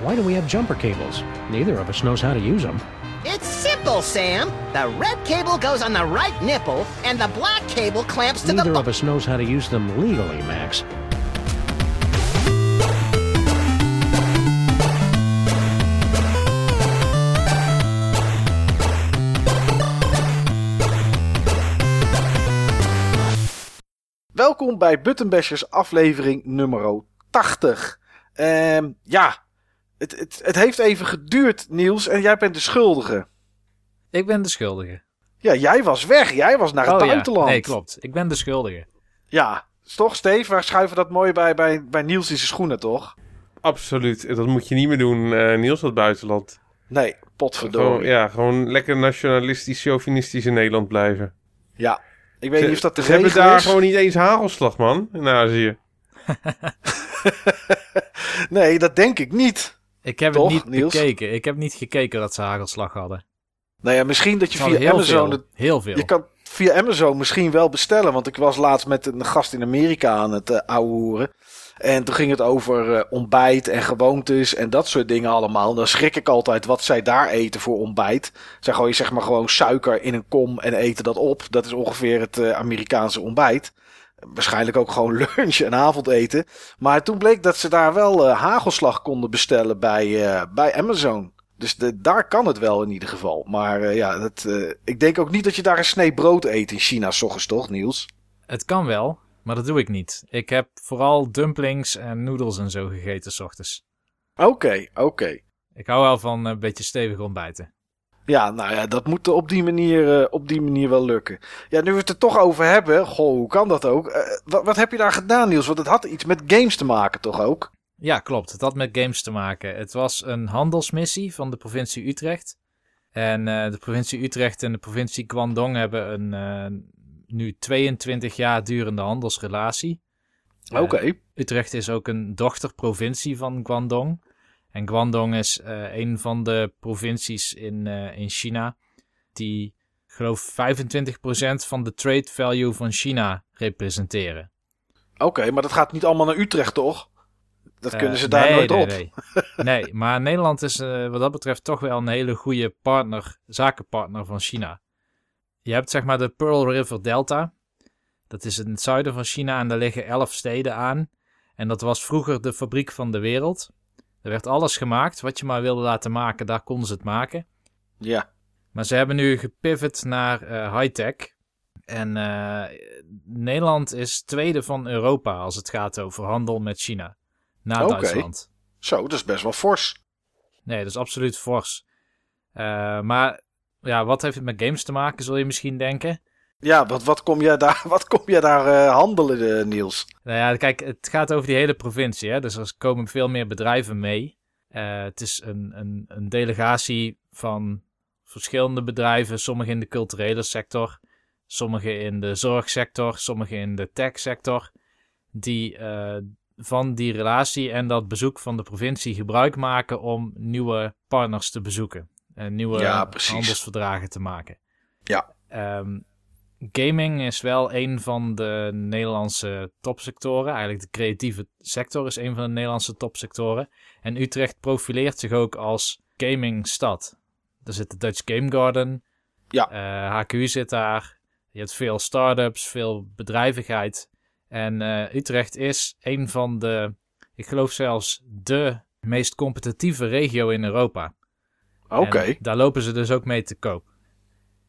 Why do we have jumper cables? Neither of us knows how to use them. It's simple, Sam. The red cable goes on the right nipple, and the black cable clamps to Neither the. of us knows how to use them legally, Max. Welkom bij Buttonbashers aflevering nummer 80. Ehm, ja, het, het, het heeft even geduurd, Niels, en jij bent de schuldige. Ik ben de schuldige. Ja, jij was weg. Jij was naar het Oh ja, buitenland. nee, klopt. Ik ben de schuldige. Ja, is toch, Steve? We schuiven dat mooi bij, bij, bij Niels in zijn schoenen, toch? Absoluut. Dat moet je niet meer doen, eh, Niels, dat buitenland. Nee, Gewoon, potverdorie. ja, gewoon lekker nationalistisch, chauvinistisch in Nederland blijven. Ja. Ik weet niet of dat de Ze hebben daar is. gewoon niet eens hagelslag, man, in Azië. Nee, dat denk ik niet. Ik heb Toch, het niet Niels? bekeken. Ik heb niet gekeken dat ze hagelslag hadden. Nou ja, misschien dat je via heel Amazon... veel. Heel veel. Je kan via Amazon misschien wel bestellen. Want ik was laatst met een gast in Amerika aan het uh, ouwehoeren. En toen ging het over eh, ontbijt en gewoontes en dat soort dingen allemaal. Dan schrik ik altijd wat zij daar eten voor ontbijt. Zij gooien zeg maar gewoon suiker in een kom en eten dat op. Dat is ongeveer het eh, Amerikaanse ontbijt. Waarschijnlijk ook gewoon lunch en avondeten. Maar toen bleek dat ze daar wel eh, hagelslag konden bestellen bij, eh, bij Amazon. Dus de, daar kan het wel in ieder geval. Maar eh, ja, dat, ik denk ook niet dat je daar een snee brood eet in China, s ochtends toch, Niels? Het kan wel, maar dat doe ik niet. Ik heb vooral dumplings en noedels en zo gegeten s ochtends. Oké, oké. Ik hou wel van een beetje stevig ontbijten. Ja, nou ja, dat moet op die, manier, eh, op die manier wel lukken. Ja, nu we het er toch over hebben, goh, hoe kan dat ook? Eh, wat, wat heb je daar gedaan, Niels? Want het had iets met games te maken, toch ook? Ja, klopt. Het had met games te maken. Het was een handelsmissie van de provincie Utrecht. En eh, de provincie Utrecht en de provincie Guangdong hebben een nu 22 jaar durende handelsrelatie. Oké. Utrecht is ook een dochterprovincie van Guangdong. En Guangdong is eh, een van de provincies in, eh, in China die, ik geloof, 25% van de trade value van China representeren. Oké, maar dat gaat niet allemaal naar Utrecht, toch? Dat Eh, kunnen ze daar nee, nooit nee, op. Nee. nee, maar Nederland is wat dat betreft toch wel een hele goede partner, zakenpartner van China. Je hebt zeg maar de Pearl River Delta. Dat is in het zuiden van China en daar liggen elf steden aan. En dat was vroeger de fabriek van de wereld. Er werd alles gemaakt wat je maar wilde laten maken, daar konden ze het maken. Ja. Maar ze hebben nu gepivot naar eh, high-tech. En eh, Nederland is tweede van Europa als het gaat over handel met China. Na Oké. Duitsland. Zo, dat is best wel fors. Nee, dat is absoluut fors. Eh, maar ja, wat heeft het met games te maken, zul je misschien denken? Ja, wat, wat kom jij daar, wat kom jij daar eh, handelen, eh, Niels? Nou ja, kijk, het gaat over die hele provincie. Hè? Dus er komen veel meer bedrijven mee. Eh, het is een, een, een delegatie van verschillende bedrijven. Sommige in de culturele sector, sommige in de zorgsector, sommige in de techsector. Die van die relatie en dat bezoek van de provincie gebruik maken om nieuwe partners te bezoeken. En nieuwe Ja, handelsverdragen te maken. Ja. Ehm, gaming is wel een van de Nederlandse topsectoren. Eigenlijk de creatieve sector is een van de Nederlandse topsectoren. En Utrecht profileert zich ook als gamingstad. Er zit de Dutch Game Garden. Ja. Eh, HQ zit daar. Je hebt veel start-ups, veel bedrijvigheid. En eh, Utrecht is een van de, ik geloof zelfs de meest competitieve regio in Europa. Oké. Daar lopen ze dus ook mee te koop.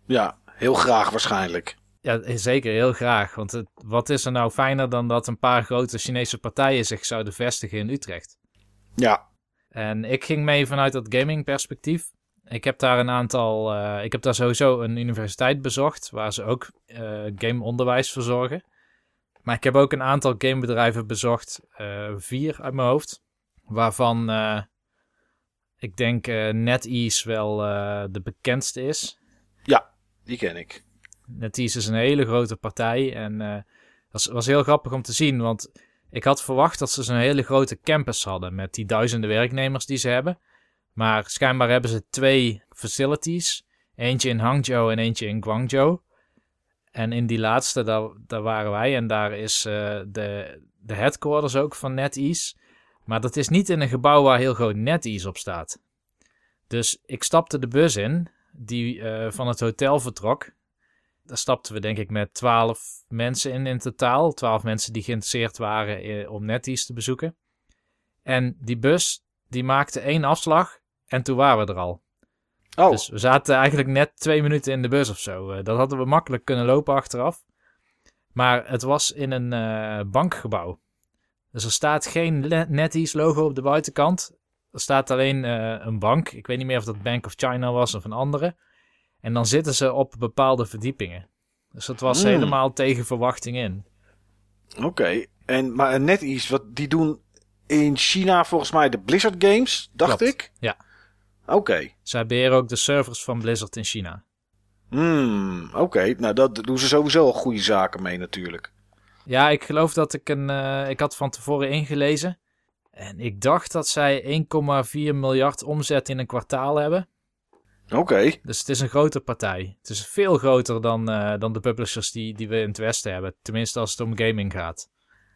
Ja, heel graag waarschijnlijk. Ja, zeker, heel graag. Want het, wat is er nou fijner dan dat een paar grote Chinese partijen zich zouden vestigen in Utrecht? Ja. En ik ging mee vanuit dat gaming perspectief. Ik heb daar een aantal, eh, ik heb daar sowieso een universiteit bezocht, waar ze ook eh gameonderwijs verzorgen. Maar ik heb ook een aantal gamebedrijven bezocht, eh, vier uit mijn hoofd. Waarvan ik denk NetEase wel de bekendste is. Die ken ik. NetEase is een hele grote partij en eh dat was, was heel grappig om te zien, want ik had verwacht dat ze zo'n hele grote campus hadden met die duizenden werknemers die ze hebben. Maar schijnbaar hebben ze twee facilities, eentje in Hangzhou en eentje in Guangzhou. En in die laatste, daar, daar waren wij en daar is eh, de, de headquarters ook van NetEase. Maar dat is niet in een gebouw waar heel groot NetEase op staat. Dus ik stapte de bus in, die eh, van het hotel vertrok. Daar stapten we denk ik met twaalf mensen in in totaal. Twaalf mensen die geïnteresseerd waren eh, om NetEase te bezoeken. En die bus, die maakte één afslag en toen waren we er al. Oh, Dus we zaten eigenlijk net twee minuten in de bus of zo. Eh, dat hadden we makkelijk kunnen lopen achteraf. Maar het was in een bankgebouw. Dus er staat geen NetEase logo op de buitenkant. Er staat alleen eh, een bank. Ik weet niet meer of dat Bank of China was of een andere. En dan zitten ze op bepaalde verdiepingen. Dus dat was Hmm. helemaal tegen verwachting in. oké. En Maar NetEase, wat die doen in China volgens mij de Blizzard Games, dacht Klopt, ik? ja. Oké. Zij beheren ook de servers van Blizzard in China. Hmm, oké. Nou, dat doen ze sowieso al goede zaken mee natuurlijk. Ja, ik geloof dat ik een. eh, ik had van tevoren ingelezen. En ik dacht dat zij 1,4 miljard omzet in een kwartaal hebben. Oké. Dus het is een grote partij. Het is veel groter dan, eh, dan de publishers die, die we in het Westen hebben. Tenminste, als het om gaming gaat.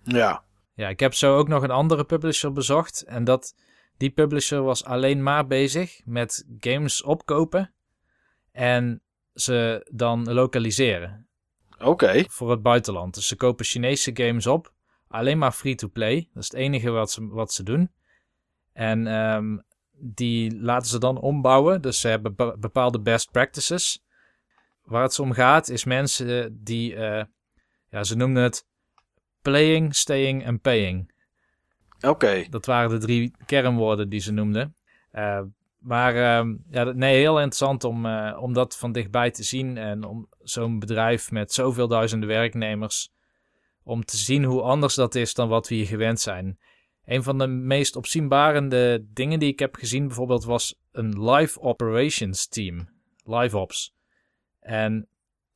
Ja. Ja, ik heb zo ook nog een andere publisher bezocht. En dat, die publisher was alleen maar bezig met games opkopen. En ze dan lokaliseren Oké. voor het buitenland. Dus ze kopen Chinese games op. Alleen maar free-to-play. Dat is het enige wat ze, wat ze doen. En ehm, die laten ze dan ombouwen. Dus ze hebben be- bepaalde best practices. Waar het om gaat is mensen die... eh, ja, ze noemden het playing, staying en paying. Oké. Dat waren de drie kernwoorden die ze noemden. Eh, maar ehm, ja, nee, heel interessant om, eh, om dat van dichtbij te zien. En om zo'n bedrijf met zoveel duizenden werknemers. Om te zien hoe anders dat is dan wat we hier gewend zijn. Een van de meest opzienbarende dingen die ik heb gezien bijvoorbeeld was een live operations team. Live ops. En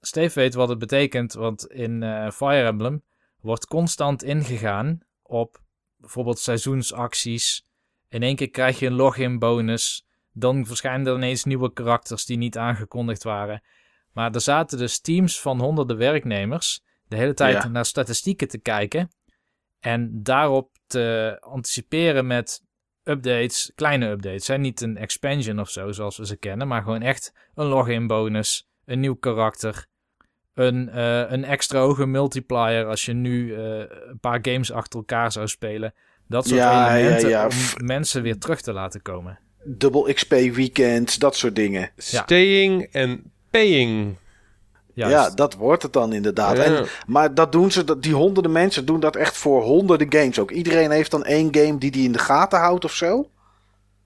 Steve weet wat het betekent, want in eh, Fire Emblem wordt constant ingegaan op bijvoorbeeld seizoensacties. In één keer krijg je een login bonus. Dan verschijnen er ineens nieuwe karakters die niet aangekondigd waren. Maar er zaten dus teams van honderden werknemers de hele tijd Ja. naar statistieken te kijken. En daarop te anticiperen met updates, kleine updates. Hè? Niet een expansion of zo, zoals we ze kennen. Maar gewoon echt een login bonus, een nieuw karakter. Een, eh, een extra hoge multiplier als je nu eh, een paar games achter elkaar zou spelen. Dat soort Ja, elementen ja. om mensen weer terug te laten komen. Double XP weekends, dat soort dingen. Staying en paying. Juist. Ja, dat wordt het dan inderdaad. Ja. En, maar dat doen ze, dat- die honderden mensen doen dat echt voor honderden games ook. Iedereen heeft dan één game die die in de gaten houdt of zo.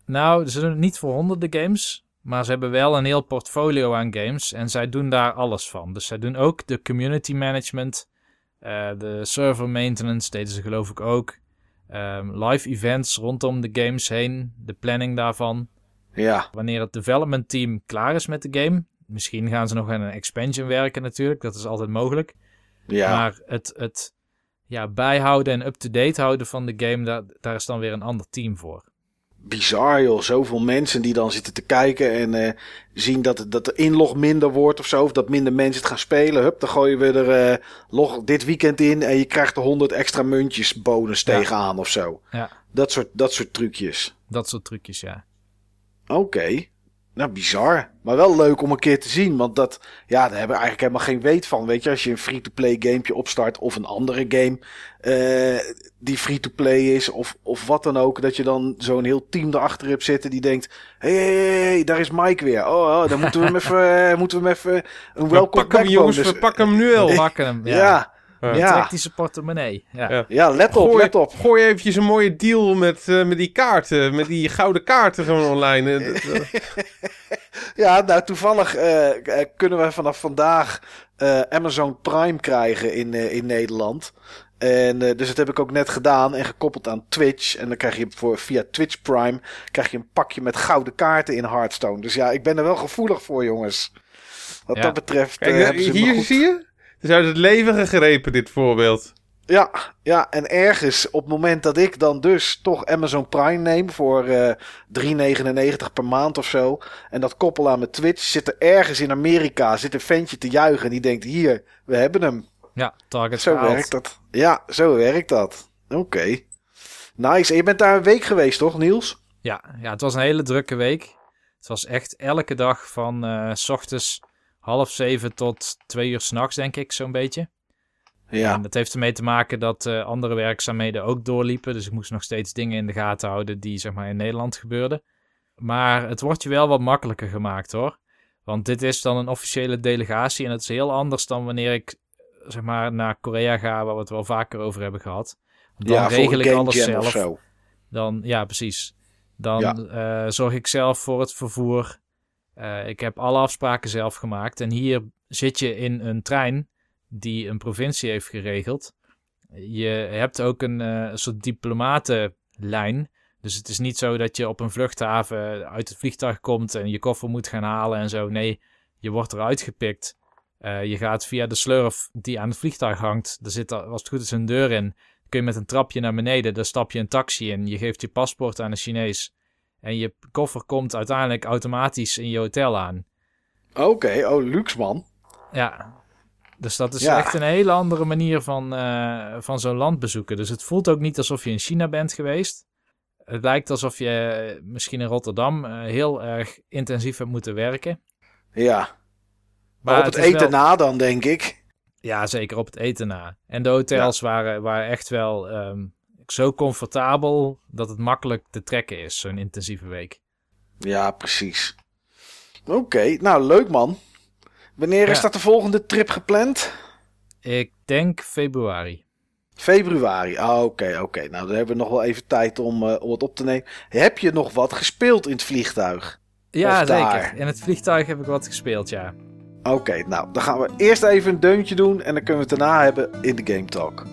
Nou, ze doen het niet voor honderden games. Maar ze hebben wel een heel portfolio aan games. En zij doen daar alles van. Dus zij doen ook de community management. eh, de server maintenance deden ze geloof ik ook. Ehm, live events rondom de games heen. De planning daarvan. Ja, Wanneer het development team klaar is met de game. Misschien gaan ze nog aan een expansion werken natuurlijk. Dat is altijd mogelijk. ja. Maar het, het ja, bijhouden en up-to-date houden van de game. Daar, daar is dan weer een ander team voor. bizar joh. Zoveel mensen die dan zitten te kijken en eh, zien dat, dat de inlog minder wordt of zo. Of dat minder mensen het gaan spelen. Hup, dan gooien we er eh, log dit weekend in en je krijgt er 100 extra muntjes bonus Ja. tegenaan of zo. Ja, Dat soort, dat soort trucjes. dat soort trucjes, ja. Oké. Nou, bizar. Maar wel leuk om een keer te zien. Want dat, ja, daar hebben we eigenlijk helemaal geen weet van. Weet je, als je een free-to-play gamepje opstart of een andere game eh, die free-to-play is of, of wat dan ook. Dat je dan zo'n heel team erachter hebt zitten die denkt... Hé, hey, hey, hey, daar is Mike weer. Oh, oh dan moeten we hem even, eh, moeten we hem even een We welcome pakken hem jongens, bonus- we pakken hem nu al. Pakken hem, ja. Ja, Ja. ja, Trek die zijn portemonnee. Ja. Ja. ja, let op, Gooi, let op. gooi eventjes een mooie deal met, eh, met die kaarten, met die gouden kaarten gewoon online. Eh, Ja, nou toevallig eh, kunnen we vanaf vandaag eh, Amazon Prime krijgen in, eh, in Nederland. En eh, dus dat heb ik ook net gedaan en gekoppeld aan Twitch. En dan krijg je voor, via Twitch Prime krijg je een pakje met gouden kaarten in Hearthstone. Dus ja, ik ben er wel gevoelig voor, jongens. Wat Ja. dat betreft. Kijk, hier goed- zie je. Het is uit het leven gegrepen, dit voorbeeld. Ja, ja, en ergens op het moment dat ik dan dus toch Amazon Prime neem voor eh 3,99 per maand of zo. En dat koppel aan mijn Twitch, zit er ergens in Amerika zit een ventje te juichen. En die denkt: hier, we hebben hem. Ja, target Zo gehaald. werkt dat. Ja, zo werkt dat. Oké. Nice. En je bent daar een week geweest, toch, Niels? Ja, ja, het was een hele drukke week. Het was echt elke dag van eh, s ochtends half zeven tot twee uur s'nachts, denk ik, zo'n beetje. Ja. En dat heeft ermee te maken dat eh, andere werkzaamheden ook doorliepen. Dus ik moest nog steeds dingen in de gaten houden die zeg maar in Nederland gebeurden. Maar het wordt je wel wat makkelijker gemaakt hoor. Want dit is dan een officiële delegatie en het is heel anders dan wanneer ik zeg maar naar Korea ga, waar we het wel vaker over hebben gehad. Dan ja, regel ik alles zelf. zo. Dan, ja, precies. Dan Ja. eh, zorg ik zelf voor het vervoer. Eh, ik heb alle afspraken zelf gemaakt. En hier zit je in een trein die een provincie heeft geregeld. Je hebt ook een eh, soort diplomatenlijn. Dus het is niet zo dat je op een vluchthaven uit het vliegtuig komt en je koffer moet gaan halen en zo. Nee, je wordt eruit gepikt. Eh, je gaat via de slurf die aan het vliegtuig hangt. Er zit, als het goed is, een deur in kun je met een trapje naar beneden. Dan stap je een taxi in. Je geeft je paspoort aan een Chinees. En je koffer komt uiteindelijk automatisch in je hotel aan. Oké, oh, luxe man. Ja. Dus dat is Ja. echt een hele andere manier van, eh, van zo'n land bezoeken. Dus het voelt ook niet alsof je in China bent geweest. Het lijkt alsof je eh, misschien in Rotterdam eh, heel erg intensief hebt moeten werken. Ja. Maar op het, eten wel- na dan, denk ik. Ja, zeker op het eten na. En de hotels waren, waren echt wel zo comfortabel dat het makkelijk te trekken is, zo'n intensieve week. Ja, precies. Oké, nou leuk man. Wanneer is dat de volgende trip gepland? Ik denk februari. Februari. Ah, oké, oké. Nou, dan hebben we nog wel even tijd om, eh, om het op te nemen. Heb je nog wat gespeeld in het vliegtuig? Ja, zeker. In het vliegtuig heb ik wat gespeeld, ja. Oké, nou, dan gaan we eerst even een deuntje doen en dan kunnen we het daarna hebben in de Game Talk.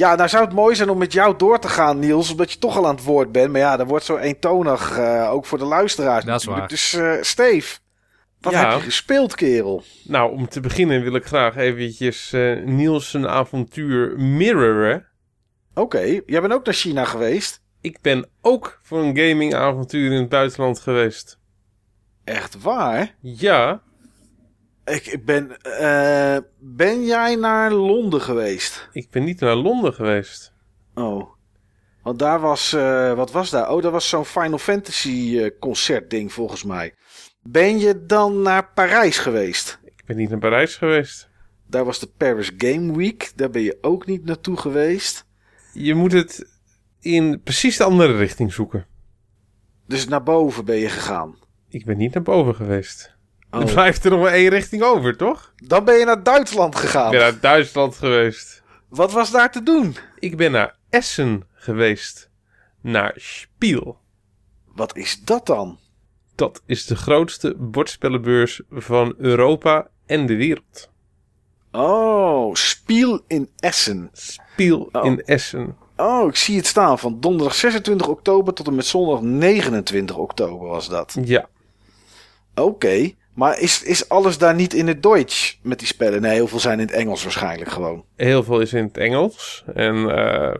Ja, nou zou het mooi zijn om met jou door te gaan, Niels, omdat je toch al aan het woord bent. Maar ja, dat wordt zo eentonig, eh, ook voor de luisteraars Dat is waar. Dus eh Steve, wat Ja. heb je gespeeld, kerel? Nou, om te beginnen wil ik graag eventjes eh Niels zijn avontuur mirroren. Oké, jij bent ook naar China geweest. Ik ben ook voor een gamingavontuur in het buitenland geweest. Echt waar? Ja, Ik, ik ben, eh, ben jij naar Londen geweest? ik ben niet naar Londen geweest. Oh. Want daar was, eh, wat was daar? Oh, dat was zo'n Final Fantasy eh, concert ding volgens mij. Ben je dan naar Parijs geweest? Ik ben niet naar Parijs geweest. Daar was de Paris Game Week. Daar ben je ook niet naartoe geweest. Je moet het in precies de andere richting zoeken. Dus naar boven ben je gegaan. Ik ben niet naar boven geweest. Oh. Er blijft er nog maar één richting over, toch? Dan ben je naar Duitsland gegaan. Ik ben naar Duitsland geweest. Wat was daar te doen? Ik ben naar Essen geweest. Naar Spiel. Wat is dat dan? Dat is de grootste bordspellenbeurs van Europa en de wereld. Oh, Spiel in Essen. Spiel Oh. in Essen. Oh, ik zie het staan. Van donderdag 26 oktober tot en met zondag 29 oktober was dat. Ja, Oké, maar is, is alles daar niet in het Duits met die spellen? Nee, heel veel zijn in het Engels waarschijnlijk gewoon. heel veel is in het Engels. En eh,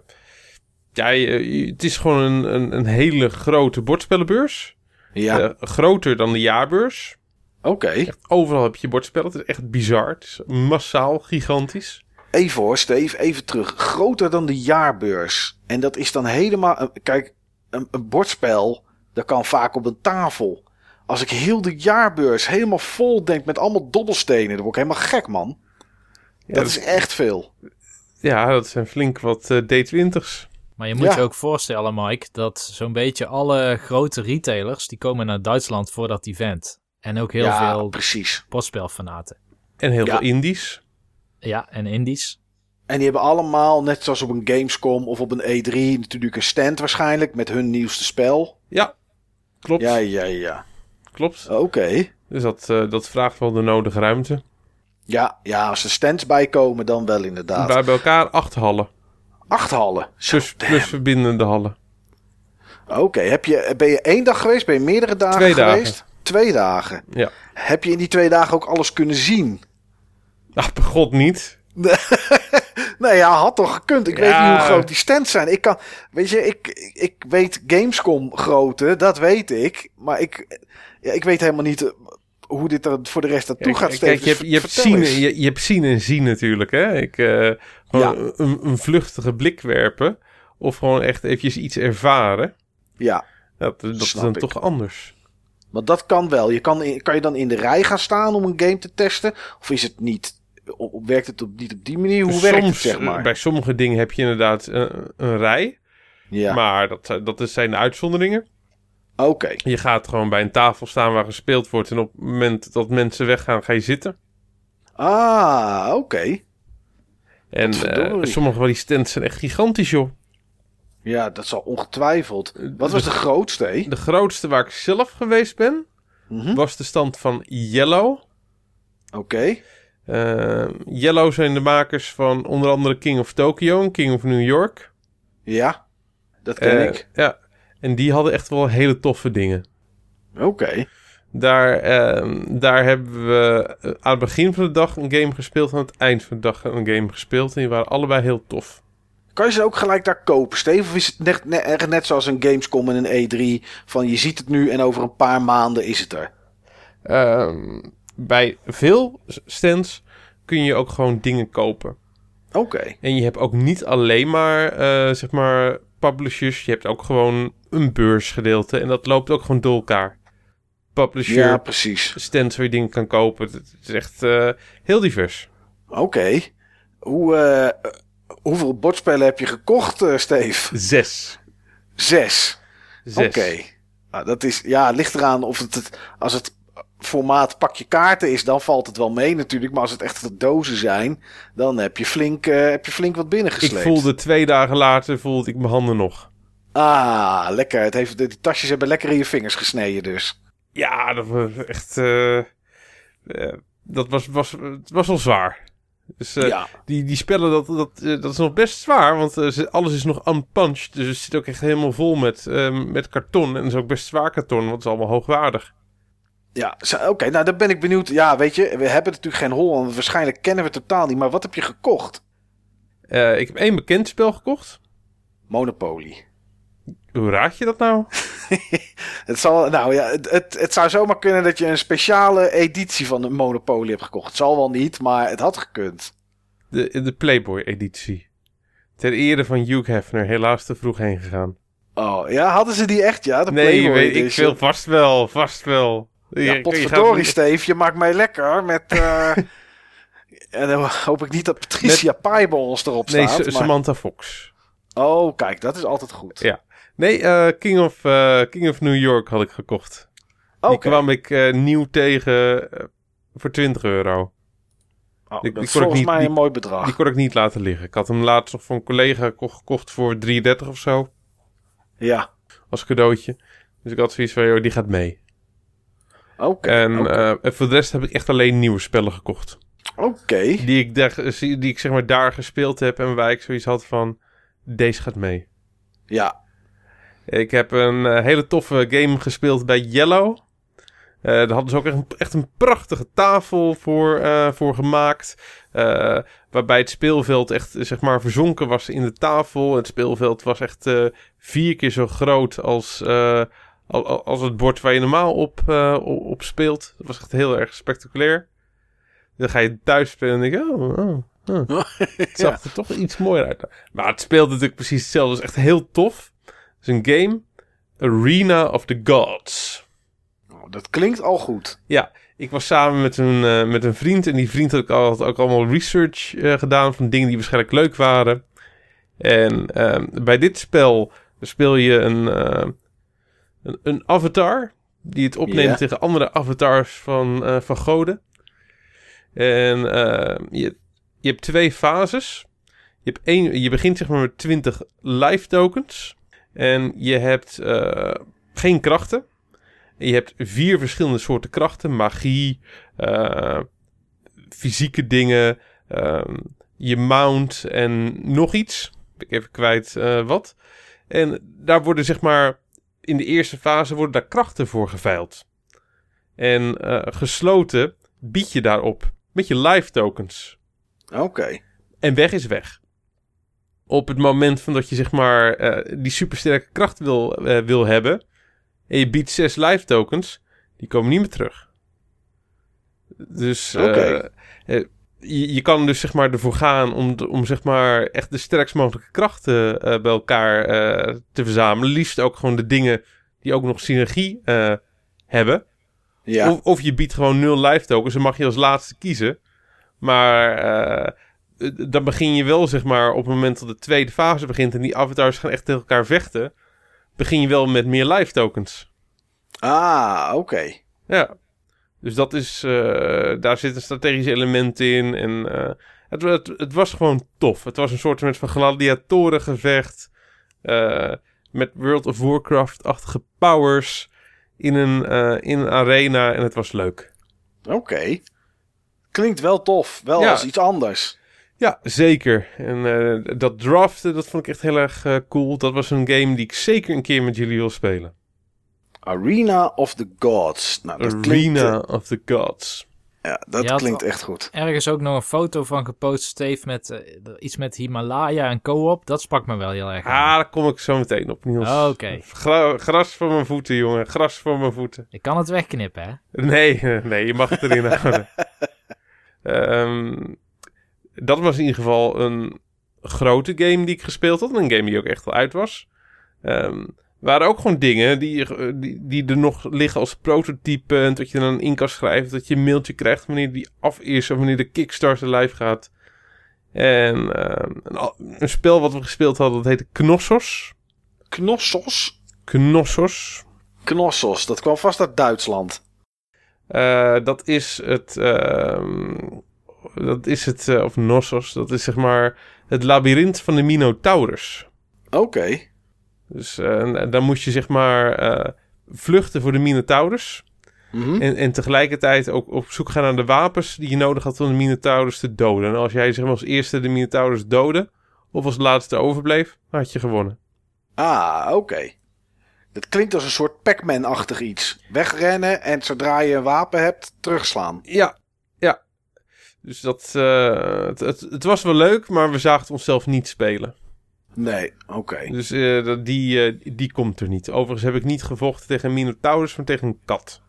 ja, je- het is gewoon een, een, een hele grote bordspellenbeurs. Ja, Eh, groter dan de jaarbeurs. oké. Overal heb je bordspellen. Het is echt bizar. Het is massaal, gigantisch. Even hoor, Steve, even terug. Groter dan de jaarbeurs. En dat is dan helemaal... een- Kijk, een, een bordspel, dat kan vaak op een tafel. Als ik heel de jaarbeurs helemaal vol denk met allemaal dobbelstenen, dan word ik helemaal gek, man. Ja, dat is echt veel. ja, dat zijn flink wat eh, D20's. Maar je moet Ja. je ook voorstellen, Mike, dat zo'n beetje alle grote retailers, die komen naar Duitsland voor dat event. En ook heel ja, veel precies. bordspelfanaten. En heel Ja. veel indies. Ja, en indies. En die hebben allemaal, net zoals op een Gamescom of op een E3, natuurlijk een stand waarschijnlijk met hun nieuwste spel. Ja, klopt. Ja, ja, ja. Klopt. Oké. Dus dat, eh, dat vraagt wel de nodige ruimte. Ja, ja, als er stands bij komen, dan wel inderdaad. Bij elkaar acht hallen. Acht hallen. Plus, plus verbindende hallen. Oké, heb je, ben je één dag geweest? Ben je meerdere dagen Twee dagen. geweest? Twee dagen. Ja. Heb je in die twee dagen ook alles kunnen zien? Ach, bij god niet. Nee, ja, had toch gekund. Ik weet niet hoe groot die stands zijn. Ik kan, weet je, ik, ik weet Gamescom grootte, dat weet ik. Maar ik, ja, ik weet helemaal niet eh, hoe dit er voor de rest naartoe gaat. Kijk, Steven. kijk, je, hebt, je, hebt zien, je, je hebt zien en zien natuurlijk. Hè? Ik, eh, gewoon een, een vluchtige blik werpen. Of gewoon echt eventjes iets ervaren. Ja, Dat, dat is dan ik. toch anders. want dat kan wel. Je kan, in- kan je dan in de rij gaan staan om een game te testen? Of is het niet, werkt het op, niet op die manier? Hoe werkt het, zeg maar? Bij sommige dingen heb je inderdaad een, een rij. Ja, Maar dat, dat zijn de uitzonderingen. Oké. Je gaat gewoon bij een tafel staan waar gespeeld wordt. En op het moment dat mensen weggaan, ga je zitten. Ah, oké. En eh, sommige van die stands zijn echt gigantisch, joh. Ja, dat zal ongetwijfeld. Wat was de grootste? hè? De grootste waar ik zelf geweest ben, Mhm. was de stand van Yellow. Oké. Eh, Yellow zijn de makers van onder andere King of Tokyo en King of New York. Ja, dat ken Eh, ik. Ja, en die hadden echt wel hele toffe dingen. Oké. Daar, eh, daar hebben we eh, aan het begin van de dag een game gespeeld en aan het eind van de dag een game gespeeld. En die waren allebei heel tof. Kan je ze ook gelijk daar kopen, Steve? Of is het net, net, net zoals een Gamescom en een E3? Van je ziet het nu en over een paar maanden is het er. Ehm, bij veel stands kun je ook gewoon dingen kopen. Oké. En je hebt ook niet alleen maar, eh, zeg maar, publishers. Je hebt ook gewoon een beursgedeelte. En dat loopt ook gewoon door elkaar. Publisher, Ja, precies. stands waar je dingen kan kopen. Het is echt eh, heel divers. Oké. Hoe, eh, hoeveel bordspellen heb je gekocht, eh, Steve? Zes. Zes. Zes. Oké. Nou, dat is, ja, ligt eraan of het, het, als het formaat pakje kaarten is, dan valt het wel mee natuurlijk. Maar als het echt de dozen zijn, dan heb je flink, heb je flink wat Ik binnengesleept. voelde twee dagen later voelde ik mijn handen nog. Ah, lekker. Het heeft, de tasjes hebben lekker in je vingers gesneden dus. Ja, dat was echt... eh, eh, dat was, was, het was wel zwaar. Dus eh, ja. die, die spellen, dat, dat, dat is nog best zwaar. Want alles is nog unpunched. Dus het zit ook echt helemaal vol met, met karton. En het is ook best zwaar karton, want het is allemaal hoogwaardig. Ja, oké, nou dan ben ik benieuwd. Ja, weet je, we hebben natuurlijk geen Holland. Waarschijnlijk kennen we het totaal niet. Maar wat heb je gekocht? Ik heb één bekend spel gekocht. Monopoly. Hoe raad je dat nou? Het, zal, nou ja, het, het, het zou zomaar kunnen dat je een speciale editie van een Monopoly hebt gekocht. Het zal wel niet, maar het had gekund. De, de Playboy-editie. Ter ere van Hugh Hefner, helaas te vroeg heen gegaan. Oh, ja, hadden ze die echt? Ja, de nee, Playboy weet ik veel. Vast wel, vast wel. Je- Ja, je potverdorie, gaat- Steve. Je maakt mij lekker met... eh, en dan hoop ik niet dat Patricia ons erop Nee, staat. S- maar- Samantha Fox. Oh, kijk, dat is altijd goed. Ja. Nee, eh, King, of, eh, King of New York had ik gekocht. Oké. Die kwam ik eh, nieuw tegen voor 20 euro. Oh, die- dat is volgens niet- mij die- een mooi bedrag. Die kon ik niet laten liggen. Ik had hem laatst nog van een collega ko- gekocht voor 33 of zo. Ja, Als cadeautje. Dus ik had zoiets van, joh, die gaat mee. oké. en, en voor de rest heb ik echt alleen nieuwe spellen gekocht. Oké. Die ik, daar, die ik zeg maar daar gespeeld heb en waar ik zoiets had van, deze gaat mee. Ja, Ik heb een eh, hele toffe game gespeeld bij Yellow. Eh daar hadden ze ook echt een, echt een prachtige tafel voor, eh, voor gemaakt. Waarbij het speelveld echt zeg maar verzonken was in de tafel. Het speelveld was echt vier keer zo groot als, al- al- als het bord waar je normaal op, op, speelt. Dat was echt heel erg spectaculair. Dan ga je thuis spelen en denk je, oh, oh, oh. Het zag er toch iets mooier uit. Maar het speelt natuurlijk precies hetzelfde. Het is echt heel tof. Het is een game. Arena of the Gods. Oh, dat klinkt al goed. Ja, ik was samen met een, eh, met een vriend. En die vriend had ook, al, had ook allemaal research eh, gedaan van dingen die waarschijnlijk leuk waren. En ehm, bij dit spel speel je een, eh, een, een avatar die het opneemt tegen andere avatars van, van goden. En eh, je, je hebt twee fases. Je, hebt één, je begint zeg maar met 20 life tokens. En je hebt eh, geen krachten. En je hebt vier verschillende soorten krachten. Magie, eh, fysieke dingen, ehm, je mount en nog iets. Ik even kwijt eh, wat. En daar worden zeg maar in de eerste fase worden daar krachten voor geveild. En gesloten bied je daarop met je life tokens. Oké. En weg is weg. Op het moment van dat je zeg maar eh, die supersterke kracht wil, eh, wil hebben. En je biedt zes life tokens. Die komen niet meer terug. Dus eh, je, je kan dus zeg maar ervoor gaan om, om zeg maar echt de sterkst mogelijke krachten bij elkaar te verzamelen. Liefst ook gewoon de dingen die ook nog synergie hebben. Ja. Of, of je biedt gewoon nul life tokens en mag je als laatste kiezen. Maar dan begin je wel, zeg maar, op het moment dat de tweede fase begint en die avatars gaan echt tegen elkaar vechten, begin je wel met meer life tokens. Ah, oké. Ja. Dus dat is, eh, daar zit een strategisch element in. En eh, het, het, het was gewoon tof. Het was een soort van gladiatorengevecht. eh met World of Warcraft-achtige powers in een, eh, in een arena. En het was leuk. Oké. Klinkt wel tof. Wel Ja. als iets anders. Ja, zeker. En eh, dat draften, dat vond ik echt heel erg eh, cool. Dat was een game die ik zeker een keer met jullie wil spelen. Arena of the Gods. Nou, dat Arena Klinkt, of the Gods. eh, ja, dat klinkt echt goed. Ergens ook nog een foto van gepost, Steve, met eh, iets met Himalaya en co-op. Dat sprak me wel heel erg Ah, aan. daar kom ik zo meteen op, Niels. Oh, Oké. Gra- gras voor mijn voeten, jongen. Gras voor mijn voeten. Ik kan het wegknippen, hè? Nee, eh, nee, je mag het erin houden. Ehm, dat was in ieder geval een grote game die ik gespeeld had. Een game die ook echt wel uit was. Ehm waren ook gewoon dingen die, eh, die, die er nog liggen als prototype. En dat je dan in kan schrijven. Dat je een mailtje krijgt wanneer die af is. Of wanneer de Kickstarter live gaat. En ehm, een, een spel wat we gespeeld hadden, dat heette Knossos. Knossos? Knossos. Knossos, dat kwam vast uit Duitsland. Eh, dat is het. ehm, dat is het. eh, of Nossos. Dat is zeg maar. Het labyrint van de Minotaurus. Oké. Dus eh, dan moest je zeg maar. eh, vluchten voor de Minotaurus. Mhm. En, en tegelijkertijd ook op zoek gaan naar de wapens. die je nodig had om de Minotaurus te doden. En als jij zeg maar als eerste de Minotaurus doodde. of als laatste overbleef. had je gewonnen. Ah, oké. Dat klinkt als een soort Pac-Man-achtig iets. Wegrennen en zodra je een wapen hebt, terugslaan. Ja. Dus dat. eh, het, het, het was wel leuk, maar we zagen onszelf niet spelen. Nee, oké. Dus eh, die, eh, die komt er niet. Overigens heb ik niet gevochten tegen een Minotaurus, maar tegen een kat.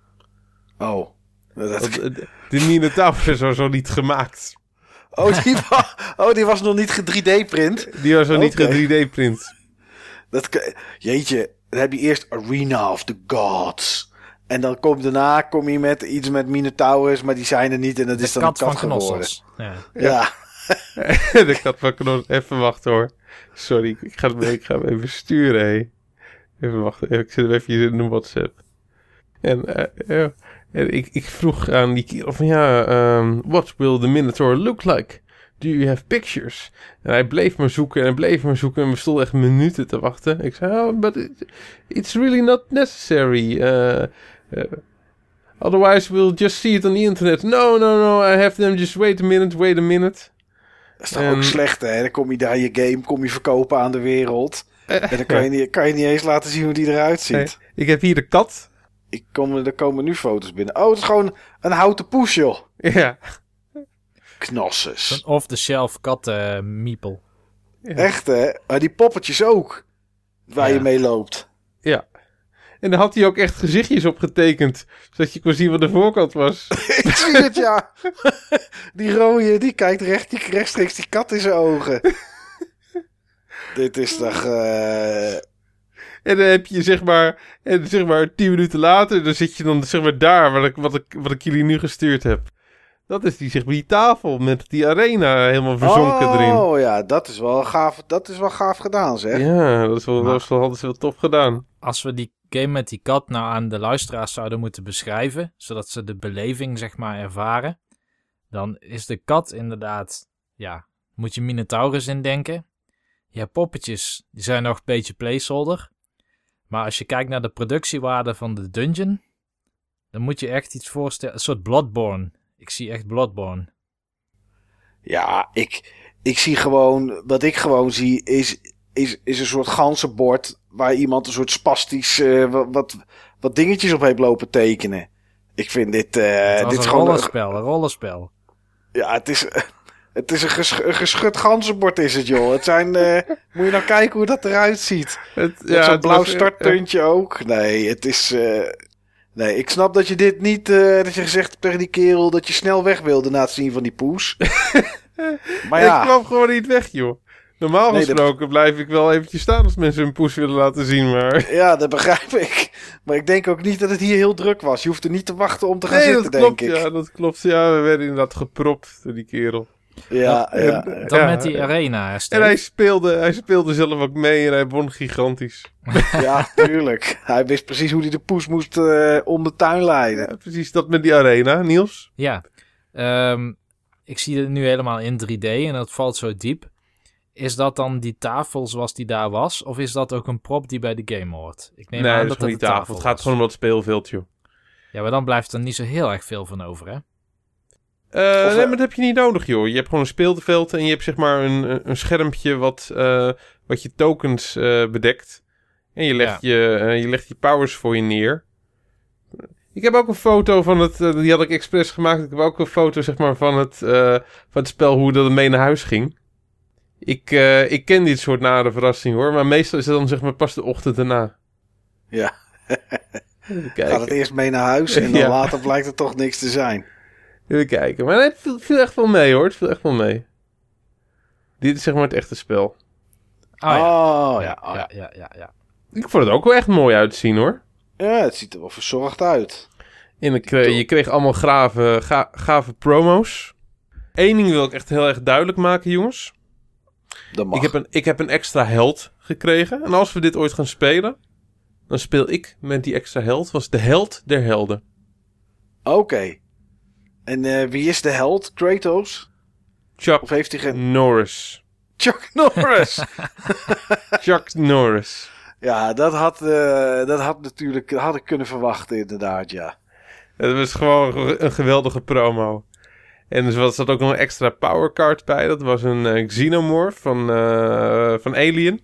Oh. Dat, eh, de Minotaurus was zo niet gemaakt. oh, die wa- oh, die was nog niet ge-3D-print. Die was zo niet Oké. ge-3D-print. Dat, jeetje, dan heb je eerst Arena of the Gods. En dan komt daarna kom je met iets met Minotaurus, maar die zijn er niet en dat is dan kat een van kat geworden. Knossos. Ja. Ja. de kat van Knos. Even wachten hoor. Sorry, ik- ga hem, ik ga hem even sturen. Hé. Even wachten. Ik zet hem even in de WhatsApp. En, eh, ja. en ik, ik vroeg aan die kerel van ja, ehm, what will the Minotaur look like? Do you have pictures? En hij bleef maar zoeken en hij bleef maar zoeken en we stonden echt minuten te wachten. Ik zei, oh, but it- it's really not necessary. Uh, otherwise we'll just see it on the internet. No, no, no, I have them. Just wait a minute, wait a minute. Dat is toch En- ook slecht, hè? Dan kom je daar je game, kom je verkopen aan de wereld. En dan kan je, niet, kan je niet eens laten zien hoe die eruit ziet. Ik heb hier de kat. Ik kom, er komen nu foto's binnen. Oh, het is gewoon een houten poes, joh. Ja. Knosses. Zo'n off-the-shelf kattenmiepel. Ja. Echt, hè? Maar die poppetjes ook. Waar Ja. je mee loopt. ja. En daar had hij ook echt gezichtjes op getekend. Zodat je kon zien wat de voorkant was. Ik zie het, ja. Die rode, die kijkt recht, die rechtstreeks die kat in zijn ogen. Dit is toch... eh, En dan heb je zeg maar... En zeg maar tien minuten later... Dan zit je dan zeg maar daar... Wat ik, wat ik, wat ik jullie nu gestuurd heb. Dat is die, zeg maar, die tafel met die arena helemaal verzonken erin. Oh ja, dat is wel gaaf, dat is wel gaaf gedaan zeg. Ja, dat is wel, dat is wel, dat is wel tof gedaan. Als we die game met die kat nou aan de luisteraars zouden moeten beschrijven, zodat ze de beleving zeg maar ervaren, dan is de kat inderdaad, ja, moet je Minotaurus indenken. Ja, poppetjes, die zijn nog een beetje placeholder. Maar als je kijkt naar de productiewaarde van de dungeon, dan moet je echt iets voorstellen, een soort Bloodborne. Ik zie echt Bloodborne. Ja, ik, ik zie gewoon, wat ik gewoon zie, is, is, is een soort ganzenbord waar iemand een soort spastisch eh, wat, wat, wat dingetjes op heeft lopen tekenen. Ik vind dit, eh Het was dit is een gewoon, een- rollenspel, een rollenspel. ja, het is, het is een, ges, een geschud ganzenbord is het joh. Het zijn, eh, moet je nou kijken hoe dat eruit ziet. Het, Met zo'n blauw was- startpuntje ook. Nee, het is, eh, nee, ik snap dat je dit niet, eh, dat je gezegd hebt tegen die kerel dat je snel weg wilde na het zien van die poes. maar Ik ja. kwam gewoon niet weg, joh. Normaal Nee, dat- gesproken blijf ik wel eventjes staan als mensen hun poes willen laten zien, maar... Ja, dat begrijp ik. Maar ik denk ook niet dat het hier heel druk was. Je hoeft er niet te wachten om te gaan Nee, zitten, dat klopt, denk ik. ja, dat klopt. Ja, we werden inderdaad gepropt door die kerel. Ja, En- ja. Dan ja, met die ja. arena, Steve? En hij speelde, hij speelde zelf ook mee en hij won gigantisch. ja, tuurlijk. Hij wist precies hoe hij de poes moest eh, om de tuin leiden. Ja, precies dat met die arena, Niels. Ja, Ehm, ik zie het nu helemaal in 3D en dat valt zo diep. Is dat dan die tafel zoals die daar was? Of is dat ook een prop die bij de game hoort? Ik neem nee, aan dat is dat die de tafel. Het gaat was. gewoon om dat speelveld, joh. Ja, maar dan blijft er niet zo heel erg veel van over, hè? Eh, Of, nee, eh, maar dat heb je niet nodig, joh. Je hebt gewoon een speelveld en je hebt zeg maar een, een schermpje wat, eh, wat je tokens eh, bedekt. En je legt, je, je legt je powers voor je neer. Ik heb ook een foto van het, die had ik expres gemaakt. Ik heb ook een foto zeg maar van het, eh, van het spel, hoe dat mee naar huis ging. Ik, eh, ik ken dit soort nare verrassing hoor, maar meestal is het dan zeg maar pas de ochtend erna. Ja. Gaat het eerst mee naar huis en dan Ja. later blijkt het toch niks te zijn. Even kijken. Maar het viel, viel echt wel mee hoor. Het viel echt wel mee. Dit is zeg maar het echte spel. Oh ja. Oh, ja. oh, ja, ja. ja, ja, ja. Ik vond het ook wel echt mooi uitzien hoor. Ja, het ziet er wel verzorgd uit. En ik, je kreeg allemaal grave, ga- gave promo's. Eén ding wil ik echt heel erg duidelijk maken, jongens. Dat mag. Ik heb, een, ik heb een extra held gekregen. En als we dit ooit gaan spelen, dan speel ik met die extra held. Was de held der helden. Oké. En eh, wie is de held? Kratos? Chuck Of heeft hij geen... Norris. Chuck Norris! Chuck Norris. ja, dat had, eh, dat had natuurlijk had ik kunnen verwachten inderdaad, ja. Het was gewoon een geweldige promo. En er zat ook nog een extra powercard bij. Dat was een eh, Xenomorph van, eh, van Alien.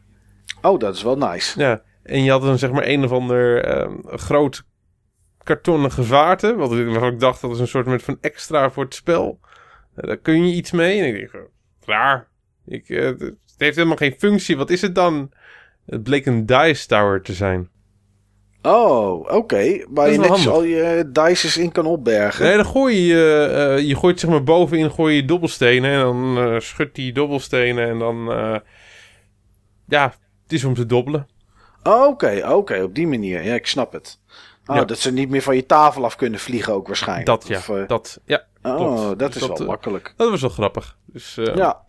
Oh, dat is wel nice. Ja, en je had dan zeg maar een of ander ehm, groot kartonnen gevaarte. Wat ik, waarvan ik dacht dat is een soort met van extra voor het spel. Eh, daar kun je iets mee. En ik denk, van, klaar. Ik, het heeft helemaal geen functie. Wat is het dan? Het bleek een dice tower te zijn. Oh, oké. Waar je handig. al je dices in kan opbergen. Nee, dan gooi je, eh, je gooit zeg maar bovenin gooi je dobbelstenen. En dan eh schudt die dobbelstenen. En dan, eh, ja, het is om te dobbelen. Oh, Oké, oké, op die manier. Ja, ik snap het. Oh, Ja. Dat ze niet meer van je tafel af kunnen vliegen ook waarschijnlijk. Dat ja, Of, eh, dat, ja, oh, klopt. dat Dus is dat, wel eh, makkelijk. dat was wel grappig. Dus, eh, Ja,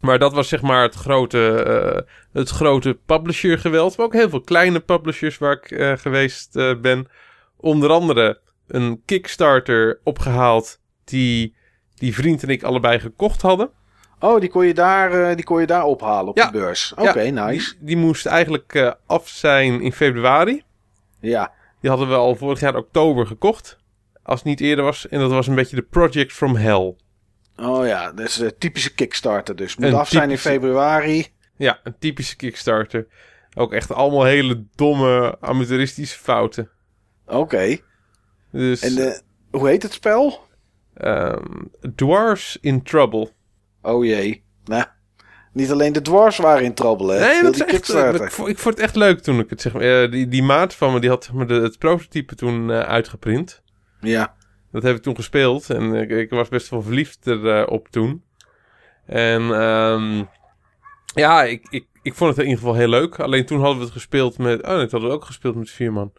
Maar dat was zeg maar het grote, eh, het grote publisher geweld. Maar ook heel veel kleine publishers waar ik eh, geweest eh, ben. Onder andere een Kickstarter opgehaald die die vriend en ik allebei gekocht hadden. Oh, die kon je daar, die kon je daar ophalen op Ja. de beurs. Oké, Ja, nice. Die, die moest eigenlijk af zijn in februari. Ja. Die hadden we al vorig jaar oktober gekocht. Als het niet eerder was. En dat was een beetje de Project from Hell. Oh ja, dat is de typische Kickstarter dus. Moet Een af zijn in februari. Ja, een typische Kickstarter. Ook echt allemaal hele domme amateuristische fouten. Oké. Dus En eh, hoe heet het spel? Dwarfs in Trouble. Oh jee. Nou, niet alleen de dwarfs waren in trouble, hè? Nee, dat is echt, eh, Kickstarter. ik, vond, ik vond het echt leuk toen ik het zeg maar. eh, die, die maat van me die had zeg maar, de, het prototype toen uitgeprint. Ja. Dat heb ik toen gespeeld en ik, ik was best wel verliefd erop toen. En ehm, ja, ik, ik, ik vond het in ieder geval heel leuk. Alleen toen hadden we het gespeeld met... Oh nee, hadden we ook gespeeld met vier man.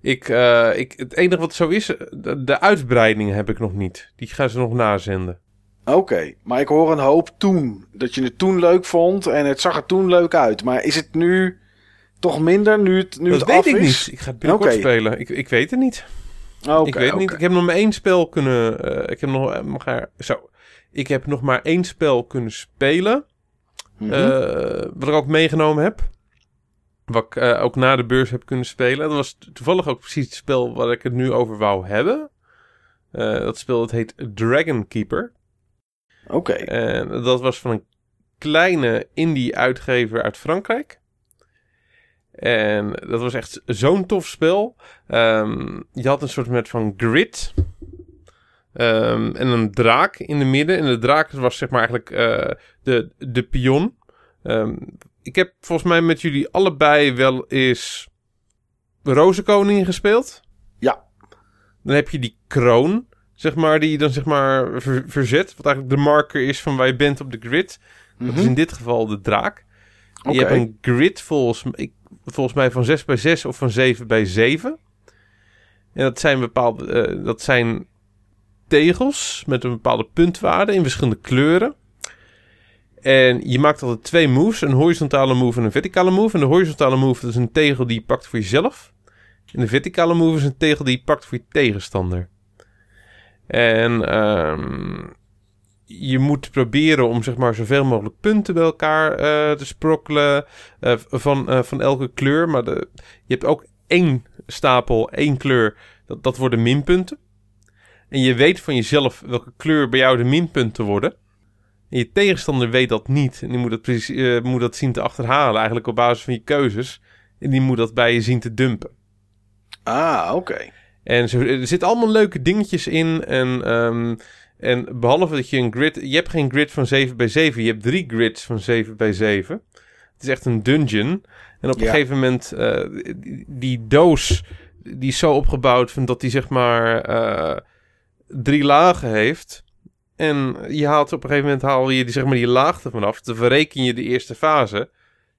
Ik, eh, ik, het enige wat zo is, de, de uitbreiding heb ik nog niet. Die gaan ze nog nazenden. Oké, maar ik hoor een hoop toen. Dat je het toen leuk vond en het zag er toen leuk uit. Maar is het nu toch minder, nu het, nu dat het weet af ik is? niet. Ik ga het binnenkort spelen. Ik, ik weet het niet. Ik weet niet. Ik heb nog maar één spel kunnen... eh, ik heb nog, eh, maar, zo. Ik heb nog maar één spel kunnen spelen. Mhm. eh, wat ik ook meegenomen heb. Wat ik ook na de beurs heb kunnen spelen. Dat was toevallig ook precies het spel waar ik het nu over wou hebben. Dat spel dat heet Dragon Keeper. Oké, En dat was van een kleine indie-uitgever uit Frankrijk. En dat was echt zo'n tof spel. Ehm, je had een soort met van grid. Ehm, en een draak in de midden. En de draak was zeg maar eigenlijk eh, de, de pion. Ehm, ik heb volgens mij met jullie allebei wel eens Rozenkoning gespeeld. Ja. Dan heb je die kroon, zeg maar, die je dan zeg maar ver- verzet. Wat eigenlijk de marker is van waar je bent op de grid. Dat is in dit geval de draak. Je hebt een grid volgens, m- ik, volgens mij van 6 bij 6 of van 7 bij 7. En dat zijn bepaalde, eh, dat zijn tegels met een bepaalde puntwaarde in verschillende kleuren. En je maakt altijd twee moves, een horizontale move en een verticale move. En de horizontale move is een tegel die je pakt voor jezelf. En de verticale move is een tegel die je pakt voor je tegenstander. En ehm, je moet proberen om zeg maar zoveel mogelijk punten bij elkaar eh, te sprokkelen eh, van, eh, van elke kleur. Maar de, je hebt ook één stapel, één kleur, dat, dat worden minpunten. En je weet van jezelf welke kleur bij jou de minpunten worden. En je tegenstander weet dat niet. En die moet dat, precies, moet dat zien te achterhalen, eigenlijk op basis van je keuzes. En die moet dat bij je zien te dumpen. Ah, oké. En zo, er zitten allemaal leuke dingetjes in. En, ehm, en behalve dat je een grid... Je hebt geen grid van 7 bij 7. Je hebt drie grids van 7 bij 7. Het is echt een dungeon. En op een Ja. gegeven moment... eh, die, die doos... Die is zo opgebouwd van dat die zeg maar... eh, drie lagen heeft. En je haalt op een gegeven moment haal je die, zeg maar, die laag ervan af. Dan verreken je de eerste fase.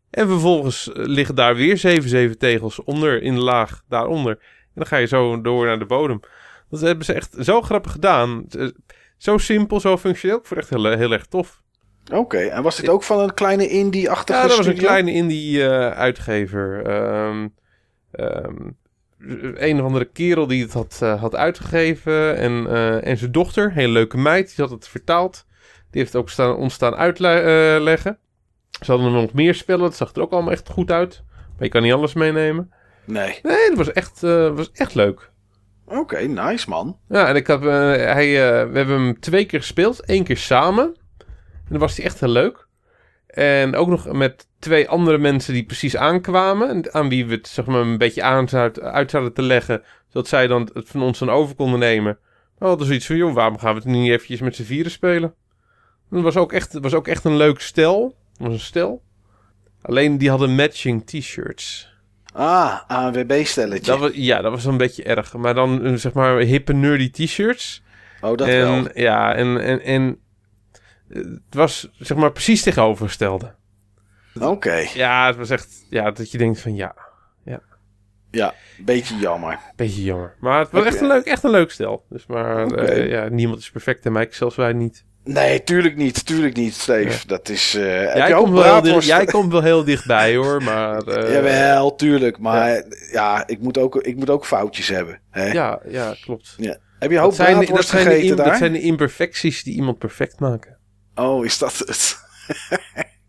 En vervolgens eh, liggen daar weer 7, 7 tegels onder in de laag daaronder. En dan ga je zo door naar de bodem. Dat hebben ze echt zo grappig gedaan. Zo simpel, zo functioneel. Ik vond het echt heel, heel erg tof. Oké, en was dit ook van een kleine indie-achtige Ja, dat was een kleine indie-uitgever. Ehm, ehm, een of andere kerel die het had, eh, had uitgegeven. En, eh, en zijn dochter, hele leuke meid, die had het vertaald. Die heeft het ook staan, ontstaan uitleggen. Ze hadden nog meer spellen, het zag er ook allemaal echt goed uit. Maar je kan niet alles meenemen. Nee. Nee, dat was echt, eh, was echt leuk. Oké, nice man. Ja, en ik heb, eh, hij, eh, we hebben hem twee keer gespeeld. Eén keer samen. En dan was hij echt heel leuk. En ook nog met twee andere mensen die precies aankwamen. en Aan wie we het zeg maar, een beetje aan uit zouden te leggen. Zodat zij dan het van ons dan over konden nemen. Maar we hadden zoiets van, joh, waarom gaan we het niet eventjes met z'n vieren spelen? Dat was ook echt, het was ook echt een leuk stel. Het was een stel. Alleen die hadden matching t-shirts. Ah, ANWB-stelletje. Dat was, ja, dat was een beetje erg. Maar dan eh, zeg maar hippe nerdy t-shirts. oh, dat en, wel. Ja, en, en, en het was zeg maar precies tegenovergestelde. Oké, Ja, het was echt, ja, dat je denkt van ja, ja, beetje jammer. beetje jammer. Maar het was echt een leuk, echt een leuk stel. Dus maar eh, ja, niemand is perfect en mij, zelfs wij niet. Nee, tuurlijk niet, tuurlijk niet, Steve. Dat is... heb Jij komt, wel dicht, jij komt wel heel dichtbij hoor, maar... eh, Jawel, tuurlijk. Maar ja, ik, moet ook, ik moet ook foutjes hebben. Hè? Ja, ja, klopt. Ja. Heb je hoop Dat zijn, dat, zijn de, gegeten daar? dat zijn de imperfecties die iemand perfect maken. Oh, is dat het?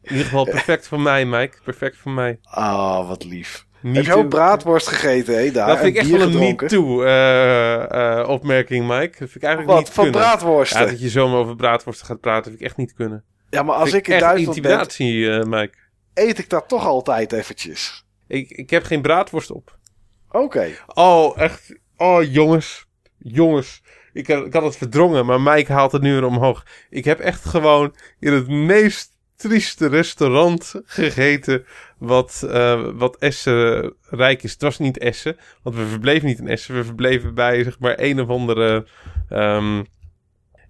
In ieder geval perfect voor mij, Mike. Perfect voor mij. Ah, wat lief. Me Heb je ook braadworst gegeten, hè, daar? Dat vind ik echt wel een me-too eh, eh, opmerking, Mike. Dat vind ik eigenlijk Wat, niet van kunnen. braadworsten? Ja, dat je zomaar over braadworsten gaat praten, vind ik echt niet kunnen. Ja, maar als ik in Duitsland ben, intimidatie, eh, Mike. eet ik dat toch altijd eventjes. Ik, ik heb geen braadworst op. Oké. Oh, echt. Oh, jongens. Jongens. Ik, had- ik had het verdrongen, maar Mike haalt het nu weer omhoog. Ik heb echt gewoon in het meest trieste restaurant gegeten wat, eh, wat Essen rijk is. Het was niet Essen, want we verbleven niet in Essen. We verbleven bij, zeg maar, een of andere... ehm,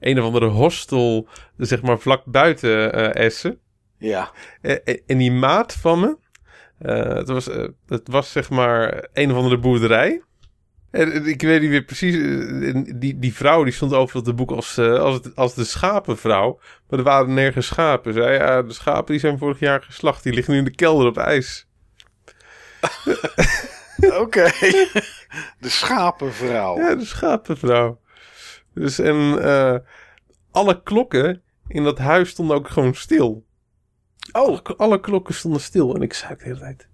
een of andere hostel, zeg maar, vlak buiten eh, Essen. Ja. Eh, eh, en die maat van me, het, was, het was zeg maar een of andere boerderij. En, ik weet niet meer precies. eh, Die, die vrouw die stond overal op het boek als, eh, als, het- als de schapenvrouw. Maar er waren nergens schapen. Zei ja, de schapen die zijn vorig jaar geslacht. Die liggen nu in de kelder op ijs. Oké. De schapenvrouw. Ja, de schapenvrouw. Dus en eh, alle klokken in dat huis stonden ook gewoon stil. Oh, Alle, alle klokken stonden stil. En ik zei de hele tijd: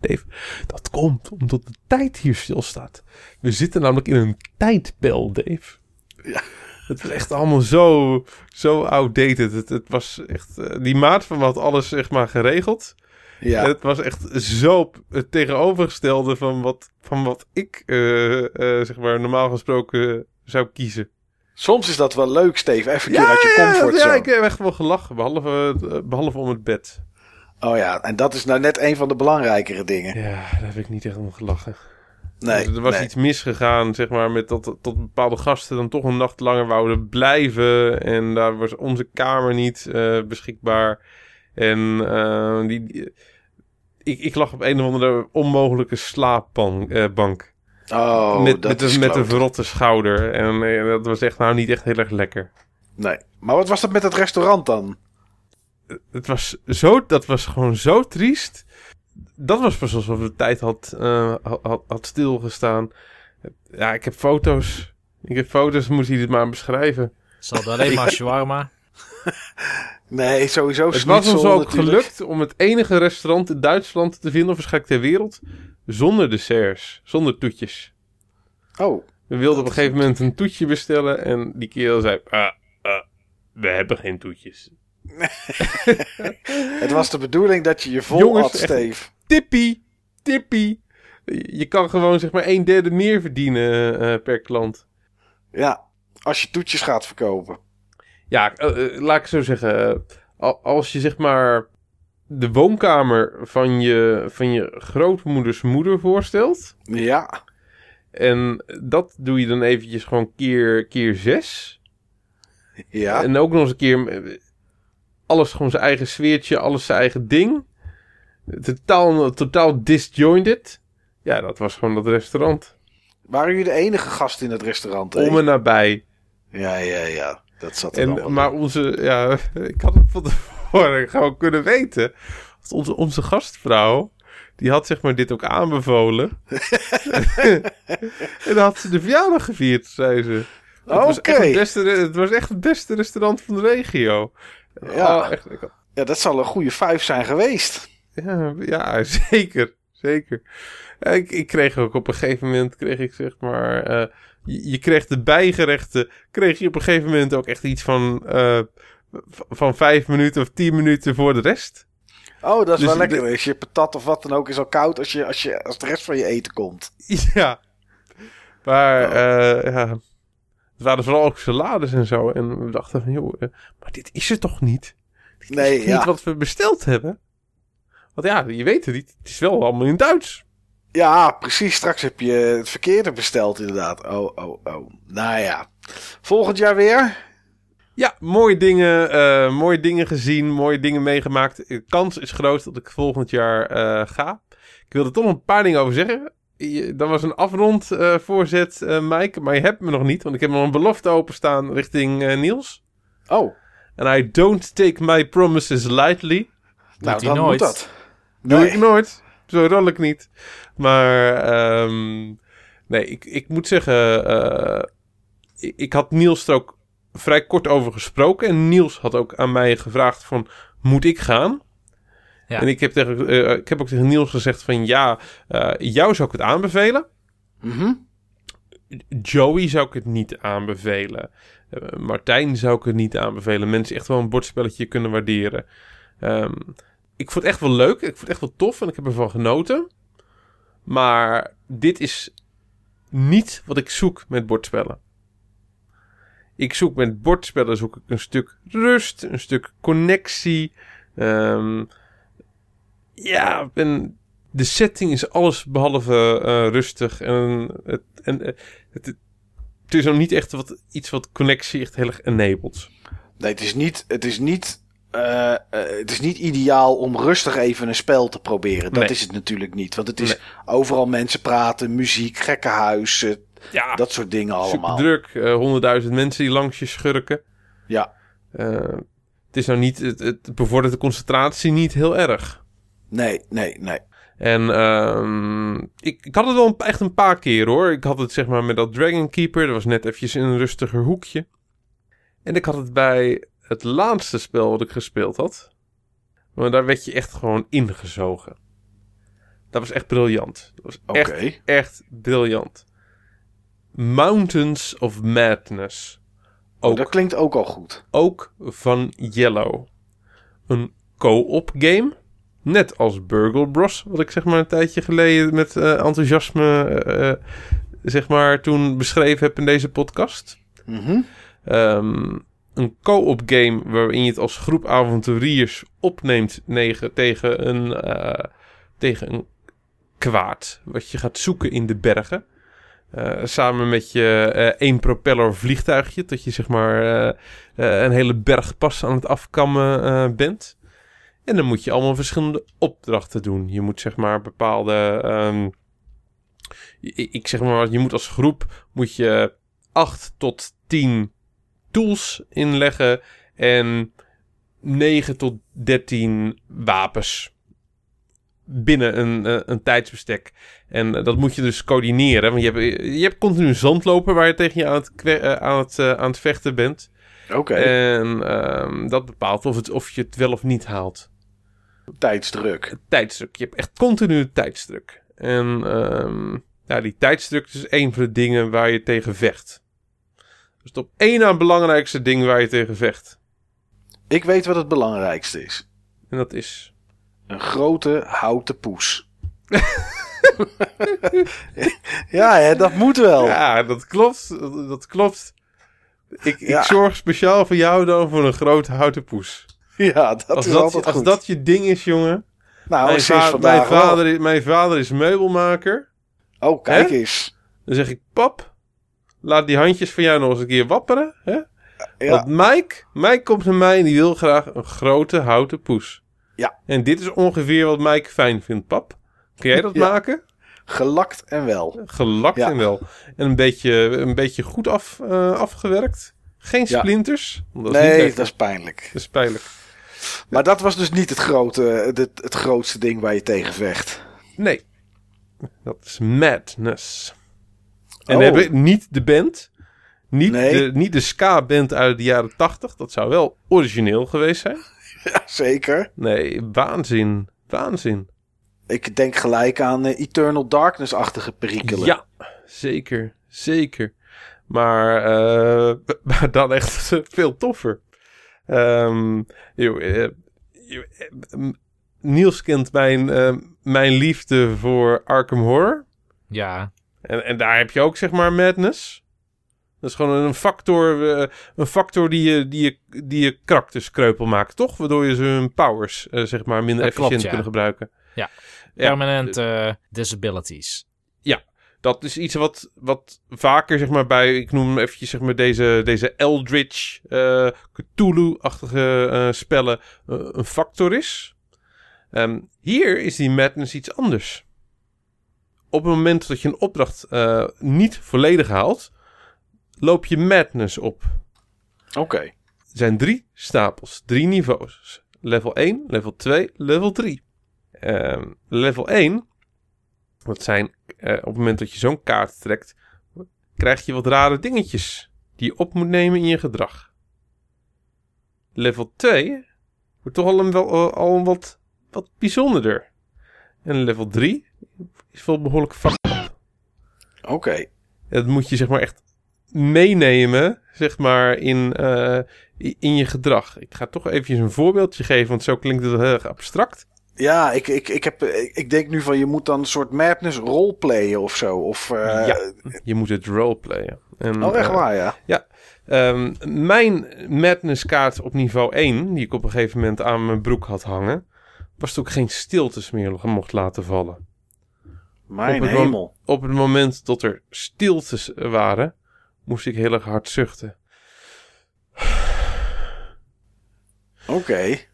Dave, dat komt omdat de tijd hier stilstaat. We zitten namelijk in een tijdbel, Dave. Ja. Het was echt allemaal zo, zo outdated. Het, het was echt. eh, die maat van had alles zeg maar geregeld. ja. Het was echt zo het tegenovergestelde van wat, van wat ik eh, eh, zeg maar normaal gesproken zou kiezen. Soms is dat wel leuk, Steve. Even keer uit je ja, comfortzone. ja, ik heb echt wel gelachen, behalve, eh, behalve om het bed. Oh ja, en dat is nou net een van de belangrijkere dingen. Ja, daar heb ik niet echt om gelachen. Nee, er was nee. iets misgegaan, zeg maar, met dat, dat bepaalde gasten dan toch een nacht langer wouden blijven. En daar was onze kamer niet eh, beschikbaar. En eh, die, die- ik, ik lag op een of andere onmogelijke slaapbank. eh, bank. Oh, met, dat met, is een, met een verrotte schouder. En eh, dat was echt nou niet echt heel erg lekker. Nee. Maar wat was dat met het restaurant dan? Het was zo, dat was gewoon zo triest. Dat was pas alsof de tijd had, eh, had, had stilgestaan. Ja, ik heb foto's. Ik heb foto's, moet je dit maar beschrijven. Ze alleen maar shawarma. Nee, sowieso Het was ons ook natuurlijk. gelukt om het enige restaurant in Duitsland te vinden, of waarschijnlijk ter wereld, zonder desserts, zonder toetjes. Oh, We wilden op een gegeven moment een toetje bestellen en die kerel zei, ah, ah, we hebben geen toetjes. het was de bedoeling dat je je vol Jongens, had, Steve. Tippie, tippie. Je kan gewoon zeg maar een derde meer verdienen eh, per klant. Ja, als je toetjes gaat verkopen. Ja, eh, eh, laat ik zo zeggen. al- als je zeg maar de woonkamer van je, van je grootmoeders moeder voorstelt. Ja, En dat doe je dan eventjes gewoon keer, keer zes. ja. En ook nog eens een keer alles gewoon zijn eigen sfeertje, alles zijn eigen ding. Totaal, totaal disjointed. Ja, dat was gewoon dat restaurant. Waren jullie de enige gast in het restaurant? hè? Om en nabij. Ja, ja, ja. Dat zat er En, maar onze, ja, ik had het van tevoren gewoon kunnen weten. Onze, onze gastvrouw, die had zeg maar dit ook aanbevolen. en dan had ze de verjaardag gevierd, zei ze. Het, was Oké. het, beste, het was echt het beste restaurant van de regio. Ja. Oh, echt, Ja, dat zal een goede vijf zijn geweest. ja, ja, zeker. Zeker. Ik, ik kreeg ook op een gegeven moment, kreeg ik zeg maar, eh, je, je kreeg de bijgerechten, kreeg je op een gegeven moment ook echt iets van, eh, van vijf minuten of tien minuten voor de rest. Oh, dat is Dus wel lekker. Als je patat of wat dan ook is al koud als, je, als, je, als de rest van je eten komt. Ja. Maar, Oh. eh, ja, het waren vooral ook salades en zo. En we dachten van, joh, eh, maar dit is het toch niet? Dit Nee, is ja. niet wat we besteld hebben? Want ja, je weet het niet. Het is wel allemaal in Duits. Ja, precies. Straks heb je het verkeerde besteld inderdaad. Oh, oh, oh. Nou ja. Volgend jaar weer? Ja, mooie dingen, eh, mooie dingen gezien, mooie dingen meegemaakt. De kans is groot dat ik volgend jaar eh, ga. Ik wilde er toch een paar dingen over zeggen. Je- Dat was een afrond eh, voorzet, eh Mike, maar je hebt me nog niet, want ik heb nog een belofte openstaan richting eh, Niels. Oh, En I don't take my promises lightly. nou dan nooit. moet dat. Doe Nee. ik nooit. Zo rol ik niet. Maar ehm, nee, ik, ik moet zeggen, eh, ik, ik had Niels er ook vrij kort over gesproken. En Niels had ook aan mij gevraagd van, moet ik gaan? Ja. En ik heb, tegen, eh, ik heb ook tegen Niels gezegd van, ja, eh, jou zou ik het aanbevelen. Mhm. Joey zou ik het niet aanbevelen. Eh, Martijn zou ik het niet aanbevelen. Mensen echt wel een bordspelletje kunnen waarderen. Ehm, ik vond het echt wel leuk. Ik vond het echt wel tof en ik heb ervan genoten. Maar dit is niet wat ik zoek met bordspellen. Ik zoek met bordspellen zoek ik een stuk rust, een stuk connectie. Ehm, ja, en de setting is alles behalve eh, rustig. En, het, en eh, het, het is ook niet echt wat, iets wat connectie echt heel erg enabled. Nee, het is niet, het is niet eh, het is niet ideaal om rustig even een spel te proberen. Dat Nee. is het natuurlijk niet. Want het is Nee. overal mensen praten, muziek, gekkenhuis, eh, Ja, dat soort dingen allemaal. druk. Honderdduizend mensen die langs je schurken. Ja, het is nou niet, het, het bevordert de concentratie niet heel erg. Nee, nee, nee. En ehm, ik, ik had het wel een- echt een paar keer hoor. Ik had het zeg maar met dat Dragon Keeper. Dat was net eventjes in een rustiger hoekje. En ik had het bij het laatste spel wat ik gespeeld had. Maar daar werd je echt gewoon ingezogen. Dat was echt briljant. Dat was Oké. echt, echt briljant. Mountains of Madness. Oh, dat klinkt ook al goed. ook van Yellow. Een co-op game. Net als Burgle Bros, wat ik zeg maar een tijdje geleden met eh, enthousiasme eh, eh, zeg maar toen beschreven heb in deze podcast. Mhm. Ehm, een co-op game waarin je het als groep avonturiers opneemt tegen, een, tegen een kwaad. Wat je gaat zoeken in de bergen. Samen met je eh, één propeller vliegtuigje. Dat je zeg maar een hele bergpas aan het afkammen bent. En dan moet je allemaal verschillende opdrachten doen. Je moet zeg maar bepaalde... ehm, ik zeg maar, je moet als groep moet je 8 tot 10 tools inleggen en 9 tot 13 wapens binnen een, eh, een tijdsbestek. En eh, dat moet je dus coördineren. Want je hebt, je hebt continu een zandloper waar je tegen je aan het, eh, aan het, aan het vechten bent. Oké, En ehm, dat bepaalt of, het, of je het wel of niet haalt. Tijdsdruk. Tijdsdruk. Je hebt echt continu tijdsdruk. En ehm, ja, die tijdsdruk is een van de dingen waar je tegen vecht. Dus op één na het belangrijkste ding waar je tegen vecht. Ik weet wat het belangrijkste is. En dat is... Een grote houten poes. ja, hè, dat moet wel. Ja, dat klopt. Dat, dat klopt. Ik, Ja. ik zorg speciaal voor jou dan voor een grote houten poes. Ja, dat Als is dat, altijd als goed. dat je ding is, jongen. nou, mijn, va- vader, is- mijn vader is meubelmaker. Oh, kijk Hè? eens. Dan zeg ik, pap, laat die handjes van jou nog eens een keer wapperen. Hè? Ja, Want Mike, Mike komt naar mij en die wil graag een grote houten poes. Ja. En dit is ongeveer wat Mike fijn vindt, pap. Kun jij dat Ja. maken? gelakt en wel. Gelakt Ja. en wel. En een beetje, een beetje goed af, eh, afgewerkt. Geen splinters. Dat niet Nee, dat is pijnlijk. Dat is pijnlijk. Maar dat was dus niet het, grote, het, het grootste ding waar je tegen vecht. Nee. Dat is madness. En Oh. we hebben niet de band. Niet, Nee. de, niet de ska-band uit de jaren tachtig. Dat zou wel origineel geweest zijn. Ja, zeker. Nee, waanzin. Waanzin. Ik denk gelijk aan eh, Eternal Darkness-achtige perikelen. Ja, zeker. Zeker. Maar, eh, maar dan echt veel toffer. Ehm, joh, eh, joh, eh, m- Niels kent mijn, eh, mijn liefde voor Arkham Horror. Ja, En, en daar heb je ook, zeg maar, madness. Dat is gewoon een factor, een factor die je, die, je, die je karakters kreupel maakt, toch? Waardoor je ze hun powers, zeg maar, minder Dat klopt, efficiënt ja. kunnen gebruiken. Ja. Ja, permanent eh, disabilities. Dat is iets wat, wat vaker, zeg maar, bij, ik noem hem eventjes, zeg maar, deze, deze Eldritch, eh, Cthulhu-achtige eh, spellen eh, een factor is. Ehm, hier is die madness iets anders. Op het moment dat je een opdracht niet volledig haalt, loop je madness op. Oké. Er zijn drie stapels, drie niveaus. Level 1, level 2, level 3. Ehm, level 1, zijn eh, op het moment dat je zo'n kaart trekt, krijg je wat rare dingetjes die je op moet nemen in je gedrag. Level 2 wordt toch al een, wel, al een wat, wat bijzonderder. En level 3 is wel behoorlijk fucked up. Oké. Dat moet je zeg maar echt meenemen, zeg maar, in, eh, in je gedrag. Ik ga toch eventjes een voorbeeldje geven, want zo klinkt het heel erg abstract. Ja, ik, ik, ik, heb, ik, denk nu van je moet dan een soort madness roleplayen of zo. Of, eh, Ja. Je moet het roleplayen. En, Oh, echt eh, waar, ja. Ehm, mijn madness kaart op niveau 1, die ik op een gegeven moment aan mijn broek had hangen, was toen ik geen stiltes meer mocht laten vallen. Mijn op hemel. Op het moment dat er stiltes waren, moest ik heel erg hard zuchten. Oké.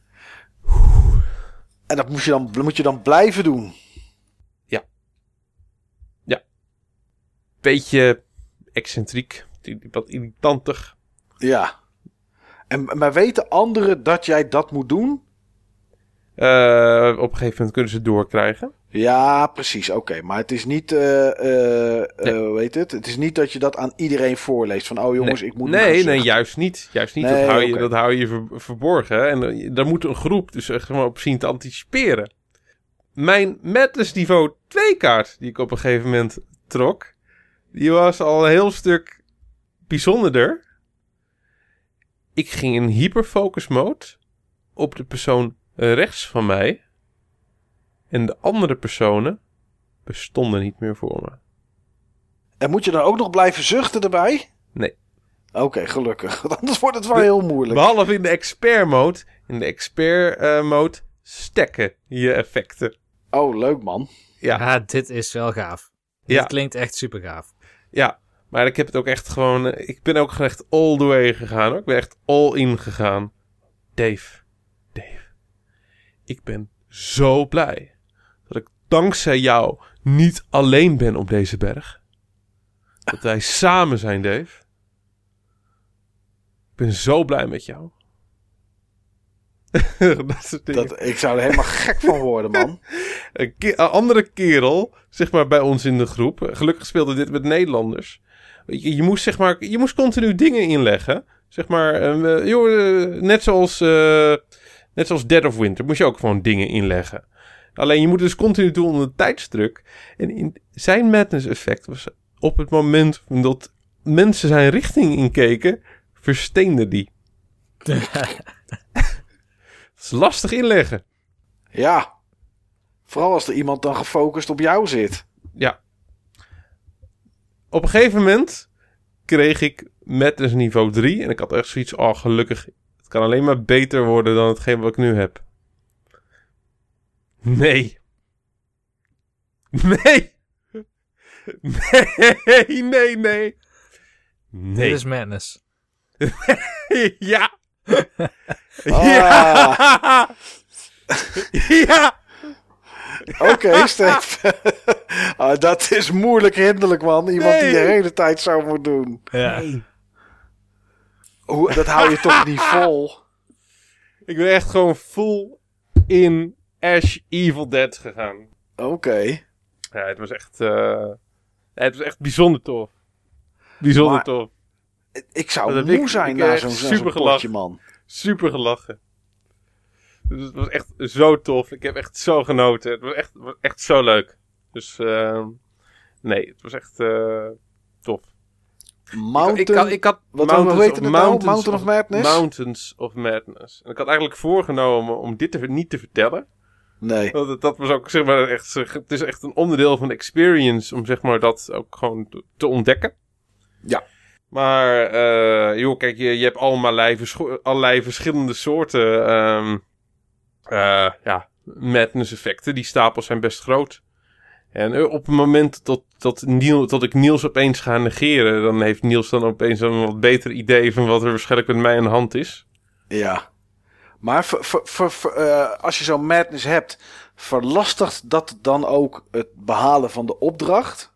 En dat moet je, dan, moet je dan blijven doen. Beetje excentriek, wat irritantig. Ja. En, maar weten anderen dat jij dat moet doen? Eh, op een gegeven moment kunnen ze het doorkrijgen. Ja, precies. Oké. Maar het is niet, eh eh, eh, Nee. heet het? Het is niet dat je dat aan iedereen voorleest. Van, oh jongens, nee, ik moet nee, nee, juist niet. Juist niet. Nee, dat hou je, dat hou je ver- verborgen. En eh, daar moet een groep dus echt maar op zien te anticiperen. Mijn Madness niveau 2 kaart, die ik op een gegeven moment trok, die was al een heel stuk bijzonderder. Ik ging in hyperfocus mode op de persoon rechts van mij. En de andere personen bestonden niet meer voor me. En moet je dan ook nog blijven zuchten erbij? Nee. Oké, gelukkig. Want Anders wordt het wel heel moeilijk. Behalve in de expert mode. In de expert eh, mode stekken je effecten. Oh, leuk man. Ja, Ja, dit is wel gaaf. Ja. Dit klinkt echt super gaaf. ja. Maar ik heb het ook echt gewoon... eh, Ik ben ook echt all the way gegaan hoor. Ik ben echt all in gegaan. Dave. Dave. Ik ben zo blij. Dankzij jou niet alleen ben op deze berg. Dat wij samen zijn, Dave. Ik ben zo blij met jou. dat ik zou er helemaal gek van worden, man. een, ke- een andere kerel, zeg maar bij ons in de groep. Gelukkig speelde dit met Nederlanders. Je, je moest zeg maar, je moest continu dingen inleggen. Zeg maar, eh, eh, joh, eh, net zoals, eh, net zoals Dead of Winter moest je ook gewoon dingen inleggen. Alleen je moet dus continu doen onder tijdsdruk. En in zijn madness effect was op het moment dat mensen zijn richting inkeken, versteende die. Dat is lastig inleggen. Ja. Vooral als er iemand dan gefocust op jou zit. Ja. Op een gegeven moment kreeg ik Madness niveau 3. En ik had echt zoiets, oh gelukkig. Het kan alleen maar beter worden dan hetgeen wat ik nu heb. Nee. Nee. Nee, nee, nee. Nee. Dit is madness. Ja. Ah. Ja. ja. Oké, Steve. Ah, dat is moeilijk hinderlijk, man. Iemand die de Nee. hele tijd zo moet doen. Ja. Hoe, dat hou je toch niet vol? Ik ben echt gewoon full in Ash Evil Dead gegaan. Oké. Ja, het was echt, eh, het was echt bijzonder tof. Bijzonder Maar- tof. Ik zou moe ik- zijn ik na zo'n super potje, gelachen. man. Super gelachen. Dus het was echt zo tof. Ik heb echt zo genoten. Het was echt, was echt zo leuk. Dus ehm, nee, het was echt eh, tof. Mountain... Ik, had, ik had Wat Mountains het of- nou? Mountains Mountain of Madness? Mountains of Madness. En ik had eigenlijk voorgenomen om dit te, niet te vertellen. Nee. Want dat was ook zeg maar echt, het is echt een onderdeel van de experience om zeg maar dat ook gewoon te, ontdekken. Ja. Maar eh, joh, kijk, je, je hebt allerlei, allerlei verschillende soorten ehm, eh, ja, madness effecten. Die stapels zijn best groot. En eh, op het moment dat, dat, Niel, dat ik Niels opeens ga negeren, dan heeft Niels dan opeens een wat beter idee van wat er waarschijnlijk met mij aan de hand is. Ja. Maar ver- ver- ver- ver- eh, als je zo'n madness hebt, verlastigt dat dan ook het behalen van de opdracht?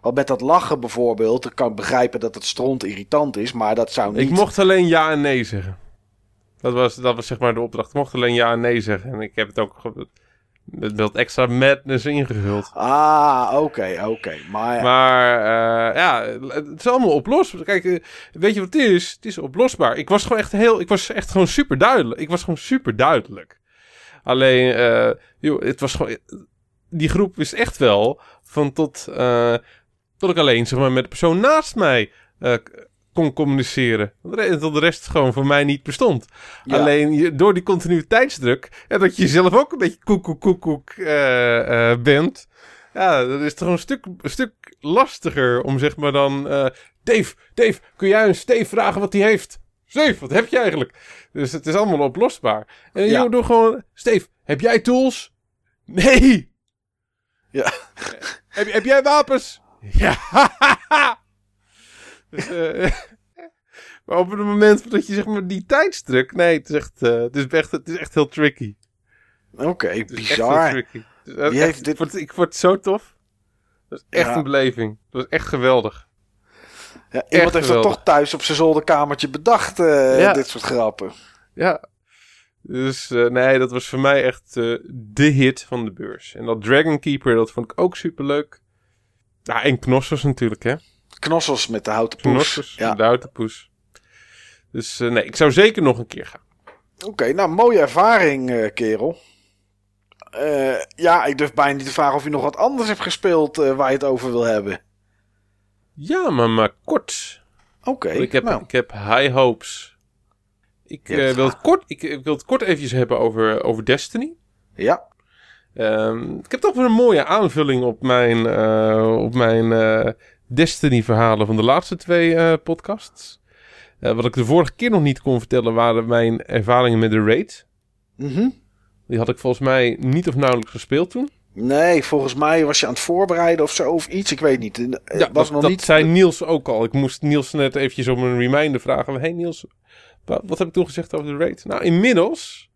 Want met dat lachen bijvoorbeeld, ik kan begrijpen dat het stront irritant is, maar dat zou niet... Ik mocht alleen ja en nee zeggen. Dat was, dat was zeg maar de opdracht. Ik mocht alleen ja en nee zeggen. En ik heb het ook ge- met wat extra madness ingevuld. Ah, oké, oké. Maar, Maar eh, ja, het is allemaal oplosbaar. Kijk, eh, weet je wat het is? Het is oplosbaar. Ik was gewoon echt heel... Ik was echt gewoon super duidelijk. Ik was gewoon super duidelijk. Alleen, eh, joh, het was gewoon... Die groep wist echt wel van tot... tot ik alleen zeg maar met de persoon naast mij kon communiceren. Dat de rest gewoon voor mij niet bestond. Ja. Alleen je, door die continuïteitsdruk en dat je zelf ook een beetje koek koek koek koek eh, eh, bent. Ja, dat is toch een stuk, een stuk lastiger om zeg maar dan... eh, Dave, Dave, kun jij een Steve vragen wat hij heeft? Steve, wat heb je eigenlijk? Dus het is allemaal oplosbaar. En Ja. doe gewoon... Steve, heb jij tools? Nee! Ja. Heb, heb jij wapens? Ja! dus, eh, Maar op het moment dat je zeg maar die tijdsdruk... Nee, het is echt, eh, het is echt, het is echt heel tricky. Oké, bizar. Wie heeft dit- ik, vond, ik vond het zo tof. Dat is echt Ja. een beleving. Dat was echt geweldig. Ja, iemand heeft dat toch thuis op zijn zolderkamertje bedacht, eh, Ja. dit soort grappen. Ja. Dus nee, dat was voor mij echt de hit van de beurs. En dat Dragon Keeper, dat vond ik ook superleuk. Ja, en Knossos natuurlijk, hè. Knossels met de houten poes. Ja. de houten poes. Dus eh, nee, ik zou zeker nog een keer gaan. Oké, nou, mooie ervaring, eh, kerel. Eh, ja, ik durf bijna niet te vragen of je nog wat anders hebt gespeeld waar je het over wil hebben. Ja, maar, maar kort. Oké, ik, heb, nou, ik heb high hopes. Ik, wil, het kort, ik, ik wil het kort eventjes hebben over, over Destiny. ja. Ehm, ik heb toch weer een mooie aanvulling op mijn, op mijn Destiny-verhalen van de laatste twee eh, podcasts. Eh, wat ik de vorige keer nog niet kon vertellen waren mijn ervaringen met de Raid. Mhm. Die had ik volgens mij niet of nauwelijks gespeeld toen. Nee, volgens mij was je aan het voorbereiden of zo of iets. Ik weet niet. Eh, Het was dat, nog dat niet. zei Niels ook al. Ik moest Niels net eventjes om een reminder vragen. Hey Niels, wat, wat heb ik toen gezegd over de Raid? Nou, inmiddels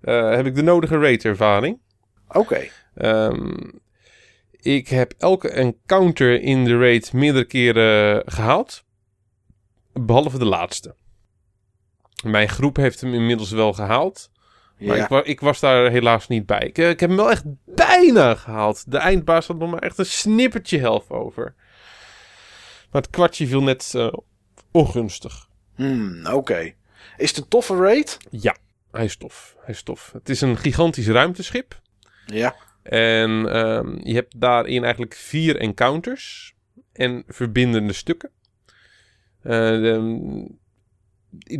heb ik de nodige Raid-ervaring. Oké. Ehm, ik heb elke encounter in de raid meerdere keren gehaald. Behalve de laatste. Mijn groep heeft hem inmiddels wel gehaald. Maar Ja. ik, wa- ik was daar helaas niet bij. Ik, eh, ik heb hem wel echt bijna gehaald. De eindbaas had nog maar echt een snippertje helft over. Maar het kwartje viel net eh, ongunstig. Hmm, Oké. Is het een toffe raid? Ja, hij is tof. Hij is tof. Het is een gigantisch ruimteschip. Ja. En ehm, je hebt daarin eigenlijk vier encounters en verbindende stukken. Eh, de-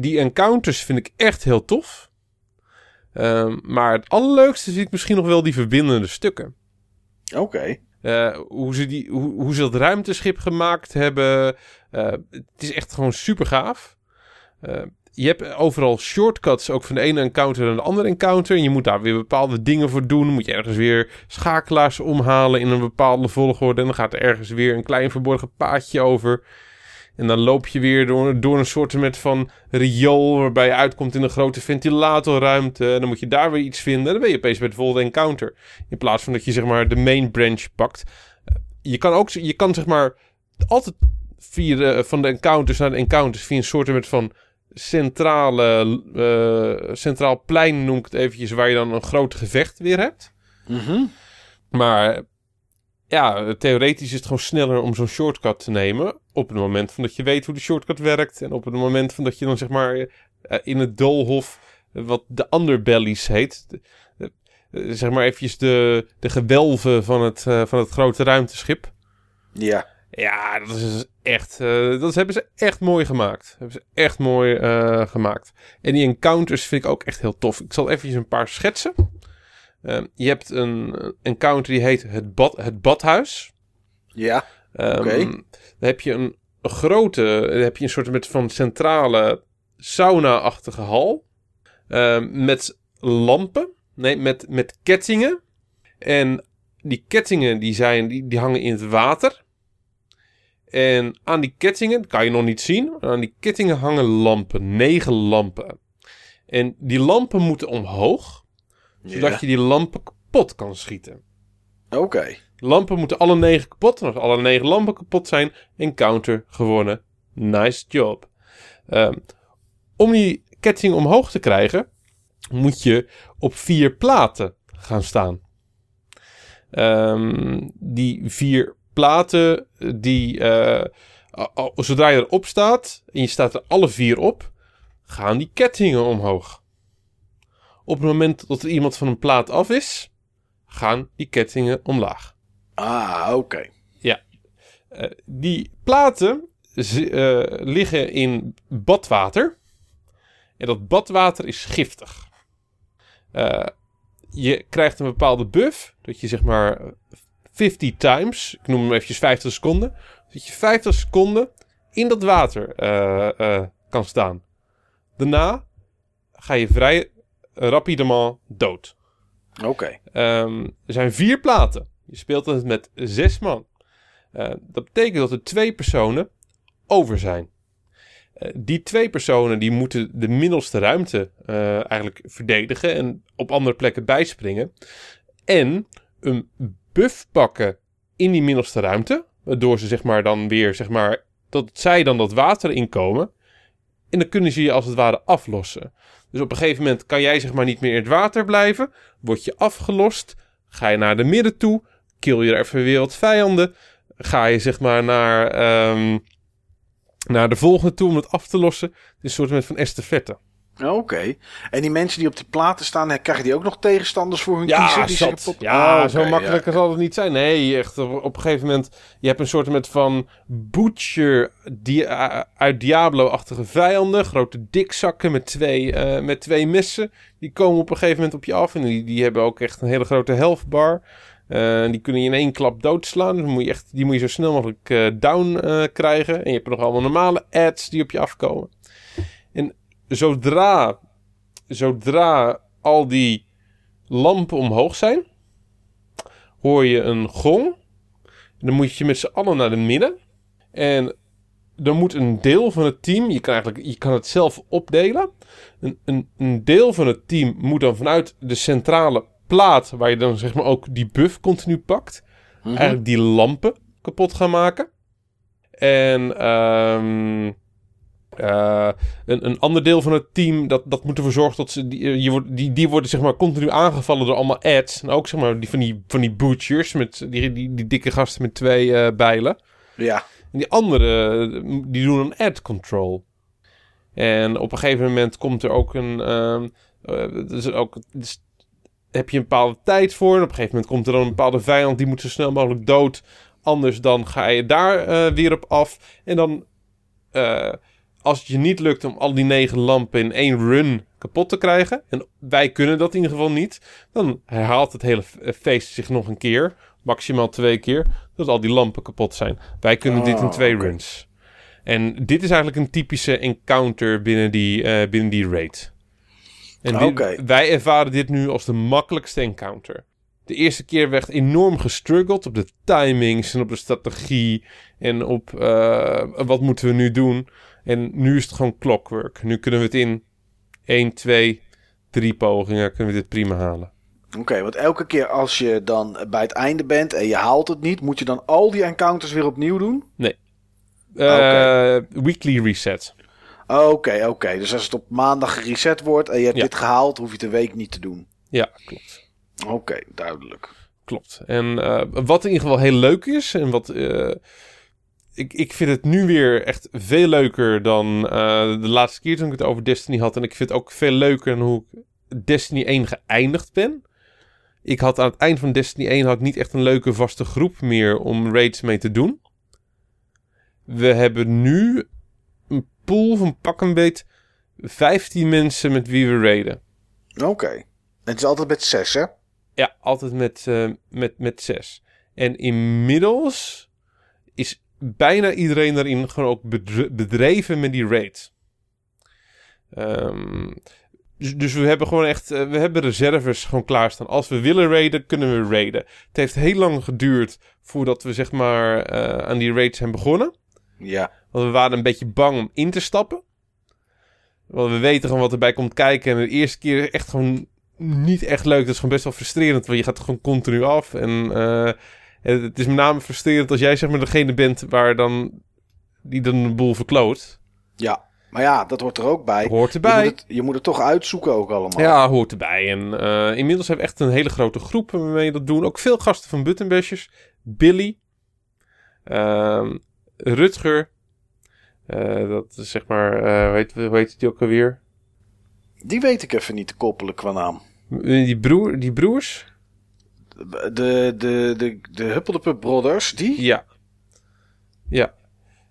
die encounters vind ik echt heel tof. Ehm, maar het allerleukste vind ik misschien nog wel die verbindende stukken. Oké. Eh, hoe, ze die, hoe, hoe ze dat ruimteschip gemaakt hebben. eh, het is echt gewoon super gaaf. Eh, je hebt overal shortcuts, ook van de ene encounter naar de andere encounter. En je moet daar weer bepaalde dingen voor doen. Moet je ergens weer schakelaars omhalen in een bepaalde volgorde. En dan gaat er ergens weer een klein verborgen paadje over. En dan loop je weer door, door een soort met van riool waarbij je uitkomt in een grote ventilatorruimte. En dan moet je daar weer iets vinden. En dan ben je opeens bij de volgende encounter. In plaats van dat je zeg maar de main branch pakt. Je kan ook, je kan zeg maar altijd via van de encounters naar de encounters via een soort met van centrale, eh, centraal plein noem ik het eventjes, waar je dan een groot gevecht weer hebt. Mhm. Maar ja, theoretisch is het gewoon sneller om zo'n shortcut te nemen. Op het moment van dat je weet hoe de shortcut werkt. En op het moment van dat je dan zeg maar eh, in het doolhof, eh, wat de underbellies heet. zeg maar eventjes de, de gewelven van het, van het grote ruimteschip. Ja. Ja, dat is echt. eh, dat hebben ze echt mooi gemaakt. Hebben ze echt mooi eh, gemaakt. En die encounters vind ik ook echt heel tof. Ik zal eventjes een paar schetsen. Ehm, je hebt een encounter die heet het, bad, het badhuis. Ja. Ehm, Oké. Dan heb je een, grote. Dan heb je een soort met van centrale sauna-achtige hal. Ehm, met lampen. Nee, met, met kettingen. En die kettingen die zijn, die, die hangen in het water. En aan die kettingen, dat kan je nog niet zien, maar aan die kettingen hangen lampen. Negen lampen. En die lampen moeten omhoog, zodat Ja. je die lampen kapot kan schieten. Oké. Lampen moeten alle negen kapot. En als alle negen lampen kapot zijn, encounter gewonnen. Nice job. Ehm, om die ketting omhoog te krijgen, moet je op vier platen gaan staan. Ehm, die vier platen, die, eh, zodra je erop staat en je staat er alle vier op, gaan die kettingen omhoog. Op het moment dat er iemand van een plaat af is, gaan die kettingen omlaag. Ah, oké. Eh, die platen eh, liggen in badwater. En dat badwater is giftig. Je krijgt een bepaalde buff. Dat je zeg maar 50 times, ik noem hem eventjes 50 seconden. Dat je 50 seconden in dat water eh, eh, kan staan. Daarna ga je vrij rapidement dood. Oké. Ehm, er zijn vier platen. Je speelt het met zes man. Eh, dat betekent dat er twee personen over zijn. Die twee personen die moeten de middelste ruimte eigenlijk verdedigen en op andere plekken bijspringen. En een buff pakken in die middelste ruimte, waardoor ze zeg maar dan weer zeg maar dat zij dan dat water inkomen. En dan kunnen ze je als het ware aflossen. Dus op een gegeven moment kan jij zeg maar niet meer in het water blijven. Word je afgelost. Ga je naar de midden toe. Kill je er even weer vijanden. Ga je zeg maar naar, ehm, naar de volgende toe om het af te lossen. Het is een soort van estafette. Oké. En die mensen die op die platen staan, krijgen die ook nog tegenstanders voor hun Ja, kiezen? Die zat. ja Oh, zo makkelijk ja. zal het niet zijn. Nee, echt op, op een gegeven moment... Je hebt een soort met van butcher die, eh, uit Diablo-achtige vijanden. Grote dikzakken met twee, eh, met twee messen. Die komen op een gegeven moment op je af. En die, die hebben ook echt een hele grote health bar. Eh, die kunnen je in één klap doodslaan. Dus moet je echt, die moet je zo snel mogelijk down krijgen. En je hebt nog allemaal normale ads die op je afkomen. En zodra, zodra al die lampen omhoog zijn, hoor je een gong. Dan moet je met z'n allen naar de midden. En dan moet een deel van het team, je kan, eigenlijk, je kan het zelf opdelen. Een, een, een deel van het team moet dan vanuit de centrale plaat, waar je dan zeg maar ook die buff continu pakt, Mhm. eigenlijk die lampen kapot gaan maken. En ehm, eh, een, een ander deel van het team, dat, dat moet ervoor zorgen dat ze... Die, eh, je wordt, die, die worden zeg maar continu aangevallen door allemaal ads. En ook zeg maar die, van, die, van die butchers, met die, die, die dikke gasten met twee eh, bijlen. Ja. En die andere, die doen een ad control. En op een gegeven moment komt er ook een... ehm eh, dus ook, dus heb je een bepaalde tijd voor. En op een gegeven moment komt er dan een bepaalde vijand... die moet zo snel mogelijk dood. Anders dan ga je daar weer op af. En dan... als het je niet lukt om al die negen lampen in één run kapot te krijgen... en wij kunnen dat in ieder geval niet... dan herhaalt het hele feest zich nog een keer... maximaal twee keer... dat al die lampen kapot zijn. Wij kunnen dit in Oh, twee runs. En dit is eigenlijk een typische encounter binnen die, eh, binnen die raid. En dit- wij ervaren dit nu als de makkelijkste encounter. De eerste keer werd enorm gestruggeld op de timings en op de strategie en op eh, wat moeten we nu doen. En nu is het gewoon clockwork. Nu kunnen we het in 1, 2, 3 pogingen kunnen we dit prima halen. Oké, want elke keer als je dan bij het einde bent en je haalt het niet, moet je dan al die encounters weer opnieuw doen? Eh, Weekly reset. Oké, oké. Dus als het op maandag gereset wordt en je hebt Ja. dit gehaald, hoef je het een week niet te doen. Ja, klopt. Oké, duidelijk. Klopt. En eh, wat in ieder geval heel leuk is, en wat. eh, ik, ik vind het nu weer echt veel leuker dan eh, de laatste keer toen ik het over Destiny had. En ik vind het ook veel leuker dan hoe ik Destiny 1 geëindigd ben. Ik had aan het eind van Destiny 1 had ik niet echt een leuke vaste groep meer om raids mee te doen. We hebben nu een pool van pak een beet 15 mensen met wie we raiden. Oké. En het is altijd met zes, hè? Ja, altijd met, eh, met, met zes. En inmiddels is bijna iedereen daarin gewoon ook bedre- bedreven met die raid. Ehm, dus, dus we hebben gewoon echt, eh, we hebben reserves gewoon klaarstaan. Als we willen raiden, kunnen we raiden. Het heeft heel lang geduurd voordat we zeg maar eh, aan die raid zijn begonnen. Ja. Want we waren een beetje bang om in te stappen. Want we weten gewoon wat erbij komt kijken. En de eerste keer echt gewoon niet echt leuk. Dat is gewoon best wel frustrerend. Want je gaat gewoon continu af. En eh, het is met name frustrerend als jij zeg maar degene bent waar dan... Die dan een boel verkloot. Ja. Maar ja, dat hoort er ook bij. Hoort Je erbij. moet, het, je moet het toch uitzoeken ook allemaal. Ja, hoort erbij. En eh, inmiddels hebben we echt een hele grote groep waarmee dat doen. Ook veel gasten van Buttonbashers. Billy. ehm, Rutger. Eh, dat is zeg maar... eh, hoe, heet, hoe heet die ook alweer? Die weet ik even niet te koppelen qua naam. Die, broer, die broers? De, de, de, de Huppeldepup Brothers, die? Ja. Ja.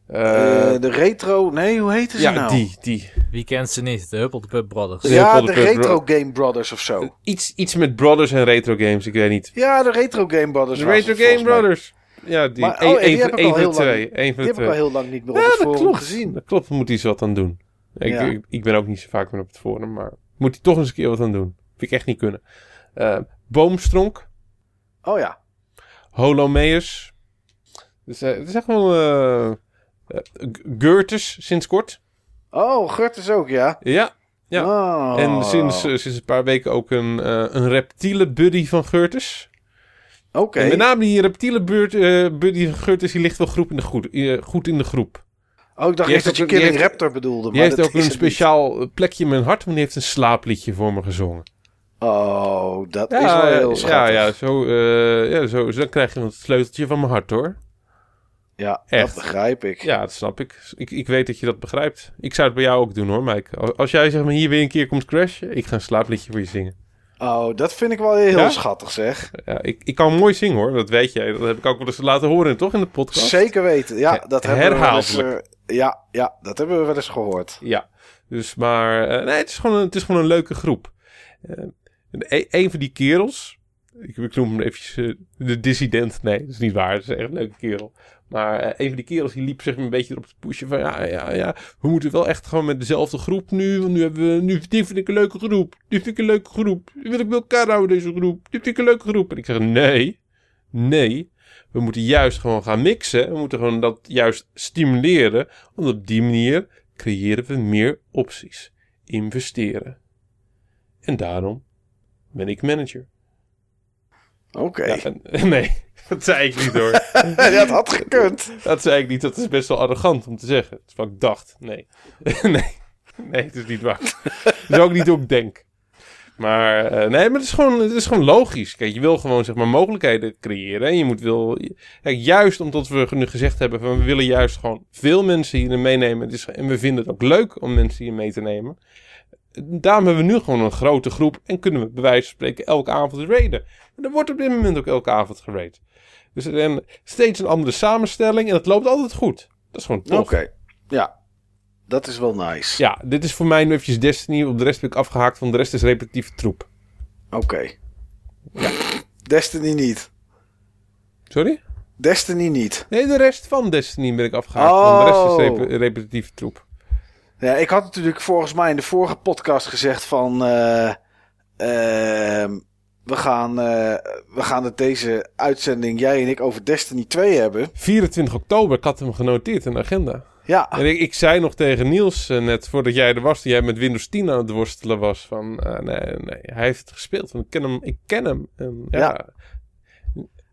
Eh, Eh, de retro... Nee, hoe heette ze ja, nou? die, die. Wie kent ze niet? De Huppeldepup Brothers. De Ja, de Retro Bro- Game Brothers of zo. Iets, iets met Brothers en retro games, ik weet niet. Ja, de Retro Game Brothers. De Retro het Game mij. Brothers. Ja, die. Maar- Eén oh, en die één heb van ik al één van de heel lang- twee. Eén van Die heb ik al heel lang niet meer op Ja, het dat forum klopt. gezien. Dat klopt, moet hij eens wat aan doen. Ik, Ja. ik, ik ben ook niet zo vaak meer op het forum, maar moet hij toch eens een keer wat aan doen. Vind ik echt niet kunnen. Eh, Boomstronk. Oh ja. Holomeus. Dus, eh, het is echt wel... eh eh, G- Goethes, sinds kort. Oh, Gurtus ook, ja? Ja. Ja. Oh. En sinds, eh, sinds een paar weken ook een, eh, een reptiele buddy van Gurtus. Oké. En met name die reptiele beurt, eh, buddy van Gurtus, die ligt wel goed in de, goed, eh, goed in de groep. Oh, ik dacht eerst dat je Killing Raptor bedoelde. Die maar heeft ook een speciaal plekje in mijn hart, want die heeft een slaapliedje voor me gezongen. Oh, dat is wel heel ja, schattig. ja, zo, eh, ja zo, zo dan krijg je het sleuteltje van mijn hart hoor. Ja, Echt. dat begrijp ik. Ja, dat snap ik. ik. Ik weet dat je dat begrijpt. Ik zou het bij jou ook doen hoor, Mike. Als- Als jij zeg maar hier weer een keer komt crashen, ik ga een slaapliedje voor je zingen. Oh, dat vind ik wel heel Ja? schattig, zeg. Ja, ik, ik kan mooi zingen hoor, dat weet jij. Dat heb ik ook wel eens laten horen, toch, in de podcast? Zeker weten. Ja, dat hebben we wel eens, eh, ja, ja, dat hebben we wel eens gehoord. Ja, dus maar... eh, nee, het is, gewoon een, het is gewoon een leuke groep. E- een van die kerels... Ik, noem hem eventjes eh, de dissident. Nee, dat is niet waar. Het is echt een leuke kerel. Maar eh, een van die kerels die liep maar een beetje erop te pushen van... Ja, ja, ja, we moeten wel echt gewoon met dezelfde groep nu. Want nu hebben we... Nu, dit vind ik een leuke groep. Dit vind ik een leuke groep. Die wil ik bij elkaar houden, deze groep. Dit vind ik een leuke groep. En ik zeg, nee, nee. We moeten juist gewoon gaan mixen. We moeten gewoon dat juist stimuleren. Want op die manier creëren we meer opties. Investeren. En daarom ben ik manager. Oké. Ja, nee, dat zei ik niet hoor. dat had gekund. dat zei ik niet. Dat is best wel arrogant om te zeggen. Dat is wat ik dacht. Nee. nee. Nee, het is niet waar. Dat is ook niet hoe ik denk. Maar eh, nee, maar het is, gewoon, het is gewoon logisch. Kijk, je wil gewoon zeg maar mogelijkheden creëren. En je moet wil... Kijk, juist omdat we nu gezegd hebben... Van, we willen juist gewoon veel mensen hierin meenemen. En we vinden het ook leuk om mensen hier mee te nemen. Daarom hebben we nu gewoon een grote groep. En kunnen we bij wijze van spreken elke avond raiden. En er wordt op dit moment ook elke avond geraid. Dus en steeds een andere samenstelling. En het loopt altijd goed. Dat is gewoon tof. Oké. Ja, dat is wel nice. Ja, dit is voor mij nu eventjes Destiny. Op de rest ben ik afgehaakt. Want de rest is repetitieve troep. Oké. Destiny niet. Sorry? Destiny niet. Nee, de rest van Destiny ben ik afgehaakt. Want de rest is Oh. repe- repetitieve troep. Ja, ik had natuurlijk volgens mij in de vorige podcast gezegd van... eh, ehm, we, gaan, eh, we gaan het deze uitzending, jij en ik, over Destiny 2 hebben. 24 oktober, ik had hem genoteerd in de agenda. Ja, En ik, ik zei nog tegen Niels eh, net voordat jij er was, toen jij met Windows 10 aan het worstelen was, van nee, nee, hij heeft het gespeeld. Want ik ken hem, ik ken hem. En, ja. Ja.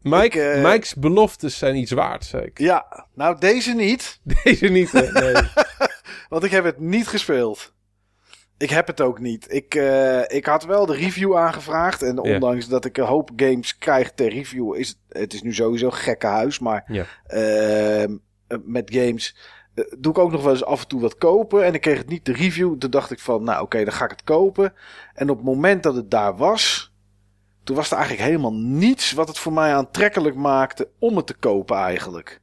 Mike, Ik, Mike's beloftes zijn iets waard, zei ik. ja, nou deze niet, Deze niet, hè? nee. want ik heb het niet gespeeld. Ik heb het ook niet. Ik, eh, ik had wel de review aangevraagd. En ondanks dat ik een hoop games krijg ter review, is het, het is nu sowieso een gekke huis. Maar. Ehm, met games eh, doe ik ook nog wel eens af en toe wat kopen. En ik kreeg het niet de review. Toen dacht ik van, nou oké, dan ga ik het kopen. En op het moment dat het daar was, toen was er eigenlijk helemaal niets wat het voor mij aantrekkelijk maakte om het te kopen eigenlijk.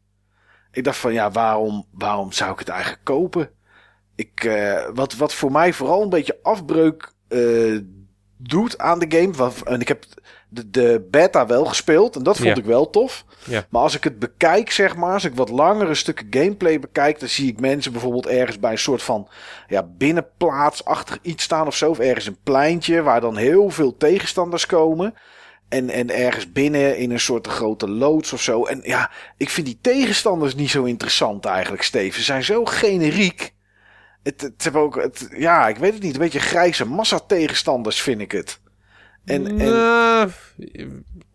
Ik dacht van, ja, waarom, waarom zou ik het eigenlijk kopen? Ik, eh, wat, wat voor mij vooral een beetje afbreuk eh, doet aan de game. En ik heb de, de beta wel gespeeld en dat vond Ja. ik wel tof. Ja. Maar als ik het bekijk, zeg maar, als ik wat langere stukken gameplay bekijk, dan zie ik mensen bijvoorbeeld ergens bij een soort van ja, binnenplaatsachtig iets staan of zo. Of ergens een pleintje waar dan heel veel tegenstanders komen. En, en ergens binnen in een soort grote loods of zo. En ja, ik vind die tegenstanders niet zo interessant eigenlijk, Steven. Ze zijn zo generiek. Het, het hebben ook, het, ja, ik weet het niet. Een beetje grijze massa tegenstanders vind ik het. En, en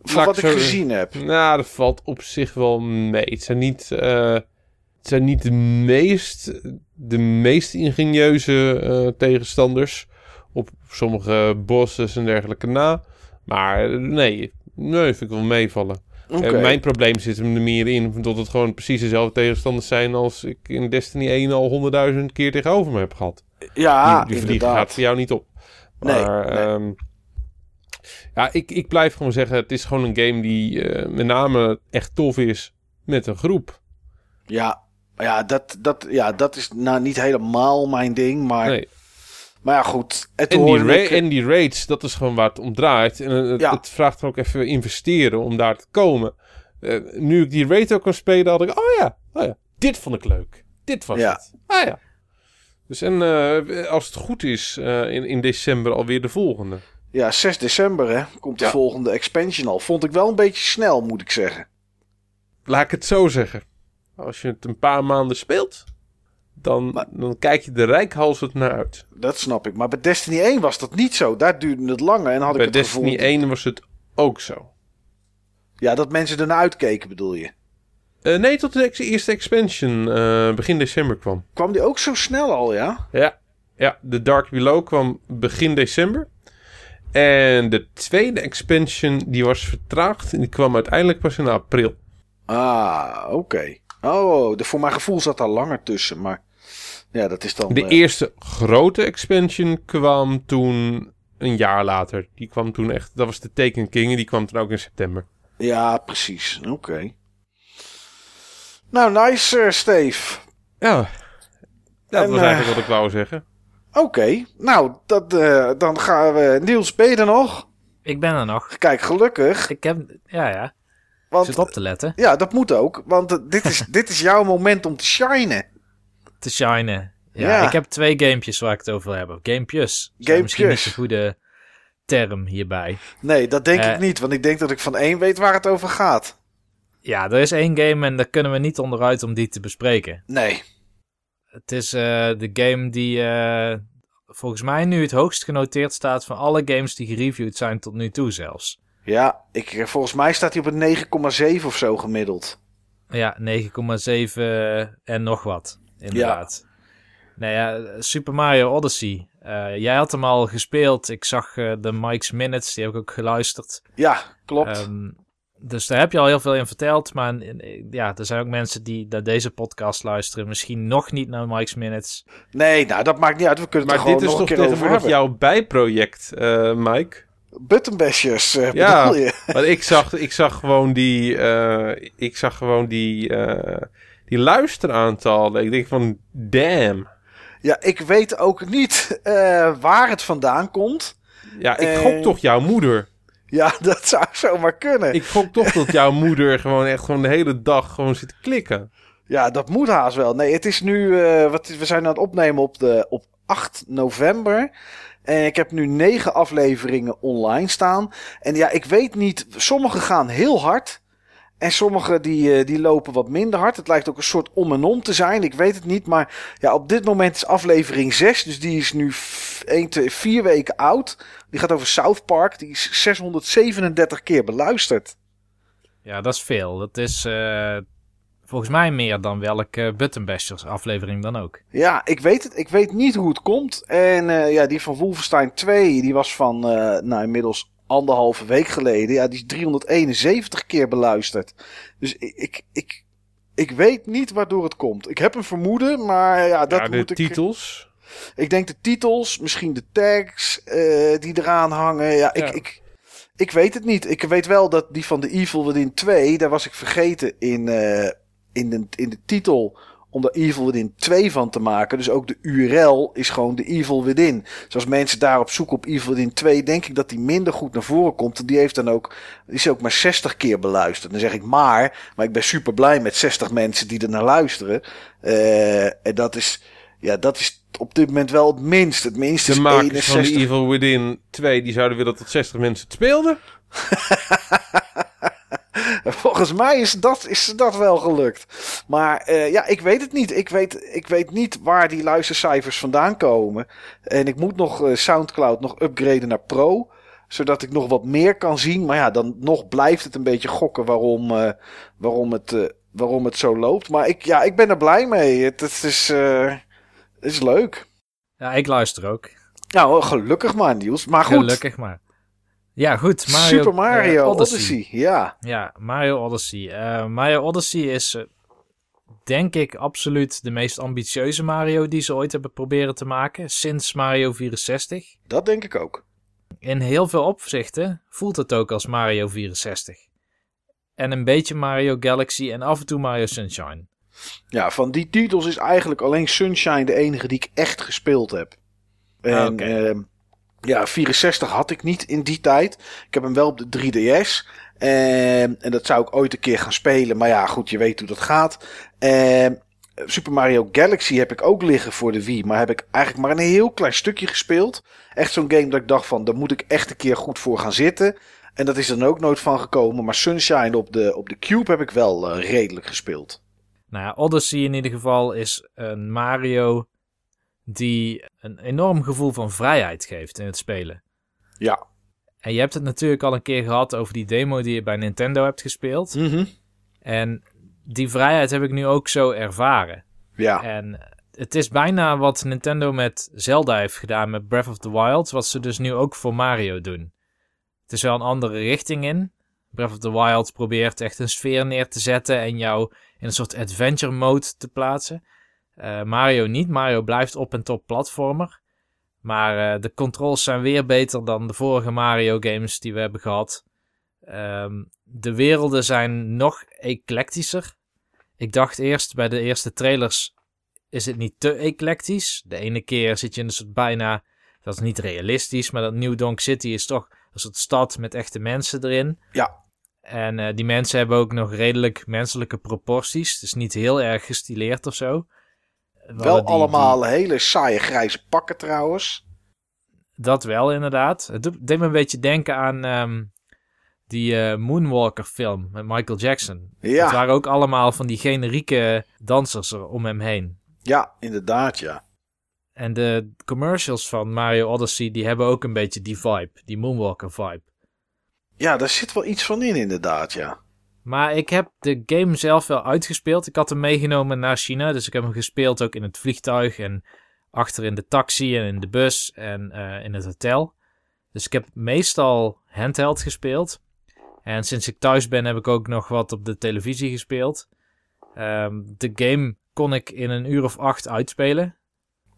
van wat ik gezien heb. Nou, dat valt op zich wel mee. Het zijn niet, eh, het zijn niet de meest, de meest ingenieuze eh, tegenstanders. Op sommige bosses en dergelijke na. Maar eh, nee, nee, vind ik wel meevallen. En mijn probleem zit hem er meer in dat het gewoon precies dezelfde tegenstanders zijn als ik in Destiny 1 al honderdduizend keer tegenover me heb gehad. Ja, die, die gaat voor jou niet op. Nee, Maar nee. ehm, ja, ik, ik blijf gewoon zeggen, het is gewoon een game die eh, met name echt tof is met een groep. Ja, ja, dat, dat, ja, dat is nou niet helemaal mijn ding. Maar, Nee. Maar ja, goed. En, die hoorde ra- ik- en die raids, dat is gewoon waar het om draait. En eh, het, Ja. het vraagt ook even investeren om daar te komen. Eh, nu ik die raid ook kan spelen, had ik, oh ja, oh ja, dit vond ik leuk. Dit was Ja. het. Ah ja. Dus en eh, als het goed is, in, in december alweer de volgende. Ja, 6 december hè, komt de Ja. volgende expansion al. Vond ik wel een beetje snel, moet ik zeggen. Laat ik het zo zeggen. Als je het een paar maanden speelt, dan, Maar- dan kijk je er rijkhalsend naar uit. Dat snap ik. Maar bij Destiny 1 was dat niet zo. Daar duurde het langer en had Bij ik het Destiny gevoel... 1 was het ook zo. Ja, dat mensen ernaar uitkeken bedoel je. Eh, nee, tot de eerste expansion eh, begin december kwam. Kwam die ook zo snel al, ja? Ja, ja, de Dark Below kwam begin december. En de tweede expansion die was vertraagd en die kwam uiteindelijk pas in april. Ah, oké. Oh, de, voor mijn gevoel zat daar langer tussen. Maar ja, dat is dan... De eh, eerste grote expansion kwam toen een jaar later. Die kwam toen echt, dat was de Taken King en die kwam toen ook in september. Ja, precies. Oké. Nou, nice, eh, Steve. Ja, dat En, was eh, eigenlijk wat ik wou zeggen. Oké, nou, dat, eh, dan gaan we... Niels, ben je er nog? Ik ben er nog. Kijk, gelukkig. Ik heb... Ja, ja. Want zit op te letten. ja, dat moet ook. Want eh, dit, is, dit is jouw moment om te shinen. Te shinen. Ja, Ja. ik heb twee gamepjes waar ik het over wil hebben. Gamepjes. Is Gamepjes. Misschien niet de goede term hierbij. Nee, dat denk Eh. ik niet. Want ik denk dat ik van één weet waar het over gaat. Ja, er is één game en daar kunnen we niet onderuit om die te bespreken. Nee. Het is eh, de game die eh, volgens mij nu het hoogst genoteerd staat van alle games die gereviewd zijn tot nu toe zelfs. Ja, ik, eh, volgens mij staat hij op een 9,7 of zo gemiddeld. Ja, 9,7 en nog wat, inderdaad. Nou ja, Super Mario Odyssey. Eh, jij had hem al gespeeld. Ik zag eh, de Mike's Minutes, die heb ik ook geluisterd. Ja, klopt. Ehm, dus daar heb je al heel veel in verteld. Maar eh, ja, er zijn ook mensen die naar deze podcast luisteren. Misschien nog niet naar Mike's Minutes. nee, nou, dat maakt niet uit. We kunnen het Maar er gewoon dit is nog toch een keer over tegenwoordig hebben. jouw bijproject, eh, Mike? Buttonbashers, eh, Ja. bedoel je? Want ik zag, ik zag gewoon die, eh, ik zag gewoon die, eh, die luisteraantallen. Ik denk van, damn. Ja, ik weet ook niet waar het vandaan komt. Ja, ik gok toch jouw moeder. Ja, dat zou zomaar kunnen. Ik gok toch dat jouw moeder gewoon echt gewoon de hele dag gewoon zit te klikken. Ja, dat moet haast wel. Nee, het is nu. wat, we zijn aan het opnemen op, de, op 8 november. En ik heb nu negen afleveringen online staan. En ja, ik weet niet. Sommige gaan heel hard. En sommige die, eh, die lopen wat minder hard. Het lijkt ook een soort om en om te zijn. Ik weet het niet. Maar ja, op dit moment is aflevering 6. Dus die is nu 1, 2, 4 weken oud. Die gaat over South Park. Die is 637 keer beluisterd. Ja, dat is veel. Dat is eh, volgens mij meer dan welke Buttonbashers aflevering dan ook. Ja, ik weet het. Ik weet niet hoe het komt. En eh, ja, die van Wolfenstein 2, die was van, eh, nou inmiddels anderhalve week geleden. Ja, die is 371 keer beluisterd. Dus ik, ik, ik, ik weet niet waardoor het komt. Ik heb een vermoeden, maar ja, dat ja, de moet ik... titels. Ik denk de titels, misschien de tags eh, die eraan hangen. Ja, ik, Ja. Ik, ik weet het niet. Ik weet wel dat die van de Evil Within 2, daar was ik vergeten in, eh, in, de, in de titel om er Evil Within 2 van te maken. Dus ook de URL is gewoon de Evil Within. Dus als mensen daar op zoek op Evil Within 2, denk ik dat die minder goed naar voren komt. Die heeft dan ook, is ook maar 60 keer beluisterd. Dan zeg ik maar, maar ik ben super blij met 60 mensen die er naar luisteren. Eh, en dat is, ja, dat is op dit moment wel het minst. Het minst De is makers 61. van Evil Within 2, die zouden willen dat 60 mensen het speelden. Volgens mij is dat, is dat wel gelukt. Maar eh, ja, ik weet het niet. Ik weet, ik weet niet waar die luistercijfers vandaan komen. En ik moet nog eh, Soundcloud nog upgraden naar Pro. Zodat ik nog wat meer kan zien. Maar ja, dan nog blijft het een beetje gokken waarom, eh, waarom, het, waarom het zo loopt. Maar ik, ja, ik ben er blij mee. Het, het is, het is leuk. Ja, ik luister ook. Nou, gelukkig maar, Niels. Maar goed, Gelukkig maar. Ja, goed. Mario, Super Mario eh, Odyssey. Ja. Ja, Mario Odyssey. Eh, Mario Odyssey is, eh, denk ik, absoluut de meest ambitieuze Mario die ze ooit hebben proberen te maken. Sinds Mario 64. Dat denk ik ook. In heel veel opzichten voelt het ook als Mario 64. En een beetje Mario Galaxy en af en toe Mario Sunshine. Ja, van die titels is eigenlijk alleen Sunshine de enige die ik echt gespeeld heb. En Ah, oké. Ja, 64 had ik niet in die tijd. Ik heb hem wel op de 3DS. Ehm, en dat zou ik ooit een keer gaan spelen. Maar ja, goed, je weet hoe dat gaat. Ehm, Super Mario Galaxy heb ik ook liggen voor de Wii. Maar heb ik eigenlijk maar een heel klein stukje gespeeld. Echt zo'n game dat ik dacht van, daar moet ik echt een keer goed voor gaan zitten. En dat is dan ook nooit van gekomen. Maar Sunshine op de, op de Cube heb ik wel eh, redelijk gespeeld. Nou ja, Odyssey in ieder geval is een Mario die een enorm gevoel van vrijheid geeft in het spelen. Ja. En je hebt het natuurlijk al een keer gehad over die demo die je bij Nintendo hebt gespeeld. Mhm. En die vrijheid heb ik nu ook zo ervaren. Ja. En het is bijna wat Nintendo met Zelda heeft gedaan met Breath of the Wild, wat ze dus nu ook voor Mario doen. Het is wel een andere richting in. Breath of the Wild probeert echt een sfeer neer te zetten en jou in een soort adventure mode te plaatsen. Uh, Mario niet. Mario blijft op en top platformer. Maar uh, de controls zijn weer beter dan de vorige Mario games die we hebben gehad. Um, de werelden zijn nog eclectischer. Ik dacht eerst bij de eerste trailers is het niet te eclectisch. De ene keer zit je in een soort bijna, dat is niet realistisch, maar dat New Donk City is toch een soort stad met echte mensen erin. Ja. En uh, die mensen hebben ook nog redelijk menselijke proporties. Het is niet heel erg gestileerd of zo. Wel die, allemaal die... hele saaie grijze pakken trouwens. Dat wel inderdaad. Het deed me een beetje denken aan um, die uh, Moonwalker film met Michael Jackson. Ja. Het waren ook allemaal van die generieke dansers er om hem heen. Ja, inderdaad ja. En de commercials van Mario Odyssey die hebben ook een beetje die vibe. Die Moonwalker vibe. Ja, daar zit wel iets van in inderdaad ja. Maar ik heb de game zelf wel uitgespeeld. Ik had hem meegenomen naar China. Dus ik heb hem gespeeld ook in het vliegtuig. En achter in de taxi en in de bus en uh, in het hotel. Dus ik heb meestal handheld gespeeld. En sinds ik thuis ben heb ik ook nog wat op de televisie gespeeld. Um, de game kon ik in een uur of acht uitspelen.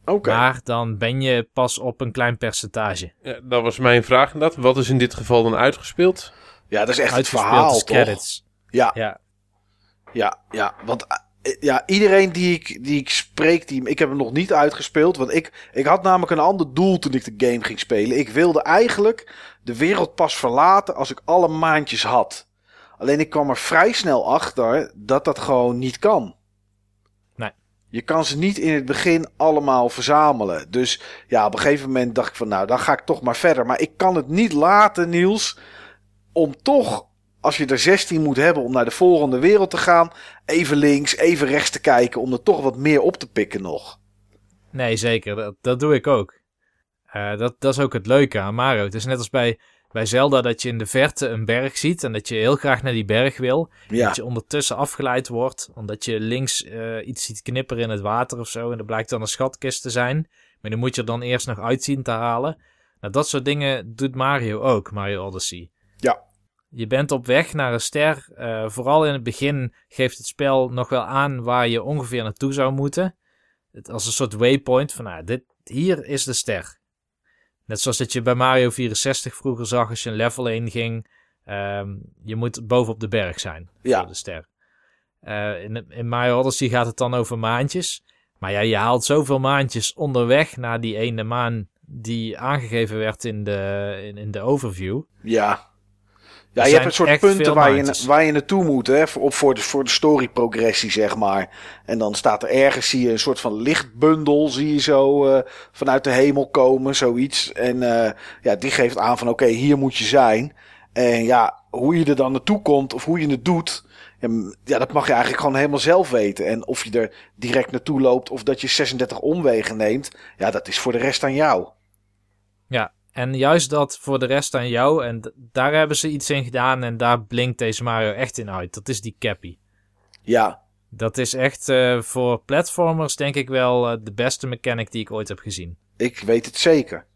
Oké. Okay. Maar dan ben je pas op een klein percentage. Ja, dat was mijn vraag inderdaad. Wat is in dit geval dan uitgespeeld? Ja, dat is echt het verhaal, toch? credits. Ja. Ja. Ja, ja, want ja, iedereen die ik, die ik spreek, die, ik heb hem nog niet uitgespeeld. Want ik, ik had namelijk een ander doel toen ik de game ging spelen. Ik wilde eigenlijk de wereld pas verlaten als ik alle maandjes had. Alleen ik kwam er vrij snel achter dat dat gewoon niet kan. Nee. Je kan ze niet in het begin allemaal verzamelen. Dus ja, op een gegeven moment dacht ik van nou, dan ga ik toch maar verder. Maar ik kan het niet laten, Niels, om toch als je er 16 moet hebben om naar de volgende wereld te gaan, even links, even rechts te kijken om er toch wat meer op te pikken nog. Nee, zeker. Dat, dat doe ik ook. Uh, dat, dat is ook het leuke aan Mario. Het is net als bij, bij Zelda dat je in de verte een berg ziet en dat je heel graag naar die berg wil. Ja. Dat je ondertussen afgeleid wordt, omdat je links uh, iets ziet knipperen in het water of zo. En dat blijkt dan een schatkist te zijn. Maar die moet je er dan eerst nog uitzien te halen. Nou, dat soort dingen doet Mario ook, Mario Odyssey. Ja. Je bent op weg naar een ster. Uh, vooral in het begin geeft het spel nog wel aan waar je ongeveer naartoe zou moeten. Het, als een soort waypoint van nou, dit, hier is de ster. Net zoals dat je bij Mario 64 vroeger zag als je een level in ging. Um, je moet bovenop de berg zijn ja. voor de ster. Uh, in, in Mario Odyssey gaat het dan over maandjes. Maar ja, je haalt zoveel maandjes onderweg naar die ene maan die aangegeven werd in de, in, in de overview. Ja. Ja, je hebt een soort punten waar je, waar je naartoe moet, hè, voor, voor, de, voor de story progressie, zeg maar. En dan staat er ergens, zie je een soort van lichtbundel, zie je zo uh, vanuit de hemel komen, zoiets. En uh, ja, die geeft aan van, oké, okay, hier moet je zijn. En ja, hoe je er dan naartoe komt, of hoe je het doet, ja, dat mag je eigenlijk gewoon helemaal zelf weten. En of je er direct naartoe loopt, of dat je 36 omwegen neemt, ja, dat is voor de rest aan jou. Ja, en juist dat voor de rest aan jou. En daar hebben ze iets in gedaan. En daar blinkt deze Mario echt in uit. Dat is die Cappy. Ja. Dat is echt uh, voor platformers denk ik wel uh, de beste mechanic die ik ooit heb gezien. Ik weet het zeker.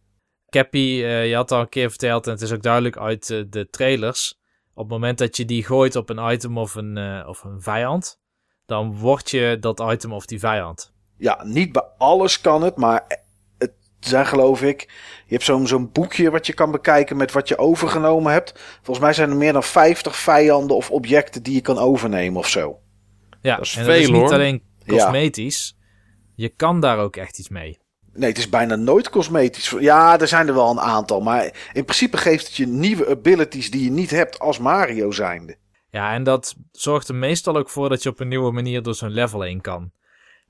Cappy, uh, je had al een keer verteld. En het is ook duidelijk uit de trailers. Op het moment dat je die gooit op een item of een, of een vijand. Dan word je dat item of die vijand. Ja, niet bij alles kan het. Maar zijn geloof ik. Je hebt zo'n zo'n boekje wat je kan bekijken met wat je overgenomen hebt. Volgens mij zijn er meer dan 50 vijanden of objecten die je kan overnemen of zo. Ja, dat is en veel, dat is niet hoor. alleen cosmetisch. Ja. Je kan daar ook echt iets mee. Nee, het is bijna nooit cosmetisch. Ja, er zijn er wel een aantal. Maar in principe geeft het je nieuwe abilities die je niet hebt als Mario zijnde. Ja, en dat zorgt er meestal ook voor dat je op een nieuwe manier door zo'n level heen kan.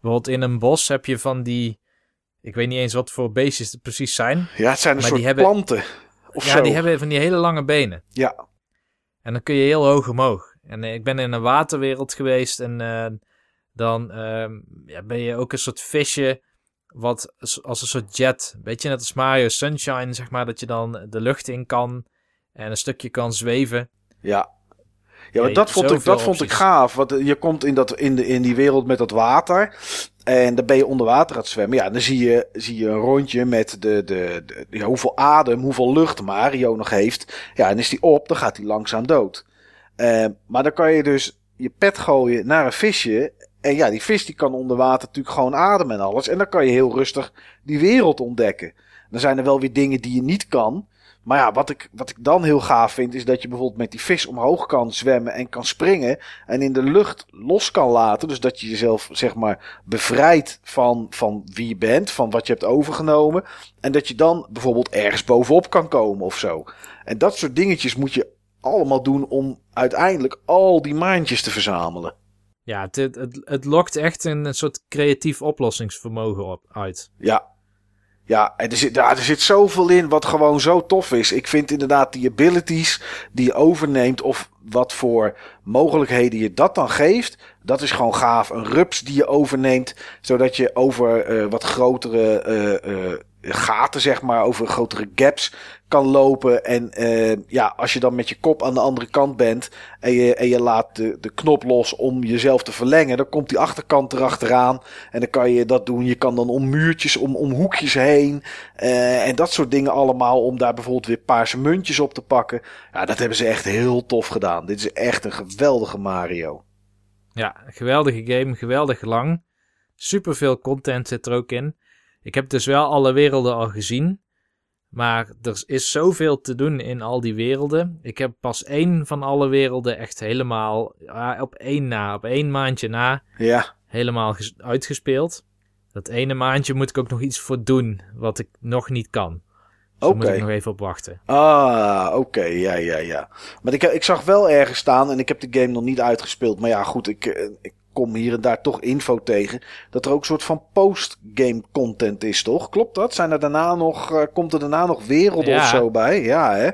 Bijvoorbeeld in een bos heb je van die ik weet niet eens wat voor beestjes het precies zijn. Ja, het zijn een soort hebben, planten. Of ja, zo. die hebben van die hele lange benen. dan ehm, ja, ben je ook een soort visje wat als als een soort jet, beetje net als Mario Sunshine, zeg maar, dat je dan de lucht in kan en een stukje kan zweven. Ja. Ja, maar dat vond, ik, dat vond ik gaaf. Want eh, je komt in, dat, in, de, in die wereld met dat water. En dan ben je onder water aan het zwemmen. Ja, dan zie je, zie je een rondje met de, de, de, ja, hoeveel adem, hoeveel lucht Mario nog heeft. Ja, en is die op, dan gaat hij langzaam dood. Eh, maar dan kan je dus je pet gooien naar een visje. En ja, die vis die kan onder water natuurlijk gewoon ademen en alles. En dan kan je heel rustig die wereld ontdekken. Dan zijn er wel weer dingen die je niet kan. Maar ja, wat ik, wat ik dan heel gaaf vind, is dat je bijvoorbeeld met die vis omhoog kan zwemmen en kan springen. En in de lucht los kan laten. Dus dat je jezelf, zeg maar, bevrijdt van, van wie je bent, van wat je hebt overgenomen. En dat je dan bijvoorbeeld ergens bovenop kan komen of zo. En dat soort dingetjes moet je allemaal doen om uiteindelijk al die maandjes te verzamelen. Ja, het, het, het, lokt echt een, een soort creatief oplossingsvermogen op, uit. Ja. Ja, er zit, ja, er zit zoveel in wat gewoon zo tof is. Ik vind inderdaad die abilities die je overneemt of wat voor mogelijkheden je dat dan geeft. Dat is gewoon gaaf. Een rups die je overneemt, zodat je over eh, wat grotere eh, eh, gaten, zeg maar, over grotere gaps kan lopen. En eh, ja, als je dan met je kop aan de andere kant bent en je, en je laat de, de knop los om jezelf te verlengen, dan komt die achterkant erachteraan. En dan kan je dat doen. Je kan dan om muurtjes, om, om hoekjes heen. eh, en dat soort dingen allemaal. Om daar bijvoorbeeld weer paarse muntjes op te pakken. Ja, dat hebben ze echt heel tof gedaan. Dit is echt een geweldige Mario. Ja, geweldige game, geweldig lang. Superveel content zit er ook in. Ik heb dus wel alle werelden al gezien. Maar er is zoveel te doen in al die werelden. Ik heb pas één van alle werelden echt helemaal op één na, op één maandje na, Ja, helemaal ges- uitgespeeld. Dat ene maandje moet ik ook nog iets voor doen, wat ik nog niet kan. Dus daar moet ik nog even op wachten. Ah, oké, ja, ja, ja. Maar ik, ik zag wel ergens staan, en ik heb de game nog niet uitgespeeld. Maar ja, goed, ik, eh, ik kom hier en daar toch info tegen. Dat er ook een soort van post-game content is, toch? Klopt dat? Zijn er daarna nog, eh, komt er daarna nog werelden Ja. of zo bij? Ja, hè?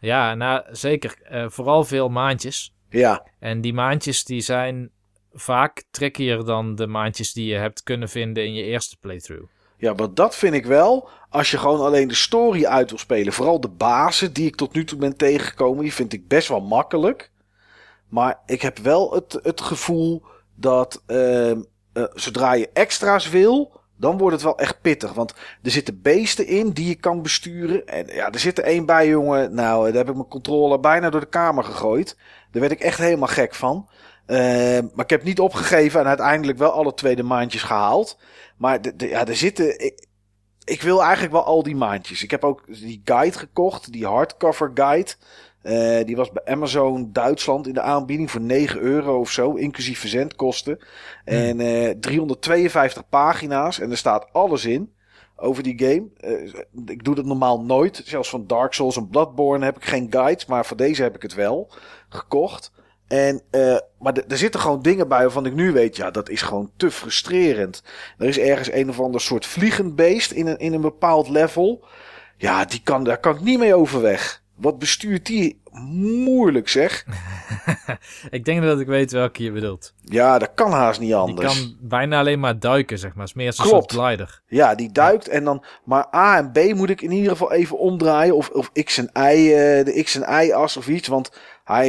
Ja, nou zeker. eh, vooral veel maandjes. Ja, En die maandjes die zijn vaak trickier dan de maandjes die je hebt kunnen vinden in je eerste playthrough. ja, maar dat vind ik wel. Als je gewoon alleen de story uit wil spelen. Vooral de bazen die ik tot nu toe ben tegengekomen. Die vind ik best wel makkelijk. Maar ik heb wel het, het gevoel dat ehm, eh, zodra je extra's wil, dan wordt het wel echt pittig. Want er zitten beesten in die je kan besturen. En ja, er zit er één bij, jongen. Nou, daar heb ik mijn controller bijna door de kamer gegooid. Daar werd ik echt helemaal gek van. Ehm, maar ik heb niet opgegeven en uiteindelijk wel alle tweede maandjes gehaald. Maar de- ja, er zitten. Ik, ik wil eigenlijk wel al die maandjes. Ik heb ook die guide gekocht, die hardcover guide. Eh, die was bij Amazon Duitsland in de aanbieding voor 9 euro of zo, inclusief verzendkosten. En eh 352 pagina's en er staat alles in over die game. Eh, ik doe dat normaal nooit. Zelfs van Dark Souls en Bloodborne heb ik geen guides, maar voor deze heb ik het wel gekocht. En, eh, maar er zitten gewoon dingen bij waarvan ik nu weet, ja, dat is gewoon te frustrerend. Er is ergens een of ander soort vliegend beest in een, in een bepaald level. Ja, die kan, daar kan ik niet mee overweg. Wat bestuurt die moeilijk, zeg. Ik denk dat ik weet welke je bedoelt. Ja, dat kan haast niet Die anders. kan bijna alleen maar duiken, zeg maar. Het is meer als een Klopt. soort glider. Ja, die duikt en dan. Maar A en B moet ik in ieder geval even omdraaien. Of, of X en Y, eh, de X en Y-as of iets. Want hij.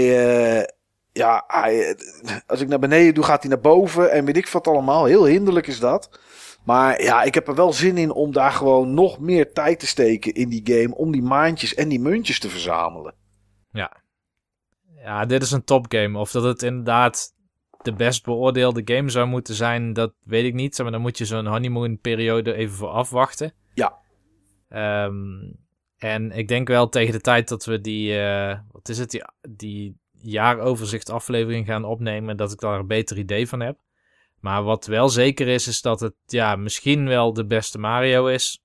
eh, ja, hij, eh, als ik naar beneden doe, gaat hij naar boven. En weet ik wat allemaal. Heel hinderlijk is dat. Maar ja, ik heb er wel zin in om daar gewoon nog meer tijd te steken in die game. Om die maandjes en die muntjes te verzamelen. Ja, dit is een topgame. Of dat het inderdaad de best beoordeelde game zou moeten zijn, dat weet ik niet. Maar dan moet je zo'n honeymoon periode even voor afwachten. Ja. Ehm, en ik denk wel tegen de tijd dat we die, eh, wat is het, die, die jaaroverzicht aflevering gaan opnemen, dat ik daar een beter idee van heb. Maar wat wel zeker is, is dat het ja, misschien wel de beste Mario is.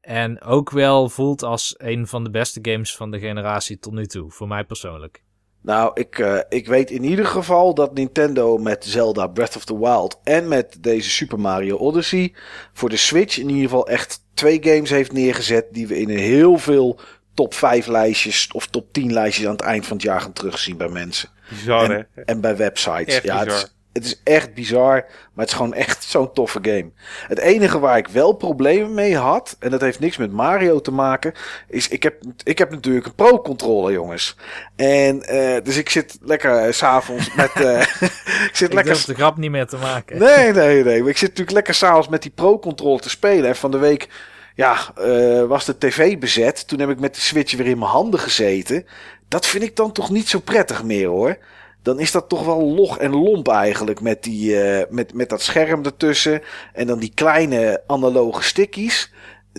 En ook wel voelt als een van de beste games van de generatie tot nu toe, voor mij persoonlijk. Nou, ik, eh, ik weet in ieder geval dat Nintendo met Zelda Breath of the Wild en met deze Super Mario Odyssey voor de Switch in ieder geval echt twee games heeft neergezet die we in een heel veel top 5 lijstjes of top 10 lijstjes aan het eind van het jaar gaan terugzien bij mensen. Bizar, hè? En bij websites. Echt ja, het bizar. is, Het is echt bizar, maar het is gewoon echt zo'n toffe game. Het enige waar ik wel problemen mee had, en dat heeft niks met Mario te maken, is ik heb, ik heb natuurlijk een pro-controller, jongens. En uh, dus ik zit lekker uh, s'avonds met. Uh, ik zit ik lekker. de grap niet meer te maken. Nee, nee, nee. Ik zit natuurlijk lekker s'avonds met die pro-controller te spelen. En van de week ja, uh, was de tv bezet. Toen heb ik met de Switch weer in mijn handen gezeten. Dat vind ik dan toch niet zo prettig meer hoor. Dan is dat toch wel log en lomp eigenlijk met, die, uh, met, met dat scherm ertussen. En dan die kleine analoge stickies.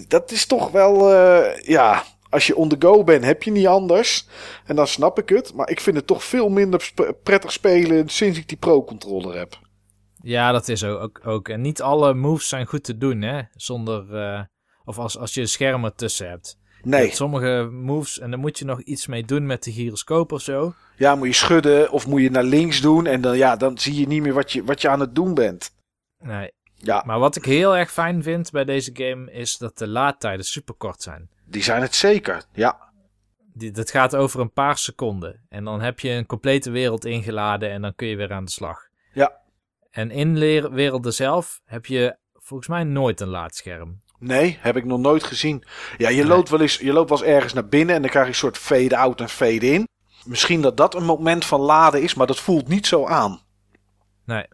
Dat is toch wel, uh, ja, als je on the go bent heb je niet anders. En dan snap ik het. Maar ik vind het toch veel minder prettig spelen sinds ik die pro-controller heb. Ja, dat is ook, ook. En niet alle moves zijn goed te doen, hè. Zonder... Uh of als, als je schermen tussen hebt. Nee. sommige moves, en dan moet je nog iets mee doen met de gyroscoop of zo. Ja, moet je schudden of moet je naar links doen. En dan, ja, dan zie je niet meer wat je, wat je aan het doen bent. Nee. Ja. Maar wat ik heel erg fijn vind bij deze game is dat de laadtijden super kort zijn. Die zijn het zeker, ja. Die, dat gaat over een paar seconden. En dan heb je een complete wereld ingeladen en dan kun je weer aan de slag. Ja. En in werelden zelf heb je volgens mij nooit een laadscherm. Nee, heb ik nog nooit gezien. Ja, je, loopt wel eens, je loopt wel eens ergens naar binnen en dan krijg je een soort fade-out en fade-in. Misschien dat dat een moment van laden is, maar dat voelt niet zo aan. Nee.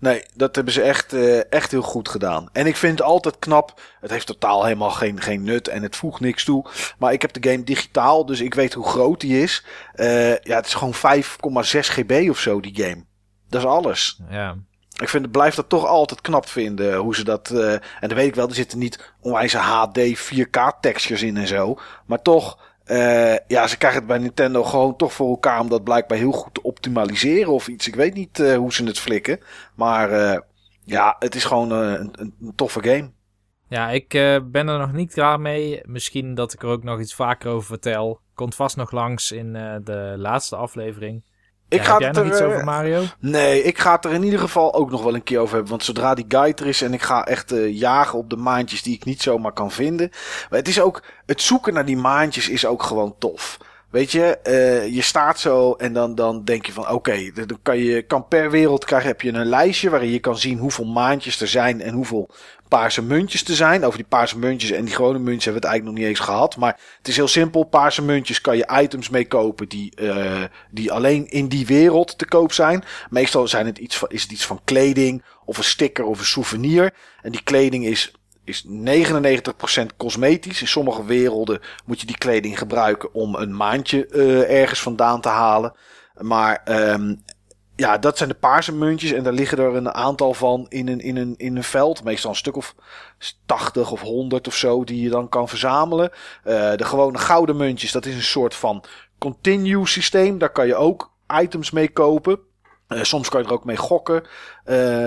Nee, dat hebben ze echt, uh, echt heel goed gedaan. En ik vind het altijd knap. Het heeft totaal helemaal geen, geen nut en het voegt niks toe. Maar ik heb de game digitaal, dus ik weet hoe groot die is. Uh, ja, het is gewoon 5,6 GB of zo, die game. Dat is alles. Ja ik vind, blijf dat toch altijd knap vinden. Hoe ze dat. Uh, en dan weet ik wel, er zitten niet onwijze HD 4K textures in en zo. Maar toch. Uh, ja, ze krijgen het bij Nintendo gewoon toch voor elkaar om dat blijkbaar heel goed te optimaliseren of iets. Ik weet niet uh, hoe ze het flikken. Maar ja, het is gewoon een, een, toffe game. Ja, ik ben er nog niet klaar mee. Misschien dat ik er ook nog iets vaker over vertel. Komt vast nog langs in de laatste aflevering. Ik ga heb jij nog iets over eh, Mario? Nee, ik ga het er in ieder geval ook nog wel een keer over hebben. Want zodra die guide er is en ik ga echt uh, jagen op de maandjes die ik niet zomaar kan vinden. Maar het is ook, het zoeken naar die maandjes is ook gewoon tof. Weet je, uh, je staat zo en dan, dan denk je van oké, okay, dan kan je kan per wereld heb je een lijstje waarin je kan zien hoeveel maandjes er zijn en hoeveel paarse muntjes te zijn. Over die paarse muntjes en die gewone muntjes hebben we het eigenlijk nog niet eens gehad. Maar het is heel simpel. Paarse muntjes kan je items mee kopen die, uh, die alleen in die wereld te koop zijn. Meestal zijn het iets van, is het iets van kleding of een sticker of een souvenir. En die kleding is is 99% cosmetisch. In sommige werelden moet je die kleding gebruiken om een maandje uh, ergens vandaan te halen. Maar um, ja, dat zijn de paarse muntjes. En daar liggen er een aantal van in een, in een, in een veld. Meestal een stuk of 80 of 100 of zo die je dan kan verzamelen. Uh, de gewone gouden muntjes, dat is een soort van continue systeem. Daar kan je ook items mee kopen. Uh, soms kan je er ook mee gokken. Uh,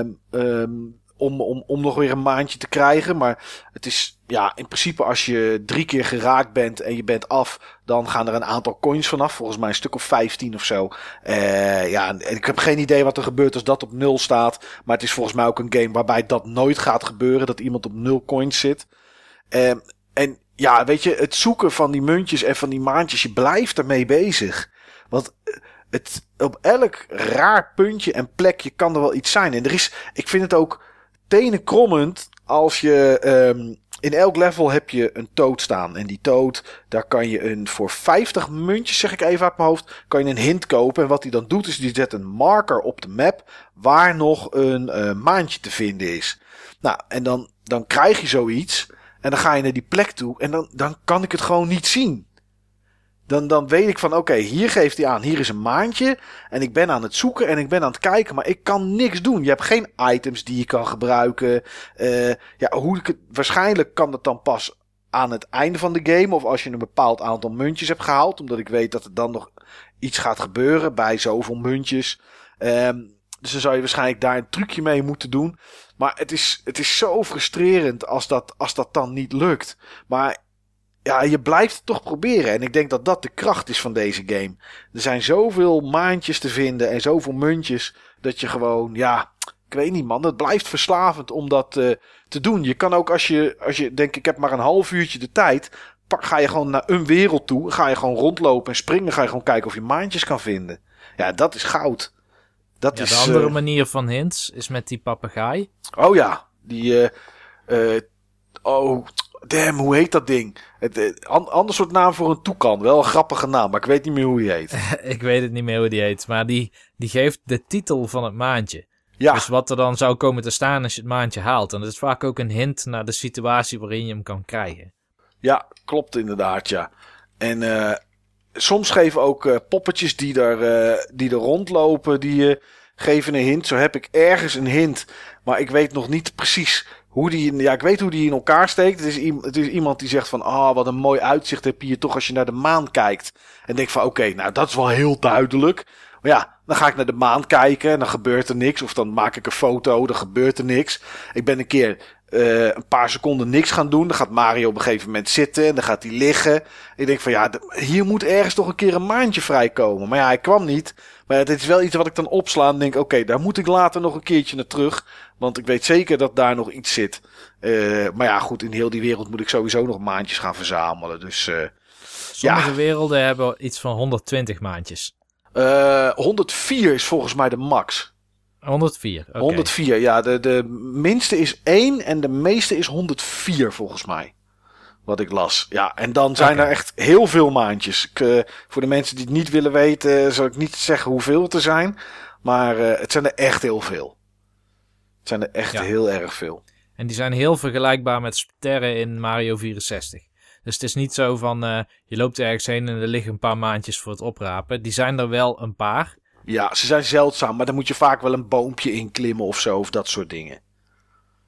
om, om, om nog weer een maandje te krijgen. Maar het is ja, in principe als je drie keer geraakt bent en je bent af, dan gaan er een aantal coins vanaf. Volgens mij een stuk of 15 of zo. Uh, ja, en ik heb geen idee wat er gebeurt als dat op nul staat. Maar het is volgens mij ook een game waarbij dat nooit gaat gebeuren. Dat iemand op nul coins zit. Uh, en ja, weet je, het zoeken van die muntjes en van die maandjes, je blijft ermee bezig. Want het, op elk raar puntje en plekje kan er wel iets zijn. En er is, ik vind het ook tenen krommend als je um, in elk level heb je een toad staan. En die toad, daar kan je een voor 50 muntjes, zeg ik even uit mijn hoofd, kan je een hint kopen. En wat hij dan doet, is die zet een marker op de map waar nog een uh, maandje te vinden is. Nou, en dan, dan krijg je zoiets. En dan ga je naar die plek toe en dan, dan kan ik het gewoon niet zien. Dan, dan weet ik van oké, hier geeft hij aan, hier is een maandje. En ik ben aan het zoeken en ik ben aan het kijken, maar ik kan niks doen. Je hebt geen items die je kan gebruiken. Uh, ja, hoe ik het, waarschijnlijk kan dat dan pas aan het einde van de game. Of als je een bepaald aantal muntjes hebt gehaald. Omdat ik weet dat er dan nog iets gaat gebeuren bij zoveel muntjes. Um, dus dan zou je waarschijnlijk daar een trucje mee moeten doen. Maar het is, het is zo frustrerend als dat, als dat dan niet lukt. Maar ja, je blijft het toch proberen. En ik denk dat dat de kracht is van deze game. Er zijn zoveel maandjes te vinden en zoveel muntjes. Dat je gewoon, ja, ik weet niet man. Het blijft verslavend om dat uh, te doen. Je kan ook als je, als je denkt, ik heb maar een half uurtje de tijd. ga je gewoon naar een wereld toe. Ga je gewoon rondlopen en springen. Ga je gewoon kijken of je maandjes kan vinden. Ja, dat is goud. Dat Ja, is, de andere eh, manier van hints is met die papegaai. Oh ja, die. eh, eh, oh, damn, hoe heet dat ding? Het, eh, an- ander soort naam voor een toekan. Wel een grappige naam, maar ik weet niet meer hoe die heet. ik weet het niet meer hoe die heet, maar die, die geeft de titel van het maandje. Ja, Dus wat er dan zou komen te staan als je het maandje haalt. En dat is vaak ook een hint naar de situatie waarin je hem kan krijgen. ja klopt inderdaad, ja. En eh, soms geven ook eh, poppetjes die er, eh, die er rondlopen, die eh, geven een hint. Zo heb ik ergens een hint, maar ik weet nog niet precies hoe die... Ja, ik weet hoe die in elkaar steekt. Het is, het is iemand die zegt van... Ah, wat een mooi uitzicht heb je hier toch als je naar de maan kijkt. En denk van, oké, nou dat is wel heel duidelijk. Maar ja, dan ga ik naar de maan kijken en dan gebeurt er niks. Of dan maak ik een foto, dan gebeurt er niks. Ik ben een keer eh, een paar seconden niks gaan doen. Dan gaat Mario op een gegeven moment zitten en dan gaat hij liggen. Ik denk van ja, hier moet ergens toch een keer een maandje vrijkomen. Maar ja, hij kwam niet. Maar dit is wel iets wat ik dan opsla en denk, oké, daar moet ik later nog een keertje naar terug. Want ik weet zeker dat daar nog iets zit. Eh, maar ja, goed, in heel die wereld moet ik sowieso nog maandjes gaan verzamelen. Dus eh, Sommige Ja. werelden hebben iets van 120 maandjes. eh, 104 is volgens mij de max. 104, oké. 104, ja. De, de minste is 1 en de meeste is 104 volgens mij. Wat ik las. Ja, en dan zijn er echt heel veel maandjes. Ik, eh, voor de mensen die het niet willen weten, zal ik niet zeggen hoeveel het er zijn. Maar eh, het zijn er echt heel veel. Zijn er echt Ja. heel erg veel. En die zijn heel vergelijkbaar met sterren in Mario 64. Dus het is niet zo van eh, je loopt ergens heen en er liggen een paar maandjes voor het oprapen. Die zijn er wel een paar. Ja, ze zijn zeldzaam, maar dan moet je vaak wel een boompje inklimmen of zo, of dat soort dingen.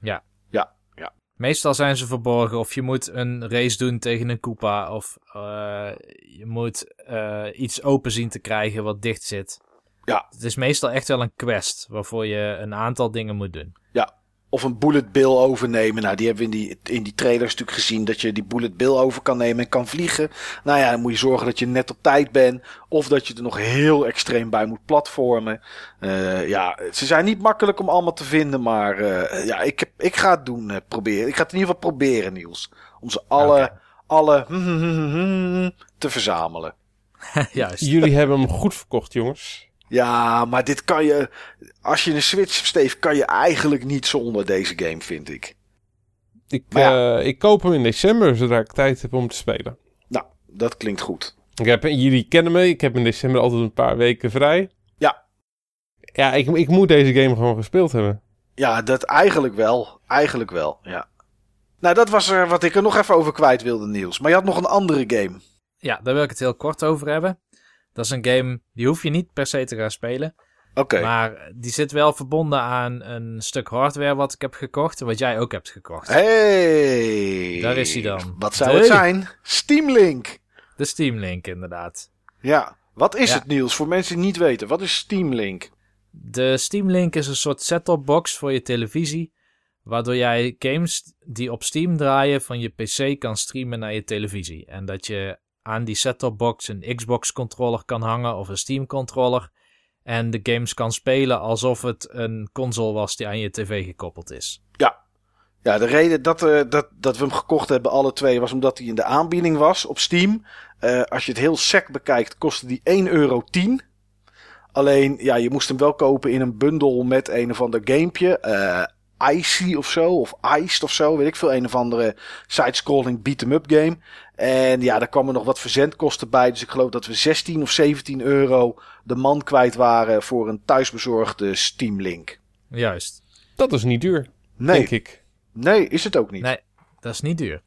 Ja. Ja, ja. Meestal zijn ze verborgen of je moet een race doen tegen een Koopa of eh, je moet eh, iets open zien te krijgen wat dicht zit. Ja. Het is meestal echt wel een quest waarvoor je een aantal dingen moet doen. Ja, of een bullet bill overnemen. Nou, die hebben we in die, in die trailers natuurlijk gezien. Dat je die bullet bill over kan nemen en kan vliegen. Nou ja, dan moet je zorgen dat je net op tijd bent. Of dat je er nog heel extreem bij moet platformen. Eh, ja, ze zijn niet makkelijk om allemaal te vinden. Maar eh, ja, ik, heb, ik ga het doen. eh, proberen. Ik ga het in ieder geval proberen, Niels. Om ze alle, alle te verzamelen. Juist. Jullie hebben hem goed verkocht, jongens. Ja, maar dit kan je. Als je een Switch, Steve, kan je eigenlijk niet zonder deze game, vind ik. Ik, Maar eh, ik koop hem in december, zodra ik tijd heb om te spelen. Nou, dat klinkt goed. Ik heb, jullie kennen me, ik heb in december altijd een paar weken vrij. Ja. Ja, ik, ik moet deze game gewoon gespeeld hebben. Ja, dat eigenlijk wel. Eigenlijk wel, ja. Nou, dat was er wat ik er nog even over kwijt wilde, Niels. Maar je had nog een andere game. Ja, daar wil ik het heel kort over hebben. Dat is een game, die hoef je niet per se te gaan spelen. Oké. Maar die zit wel verbonden aan een stuk hardware wat ik heb gekocht. Wat jij ook hebt gekocht. Hey. Daar is hij dan. Wat zou het zijn? Steam Link. De Steam Link inderdaad. Ja. Wat is Ja. het, Niels? Voor mensen die niet weten. Wat is Steam Link? De Steam Link is een soort set-top box voor je televisie. Waardoor jij games die op Steam draaien van je PC kan streamen naar je televisie. En dat je aan die set-top box een Xbox controller kan hangen of een Steam controller. En de games kan spelen alsof het een console was die aan je tv gekoppeld is. Ja, de reden dat, eh, dat, dat we hem gekocht hebben, alle twee, was omdat hij in de aanbieding was op Steam. Eh, als je het heel sec bekijkt, kostte die 1,10 euro. Alleen, ja, je moest hem wel kopen in een bundel met een of ander gamepje. eh Icy of zo, of Iced of zo, weet ik veel. Een of andere side-scrolling beat-em-up game. En ja, daar kwamen nog wat verzendkosten bij. Dus ik geloof dat we 16 of 17 euro de man kwijt waren voor een thuisbezorgde Steam Link. Juist. Dat is niet duur, Nee, denk ik. nee, is het ook niet. Nee, dat is niet duur.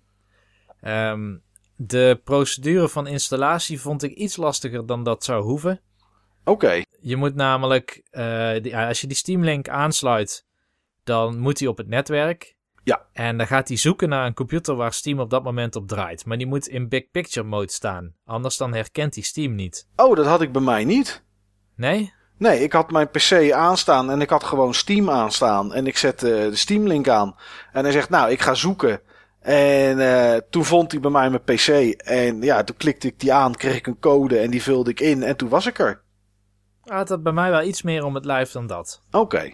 Ehm, de procedure van installatie vond ik iets lastiger dan dat zou hoeven. Oké, Je moet namelijk, eh, die- als je die Steam Link aansluit, dan moet hij op het netwerk. Ja. En dan gaat hij zoeken naar een computer waar Steam op dat moment op draait. Maar die moet in Big Picture mode staan. Anders dan herkent hij Steam niet. Oh, dat had ik bij mij niet. Nee? Nee, ik had mijn PC aanstaan en ik had gewoon Steam aanstaan. En ik zette de Steam link aan. En hij zegt, nou, ik ga zoeken. En eh, toen vond hij bij mij mijn PC. En ja, toen klikte ik die aan, kreeg ik een code en die vulde ik in. En toen was ik er. Had het bij mij wel iets meer om het lijf dan dat. Oké.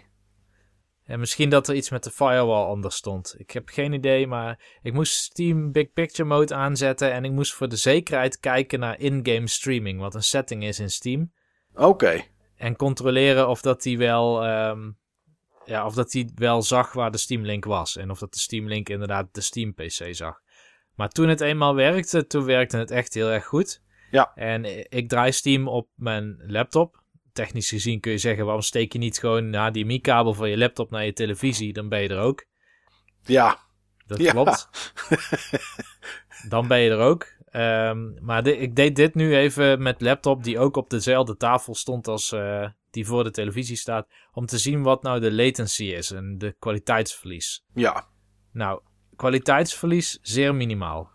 En misschien dat er iets met de firewall anders stond. Ik heb geen idee, maar ik moest Steam Big Picture mode aanzetten. En ik moest voor de zekerheid kijken naar in-game streaming, wat een setting is in Steam. Oké. en controleren of dat hij wel, ehm, ja, of dat hij wel zag waar de Steam Link was. En of dat de Steam Link inderdaad de Steam PC zag. Maar toen het eenmaal werkte, toen werkte het echt heel erg goed. Ja. En ik draai Steam op mijn laptop. Technisch gezien kun je zeggen, waarom steek je niet gewoon een HDMI-kabel van je laptop naar je televisie? Dan ben je er ook. Ja, Dat Ja. klopt. Dan ben je er ook. Ehm, maar ik deed dit nu even met laptop die ook op dezelfde tafel stond als eh, die voor de televisie staat. Om te zien wat nou de latency is en de kwaliteitsverlies. ja, Nou, kwaliteitsverlies zeer minimaal.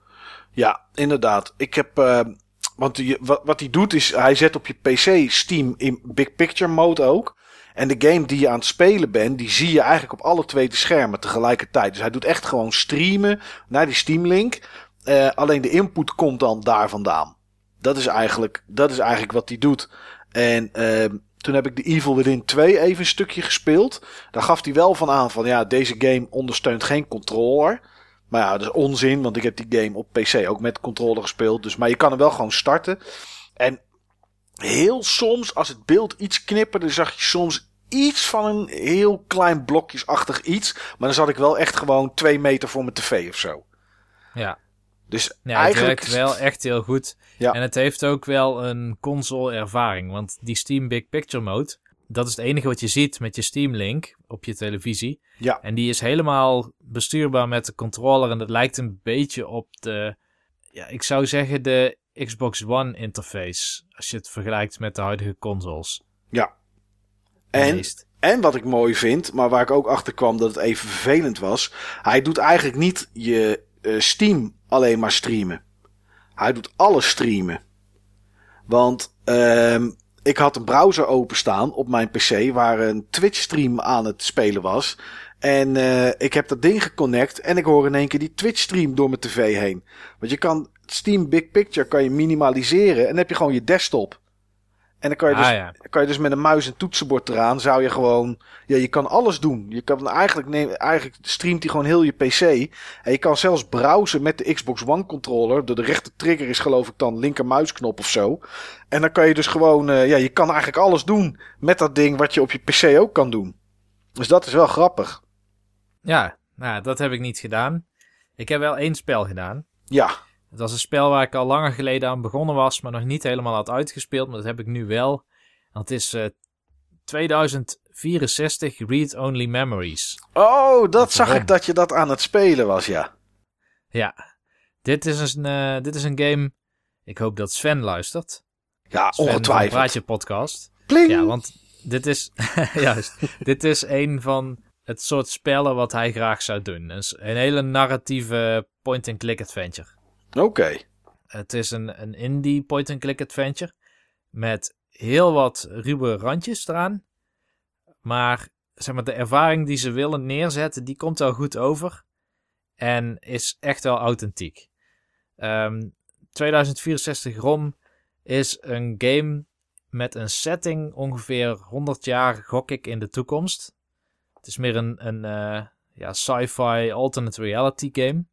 ja, inderdaad. Ik heb, eh, want wat hij doet is, hij zet op je PC Steam in Big Picture mode ook. En de game die je aan het spelen bent, die zie je eigenlijk op alle twee de schermen tegelijkertijd. Dus hij doet echt gewoon streamen naar die Steam link. Eh, alleen de input komt dan daar vandaan. Dat is eigenlijk, dat is eigenlijk wat hij doet. En ehm, toen heb ik de Evil Within 2 even een stukje gespeeld. Daar gaf hij wel van aan van ja, deze game ondersteunt geen controller. Maar ja, dat is onzin, want ik heb die game op PC ook met controller gespeeld. Dus, maar je kan hem wel gewoon starten. En heel soms, als het beeld iets knipperde, zag je soms iets van een heel klein blokjesachtig iets. Maar dan zat ik wel echt gewoon twee meter voor mijn tv of zo. Ja, Dus ja het eigenlijk... werkt wel echt heel goed. Ja. En het heeft ook wel een console ervaring. Want die Steam Big Picture mode, dat is het enige wat je ziet met je Steam Link op je televisie. Ja, En die is helemaal bestuurbaar met de controller. En dat lijkt een beetje op de, ja, ik zou zeggen de Xbox One interface. Als je het vergelijkt met de huidige consoles. ja. En, Meest. en wat ik mooi vind, maar waar ik ook achter kwam dat het even vervelend was. Hij doet eigenlijk niet je eh, Steam alleen maar streamen. Hij doet alles streamen. Want ehm ik had een browser openstaan op mijn PC waar een Twitch stream aan het spelen was. En eh ik heb dat ding geconnect en ik hoor in één keer die Twitch stream door mijn tv heen. Want je kan Steam Big Picture kan je minimaliseren en dan heb je gewoon je desktop. En dan kan je dus Ah ja, kan je dus met een muis en toetsenbord eraan, zou je gewoon, ja, je kan alles doen. Je kan eigenlijk, neem, eigenlijk streamt hij gewoon heel je PC. En je kan zelfs browsen met de Xbox One controller. De, de rechter trigger is geloof ik dan linker muisknop of zo. En dan kan je dus gewoon, eh, ja, je kan eigenlijk alles doen met dat ding wat je op je PC ook kan doen. Dus dat is wel grappig. ja, nou, dat heb ik niet gedaan. Ik heb wel één spel gedaan. Ja, Het was een spel waar ik al langer geleden aan begonnen was, maar nog niet helemaal had uitgespeeld. Maar dat heb ik nu wel. En het is eh 2064 Read Only Memories. oh, dat zag ik dat je dat aan het spelen was, ja. Ja, dit is een, eh, dit is een game. Ik hoop dat Sven luistert. Ja, Sven van ongetwijfeld. Praatje Podcast. Pling! Ja, want dit is, juist, dit is een van het soort spellen wat hij graag zou doen. Een hele narratieve point-and-click adventure. Oké. Het is een, een indie point-and-click adventure met heel wat ruwe randjes eraan. Maar, zeg maar de ervaring die ze willen neerzetten, die komt wel goed over. En is echt wel authentiek. Ehm 2064 ROM is een game met een setting ongeveer 100 jaar, gok ik, in de toekomst. Het is meer een, een eh, ja, sci-fi alternate reality game.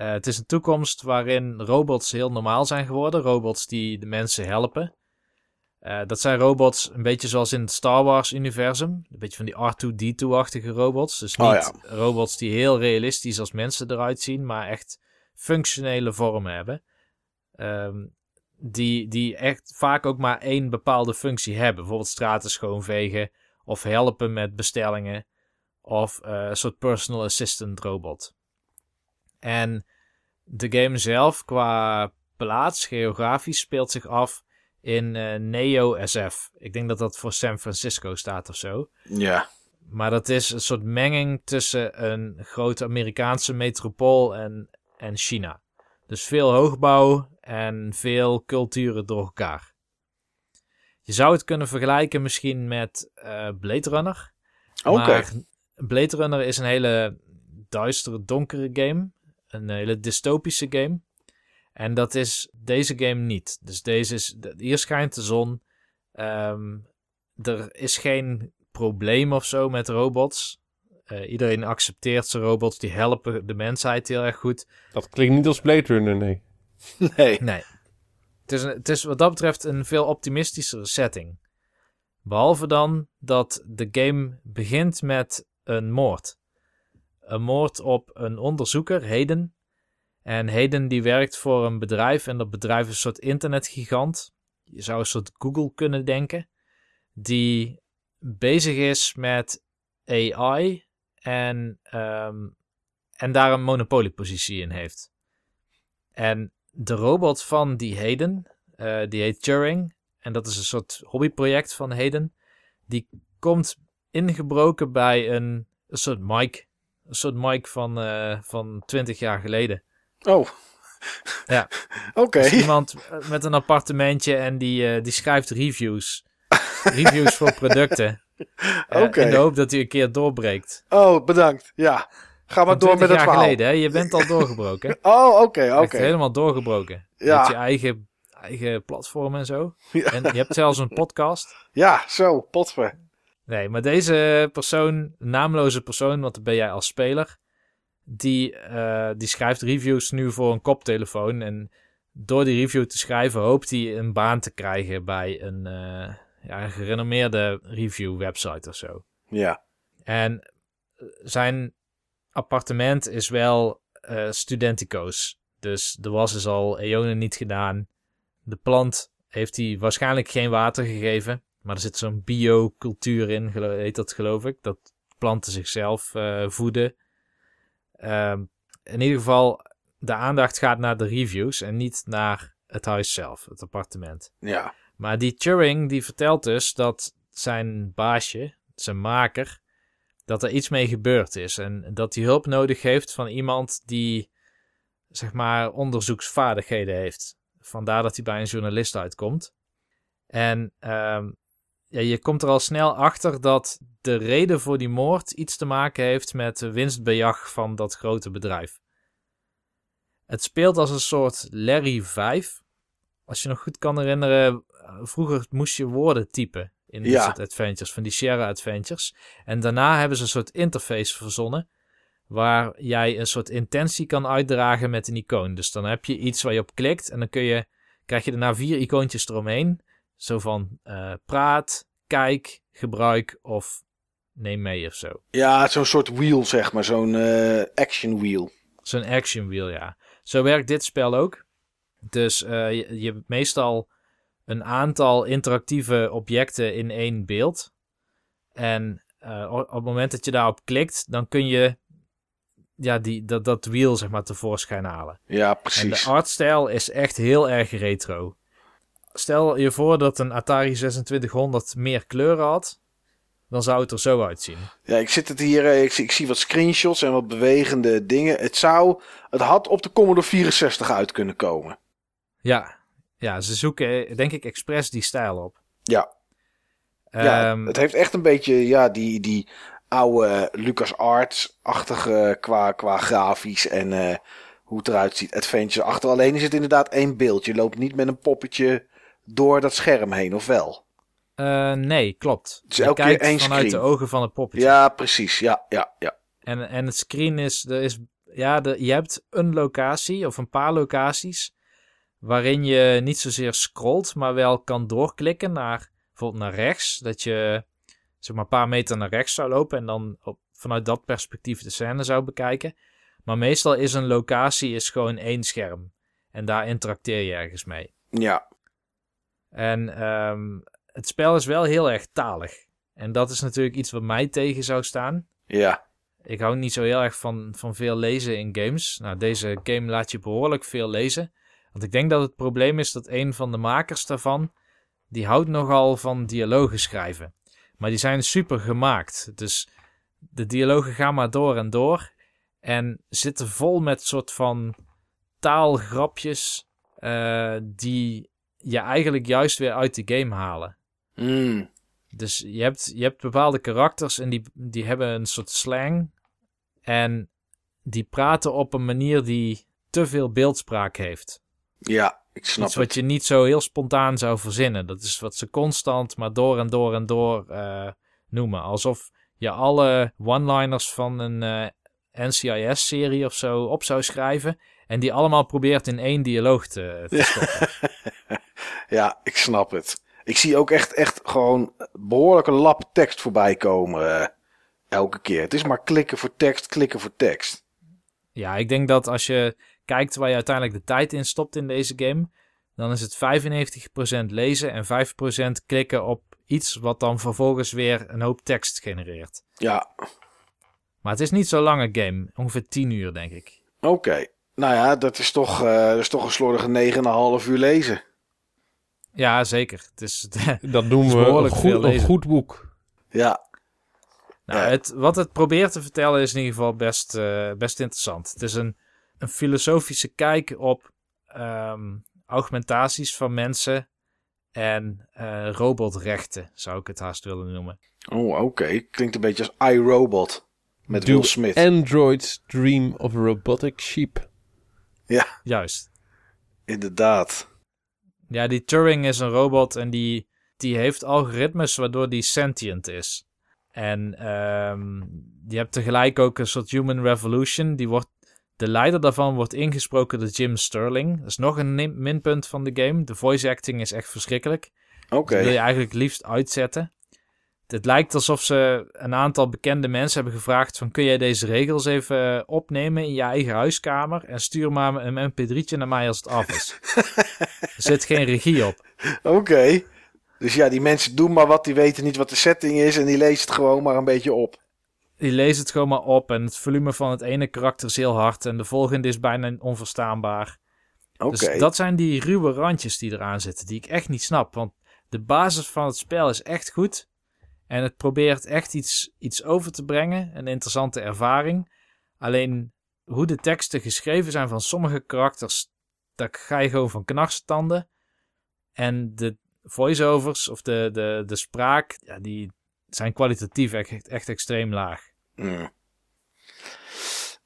Eh, het is een toekomst waarin robots heel normaal zijn geworden. Robots die de mensen helpen. Eh, dat zijn robots een beetje zoals in het Star Wars universum. Een beetje van die R2-D2-achtige robots. Dus niet Oh ja. robots die heel realistisch als mensen eruit zien, maar echt functionele vormen hebben. Ehm, die, die echt vaak ook maar één bepaalde functie hebben. Bijvoorbeeld straten schoonvegen of helpen met bestellingen. Of eh, een soort personal assistant robot. En de game zelf, qua plaats, geografisch, speelt zich af in eh, Neo SF. Ik denk dat dat voor San Francisco staat of zo. Ja. Maar dat is een soort menging tussen een grote Amerikaanse metropool en, en China. Dus veel hoogbouw en veel culturen door elkaar. Je zou het kunnen vergelijken misschien met eh Blade Runner. Oké. Blade Runner is een hele duistere, donkere game. Een hele dystopische game. En dat is deze game niet. Dus deze is, hier schijnt de zon. Ehm, er is geen probleem of zo met robots. Eh, iedereen accepteert zijn robots. Die helpen de mensheid heel erg goed. Dat klinkt niet als Blade Runner, nee. Nee. Nee. Het is, een- het is wat dat betreft een veel optimistischere setting. Behalve dan dat de game begint met een moord. Een moord op een onderzoeker, Hayden. En Hayden die werkt voor een bedrijf en dat bedrijf is een soort internetgigant. Je zou een soort Google kunnen denken. Die bezig is met AI en, ehm, en daar een monopoliepositie in heeft. En de robot van die Hayden, eh, die heet Turing. En dat is een soort hobbyproject van Hayden. Die komt ingebroken bij een, een soort Mike. Een soort Mike van, eh, van 20 jaar geleden. Oh. Ja. Oké. Dus iemand eh, met een appartementje en die, eh, die schrijft reviews. reviews voor producten. Oké. In de hoop dat hij een keer doorbreekt. Oh, bedankt. Ja. Ga maar door met 20 het jaar verhaal. geleden, hè? Je bent al doorgebroken. Oh, oké, oké. Helemaal doorgebroken. Ja. Met je eigen, eigen platform en zo. Ja. En je hebt zelfs een podcast. Ja, zo, potver. Nee, maar deze persoon, naamloze persoon, want dat ben jij als speler, die, eh, die schrijft reviews nu voor een koptelefoon. En door die review te schrijven hoopt hij een baan te krijgen bij een, eh, ja, een gerenommeerde review website of zo. Ja. En eh, zijn appartement is wel eh studentico's. Dus de was is al eonen niet gedaan. De plant heeft hij waarschijnlijk geen water gegeven. Maar er zit zo'n biocultuur in, heet dat geloof ik. Dat planten zichzelf eh, voeden. Ehm, in ieder geval, de aandacht gaat naar de reviews en niet naar het huis zelf, het appartement. Ja. Maar die Turing die vertelt dus dat zijn baasje, zijn maker, dat er iets mee gebeurd is. En dat hij hulp nodig heeft van iemand die, zeg maar, onderzoeksvaardigheden heeft. Vandaar dat hij bij een journalist uitkomt. En ehm, ja, je komt er al snel achter dat de reden voor die moord iets te maken heeft met de winstbejag van dat grote bedrijf. Het speelt als een soort Larry 5. Als je nog goed kan herinneren, eh, vroeger moest je woorden typen in dit Ja. soort adventures, van die Sierra adventures. En daarna hebben ze een soort interface verzonnen, waar jij een soort intentie kan uitdragen met een icoon. Dus dan heb je iets waar je op klikt en dan kun je, krijg je daarna vier icoontjes eromheen. Zo van eh, praat, kijk, gebruik of neem mee of zo. Ja, zo'n soort wheel, zeg maar. Zo'n eh, action wheel. Zo'n action wheel, ja. Zo werkt dit spel ook. Dus eh, je, je hebt meestal een aantal interactieve objecten in één beeld. En op het moment dat je daarop klikt, dan kun je ja, die, dat, dat wiel zeg maar tevoorschijn halen. Ja, En precies. de artstijl is echt heel erg retro. Stel je voor dat een Atari 2600 meer kleuren had, dan zou het er zo uitzien. Ja, ik zit het hier, eh, ik zie, ik zie wat screenshots en wat bewegende dingen. Het zou, het had op de Commodore 64 uit kunnen komen. Ja, ja ze zoeken eh, denk ik expres die stijl op. Ja, ja Ehm, het heeft echt een beetje, ja, die, die oude Lucas Arts-achtige qua, qua grafisch en eh, hoe het eruit ziet. Adventure achter. Alleen is het inderdaad één beeld. Je loopt niet met een poppetje door dat scherm heen, of wel? eh, nee, klopt. is je keer kijkt één vanuit screen. de ogen van het poppetje. Ja, precies. Ja, ja, ja. En, en het screen is, er is ja, de, je hebt een locatie of een paar locaties waarin je niet zozeer scrolt, maar wel kan doorklikken naar bijvoorbeeld naar rechts. Dat je zeg maar een paar meter naar rechts zou lopen en dan op, vanuit dat perspectief de scène zou bekijken. Maar meestal is een locatie is gewoon één scherm. En daar interacteer je ergens mee. Ja, En ehm, het spel is wel heel erg talig. En dat is natuurlijk iets wat mij tegen zou staan. ja. Ik hou niet zo heel erg van, van veel lezen in games. Nou, deze game laat je behoorlijk veel lezen. Want ik denk dat het probleem is dat een van de makers daarvan... die houdt nogal van dialogen schrijven. Maar die zijn super gemaakt. Dus de dialogen gaan maar door en door. En zitten vol met soort van taalgrapjes... eh, die je eigenlijk juist weer uit de game halen. Mm. Dus je hebt, je hebt bepaalde karakters en die, die hebben een soort slang. En die praten op een manier die te veel beeldspraak heeft. Ja, ik snap Iets het. wat je niet zo heel spontaan zou verzinnen. Dat is wat ze constant maar door en door en door eh, noemen. Alsof je alle one-liners van een eh, NCIS-serie of zo op zou schrijven. En die allemaal probeert in één dialoog te, te stoppen. Ja, ik snap het. Ik zie ook echt, echt gewoon behoorlijke lap tekst voorbij komen. eh, elke keer. Het is maar klikken voor tekst, klikken voor tekst. Ja, ik denk dat als je kijkt waar je uiteindelijk de tijd in stopt in deze game, dan is het 95% lezen en 5% klikken op iets wat dan vervolgens weer een hoop tekst genereert. Ja, Maar het is niet zo'n lange game, ongeveer 10 uur denk ik. oké. Nou ja, dat is toch, eh, dat is toch een slordige 9,5 uur lezen. Ja, zeker. Het is, Dat noemen is we een behoorlijk goed, een goed boek. Ja, Nou, Ja. het, wat het probeert te vertellen is in ieder geval best, eh, best interessant. Het is een, een filosofische kijk op ehm, augmentaties van mensen en eh, robotrechten, zou ik het haast willen noemen. oh oké. Klinkt een beetje als iRobot. Met Do Will Smith. Androids dream of a robotic sheep. Ja, Juist. inderdaad. Ja, die Turing is een robot en die, die heeft algoritmes waardoor die sentient is. En ehm je hebt tegelijk ook een soort human revolution. Die wordt, de leider daarvan wordt ingesproken door Jim Sterling. Dat is nog een minpunt van de game. De voice acting is echt verschrikkelijk. Oké. Dat wil je eigenlijk liefst uitzetten. Het lijkt alsof ze een aantal bekende mensen hebben gevraagd van kun jij deze regels even eh, opnemen in je eigen huiskamer en stuur maar een mp3'tje naar mij als het af is. er zit geen regie op. Oké. Dus ja, die mensen doen maar wat, die weten niet wat de setting is en die lezen het gewoon maar een beetje op. Die leest het gewoon maar op en het volume van het ene karakter is heel hard en de volgende is bijna onverstaanbaar. Oké. Dus dat zijn die ruwe randjes die eraan zitten, die ik echt niet snap. Want de basis van het spel is echt goed. En het probeert echt iets, iets over te brengen, een interessante ervaring. Alleen hoe de teksten geschreven zijn van sommige karakters, daar ga je gewoon van knarstanden. En de voiceovers of de, de, de spraak, ja, die zijn kwalitatief echt, echt extreem laag.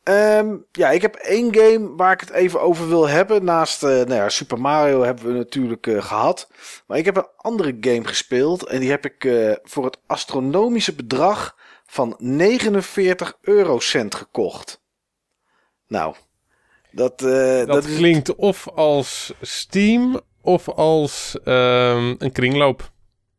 Ehm, ja, ik heb één game waar ik het even over wil hebben. Naast eh, nou ja, Super Mario hebben we natuurlijk eh, gehad. Maar ik heb een andere game gespeeld. En die heb ik eh, voor het astronomische bedrag van 49 eurocent gekocht. Nou, dat, Dat, klinkt of als Steam of als ehm, een kringloop.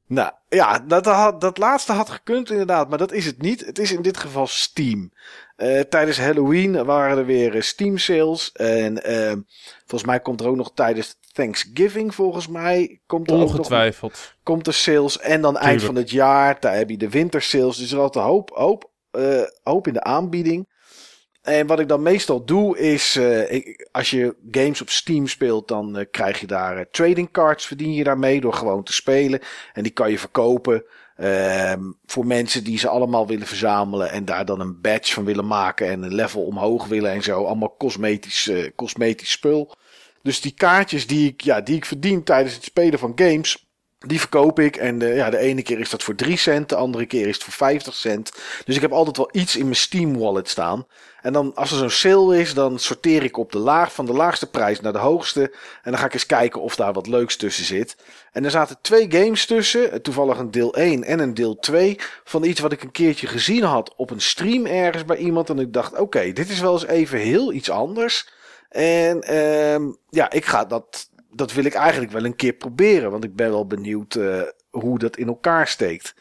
Nou ja, dat, had, dat laatste had gekund inderdaad, maar dat is het niet. Het is in dit geval Steam. Eh, tijdens Halloween waren er weer eh, Steam sales. En eh, volgens mij komt er ook nog tijdens Thanksgiving, volgens mij, komt er ook nog Ongetwijfeld. komt er sales. En dan eind van het jaar, daar heb je de wintersales. Dus er altijd een hoop, hoop, eh, hoop in de aanbieding. En wat ik dan meestal doe is, eh, als je games op Steam speelt, dan eh, krijg je daar eh, trading cards, verdien je daarmee door gewoon te spelen. En die kan je verkopen ehm, voor mensen die ze allemaal willen verzamelen en daar dan een badge van willen maken en een level omhoog willen en zo. Allemaal cosmetisch, cosmetisch spul. Dus die kaartjes die ik, ja, die ik verdien tijdens het spelen van games, die verkoop ik. En ja, de ene keer is dat voor 3 cent, de andere keer is het voor 50 cent. Dus ik heb altijd wel iets in mijn Steam wallet staan. En dan als er zo'n sale is, dan sorteer ik op de laag van de laagste prijs naar de hoogste. En dan ga ik eens kijken of daar wat leuks tussen zit. En er zaten twee games tussen. eh, Toevallig een deel 1 en een deel 2. Van iets wat ik een keertje gezien had op een stream ergens bij iemand. En ik dacht, oké, dit is wel eens even heel iets anders. En ehm, ja, ik ga dat, dat wil ik eigenlijk wel een keer proberen. Want ik ben wel benieuwd eh, hoe dat in elkaar steekt.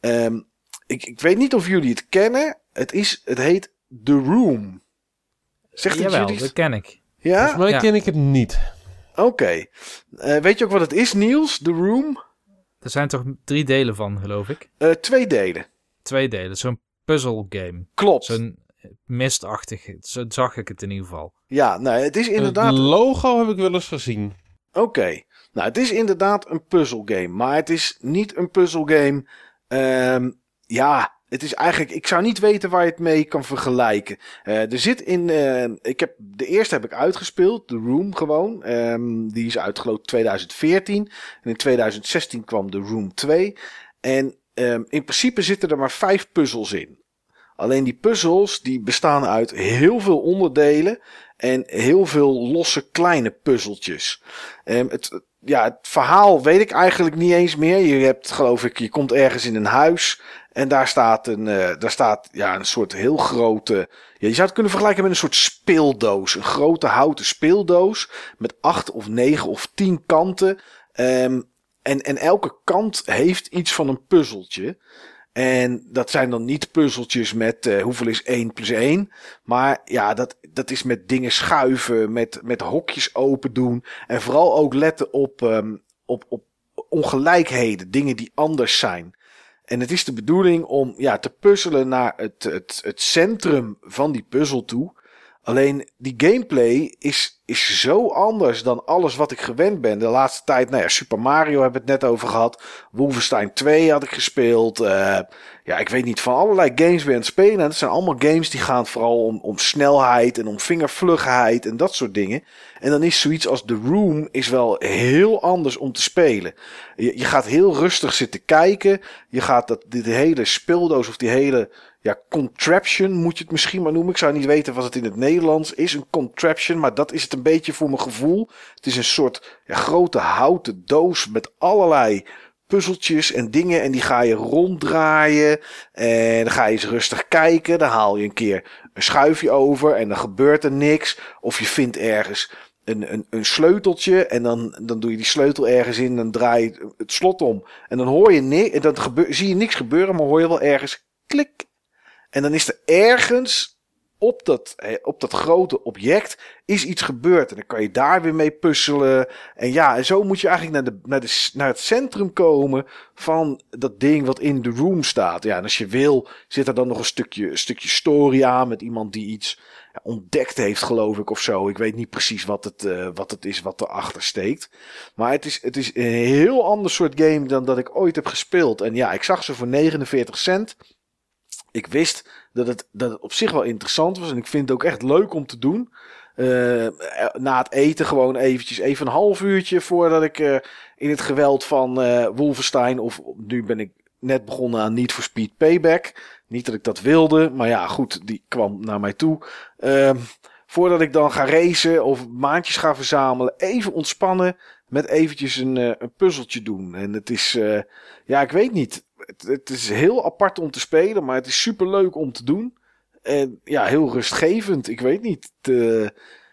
Ehm, ik, ik weet niet of jullie het kennen. Het, is, het heet The Room. Zegt het Jawel, dat ken ik. Ja? Volgens mij Ja. ken ik het niet. Oké. Eh, weet je ook wat het is, Niels? The Room? Er zijn toch drie delen van, geloof ik? Eh, twee delen. Twee delen. Zo'n puzzle game. Klopt. Zo'n mistachtig. Zo zag ik het in ieder geval. Ja, nou, het is inderdaad... Het logo heb ik wel eens gezien. Oké. Nou, het is inderdaad een puzzelgame. Maar het is niet een puzzelgame. Ehm ja, het is eigenlijk. Ik zou niet weten waar je het mee kan vergelijken. Eh, er zit in. eh, ik heb, de eerste heb ik uitgespeeld. The Room gewoon. Ehm, die is uitgeloot 2014. En in 2016 kwam The Room 2. En ehm, in principe zitten er maar vijf puzzels in. Alleen die puzzels die bestaan uit heel veel onderdelen. En heel veel losse kleine puzzeltjes. Ehm, het, ja, het verhaal weet ik eigenlijk niet eens meer. Je hebt, geloof ik, je komt ergens in een huis. En daar staat een, eh, daar staat ja, een soort heel grote. Ja, je zou het kunnen vergelijken met een soort speeldoos. Een grote houten speeldoos. Met acht of negen of tien kanten. Ehm, en, en elke kant heeft iets van een puzzeltje. En dat zijn dan niet puzzeltjes met uh, hoeveel is 1 plus 1. Maar ja, dat, dat is met dingen schuiven, met, met hokjes open doen. En vooral ook letten op, um, op, op ongelijkheden, dingen die anders zijn. En het is de bedoeling om ja, te puzzelen naar het, het, het centrum van die puzzel toe. Alleen die gameplay is, is zo anders dan alles wat ik gewend ben. De laatste tijd, nou ja, Super Mario hebben we het net over gehad. Wolfenstein 2 had ik gespeeld. Uh, ja, ik weet niet, van allerlei games ben aan het spelen. En het zijn allemaal games die gaan vooral om, om snelheid en om vingervlugheid en dat soort dingen. En dan is zoiets als The Room is wel heel anders om te spelen. Je, je gaat heel rustig zitten kijken. Je gaat dat, dit hele speeldoos of die hele ja, contraption moet je het misschien maar noemen. Ik zou niet weten wat het in het Nederlands is. Een contraption, maar dat is het een beetje voor mijn gevoel. Het is een soort ja, grote houten doos met allerlei puzzeltjes en dingen. En die ga je ronddraaien. En dan ga je eens rustig kijken. Dan haal je een keer een schuifje over en dan gebeurt er niks. Of je vindt ergens een, een, een sleuteltje. En dan, dan doe je die sleutel ergens in. Dan draai je het slot om. En dan hoor je niks. En dan zie je niks gebeuren. Maar hoor je wel ergens klik. En dan is er ergens op dat, op dat grote object is iets gebeurd. En dan kan je daar weer mee puzzelen. En ja, en zo moet je eigenlijk naar, de, naar, de, naar het centrum komen van dat ding wat in de room staat. Ja, en als je wil, zit er dan nog een stukje, stukje story aan met iemand die iets ontdekt heeft, geloof ik, of zo. Ik weet niet precies wat het, uh, wat het is wat erachter steekt. Maar het is, het is een heel ander soort game dan dat ik ooit heb gespeeld. En ja, ik zag ze voor 49 cent. Ik wist dat het, dat op zich wel interessant was. En ik vind het ook echt leuk om te doen. Uh, na het eten gewoon eventjes even een half uurtje voordat ik uh, in het geweld van uh, Wolfenstein of nu ben ik net begonnen aan Need for Speed Payback. Niet dat ik dat wilde, maar ja goed, die kwam naar mij toe. Uh, voordat ik dan ga racen of maandjes ga verzamelen, even ontspannen met eventjes een, een puzzeltje doen. En het is, ja ik weet niet het, het, is heel apart om te spelen, maar het is super leuk om te doen. En ja, heel rustgevend. Ik weet niet.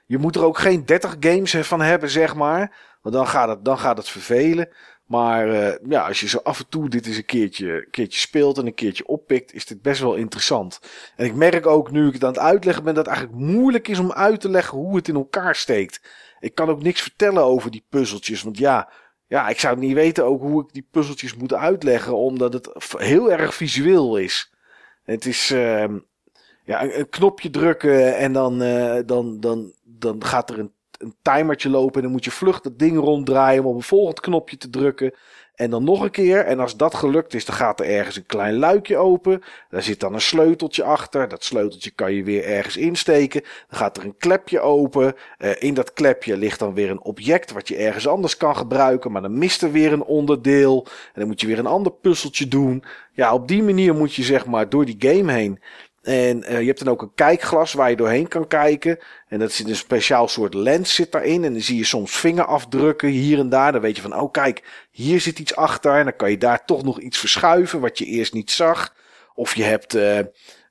je moet er ook geen 30 games van hebben, zeg maar. Want dan gaat het, dan gaat het vervelen. Maar uh, ja, als je zo af en toe dit eens een keertje, keertje speelt en een keertje oppikt, is dit best wel interessant. En ik merk ook nu ik het aan het uitleggen ben, dat het eigenlijk moeilijk is om uit te leggen hoe het in elkaar steekt. Ik kan ook niks vertellen over die puzzeltjes, want ja, ja, ik zou niet weten ook hoe ik die puzzeltjes moet uitleggen, omdat het heel erg visueel is. Het is uh, ja, een, knopje drukken en dan, uh, dan, dan, dan gaat er een, een timertje lopen en dan moet je vlug dat ding ronddraaien om op een volgend knopje te drukken. En dan nog een keer. En als dat gelukt is, dan gaat er ergens een klein luikje open. Daar zit dan een sleuteltje achter. Dat sleuteltje kan je weer ergens insteken. Dan gaat er een klepje open. Uh, in dat klepje ligt dan weer een object wat je ergens anders kan gebruiken. Maar dan mist er weer een onderdeel. En dan moet je weer een ander puzzeltje doen. Ja, op die manier moet je zeg maar door die game heen. En uh, je hebt dan ook een kijkglas waar je doorheen kan kijken. En dat zit een speciaal soort lens zit daarin. En dan zie je soms vingerafdrukken hier en daar. Dan weet je van, oh kijk, hier zit iets achter. En dan kan je daar toch nog iets verschuiven wat je eerst niet zag. Of je hebt uh,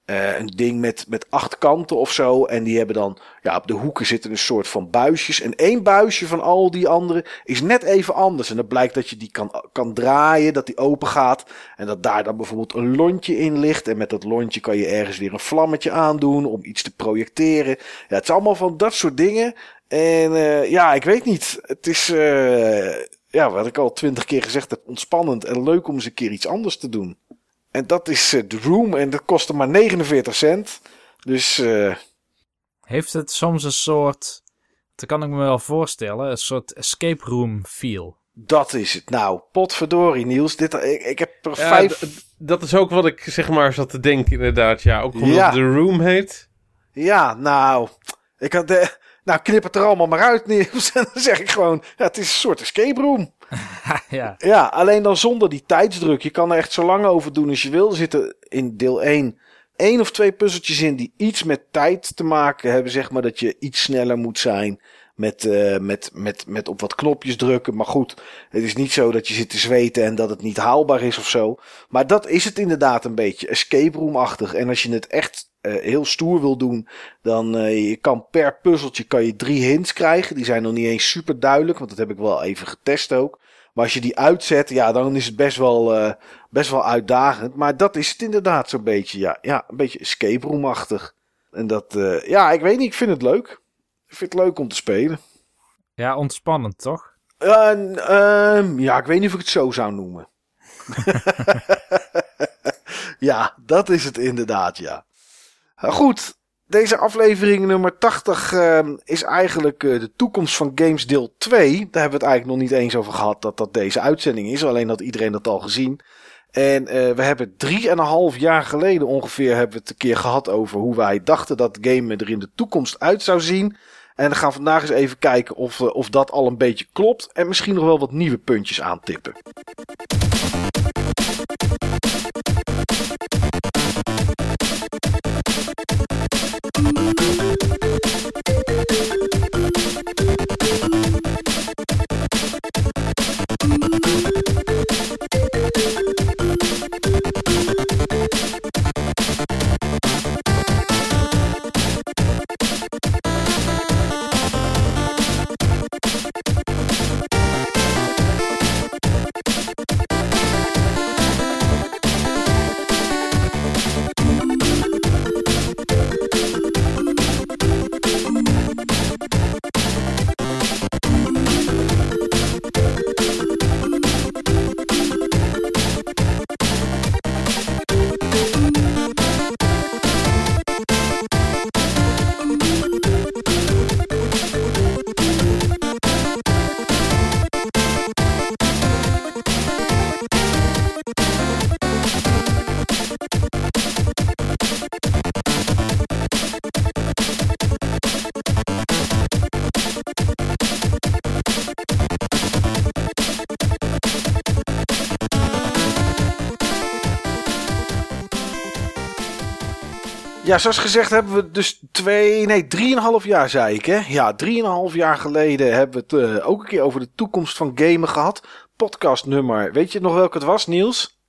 uh, een ding met, met acht kanten of zo. En die hebben dan, ja, op de hoeken zitten een soort van buisjes. En één buisje van al die andere is net even anders. En dan blijkt dat je die kan, kan draaien, dat die open gaat. En dat daar dan bijvoorbeeld een lontje in ligt. En met dat lontje kan je ergens weer een vlammetje aandoen om iets te projecteren. Ja, het is allemaal van dat soort dingen. En uh, ja, ik weet niet. Het is, uh, ja, wat ik al twintig keer gezegd heb, ontspannend en leuk om eens een keer iets anders te doen. En dat is uh, The Room en dat kostte maar 49 cent. Dus. Uh... Heeft het soms een soort. Dat kan ik me wel voorstellen. Een soort escape room feel. Dat is het. Nou, potverdorie Niels. Dit, ik, ik heb er ja, vijf... Dat is ook wat ik zeg maar zat te denken inderdaad. Ja, ook omdat ja. The Room heet. Ja, nou... Ik had de... Nou, knip het er allemaal maar uit, Niels. En dan zeg ik gewoon... Ja, het is een soort escape room. ja. ja, alleen dan zonder die tijdsdruk. Je kan er echt zo lang over doen als je wil. Er zitten in deel 1 één of twee puzzeltjes in die iets met tijd te maken hebben. Zeg maar dat je iets sneller moet zijn. Met, uh, met, met, met op wat knopjes drukken. Maar goed, het is niet zo dat je zit te zweten en dat het niet haalbaar is of zo. Maar dat is het inderdaad een beetje. Escape room-achtig. En als je het echt uh, heel stoer wil doen, dan uh, je kan per puzzeltje kan je drie hints krijgen. Die zijn nog niet eens super duidelijk, want dat heb ik wel even getest ook. Maar als je die uitzet, ja, dan is het best wel, eh, best wel uitdagend. Maar dat is het inderdaad zo'n beetje, ja. Ja, een beetje escape room-achtig. En dat, eh, ja, ik weet niet, ik vind het leuk. Ik vind het leuk om te spelen. Ja, ontspannend toch? Ehm, ja, ik weet niet of ik het zo zou noemen. ja, dat is het inderdaad, ja. Goed, deze aflevering nummer 80 ehm, is eigenlijk eh, de toekomst van Games deel 2. Daar hebben we het eigenlijk nog niet eens over gehad dat dat deze uitzending is. Alleen dat iedereen dat al gezien. En eh, we hebben drieënhalf jaar geleden ongeveer hebben we het een keer gehad over hoe wij dachten dat game er in de toekomst uit zou zien. En dan gaan we vandaag eens even kijken of, eh, of dat al een beetje klopt. En misschien nog wel wat nieuwe puntjes aantippen. Thank you. Ja, zoals gezegd hebben we dus twee, nee, drieënhalf jaar zei ik hè. Ja, drieënhalf jaar geleden hebben we het uh, ook een keer over de toekomst van gamen gehad. Podcast nummer, weet je nog welke het was Niels?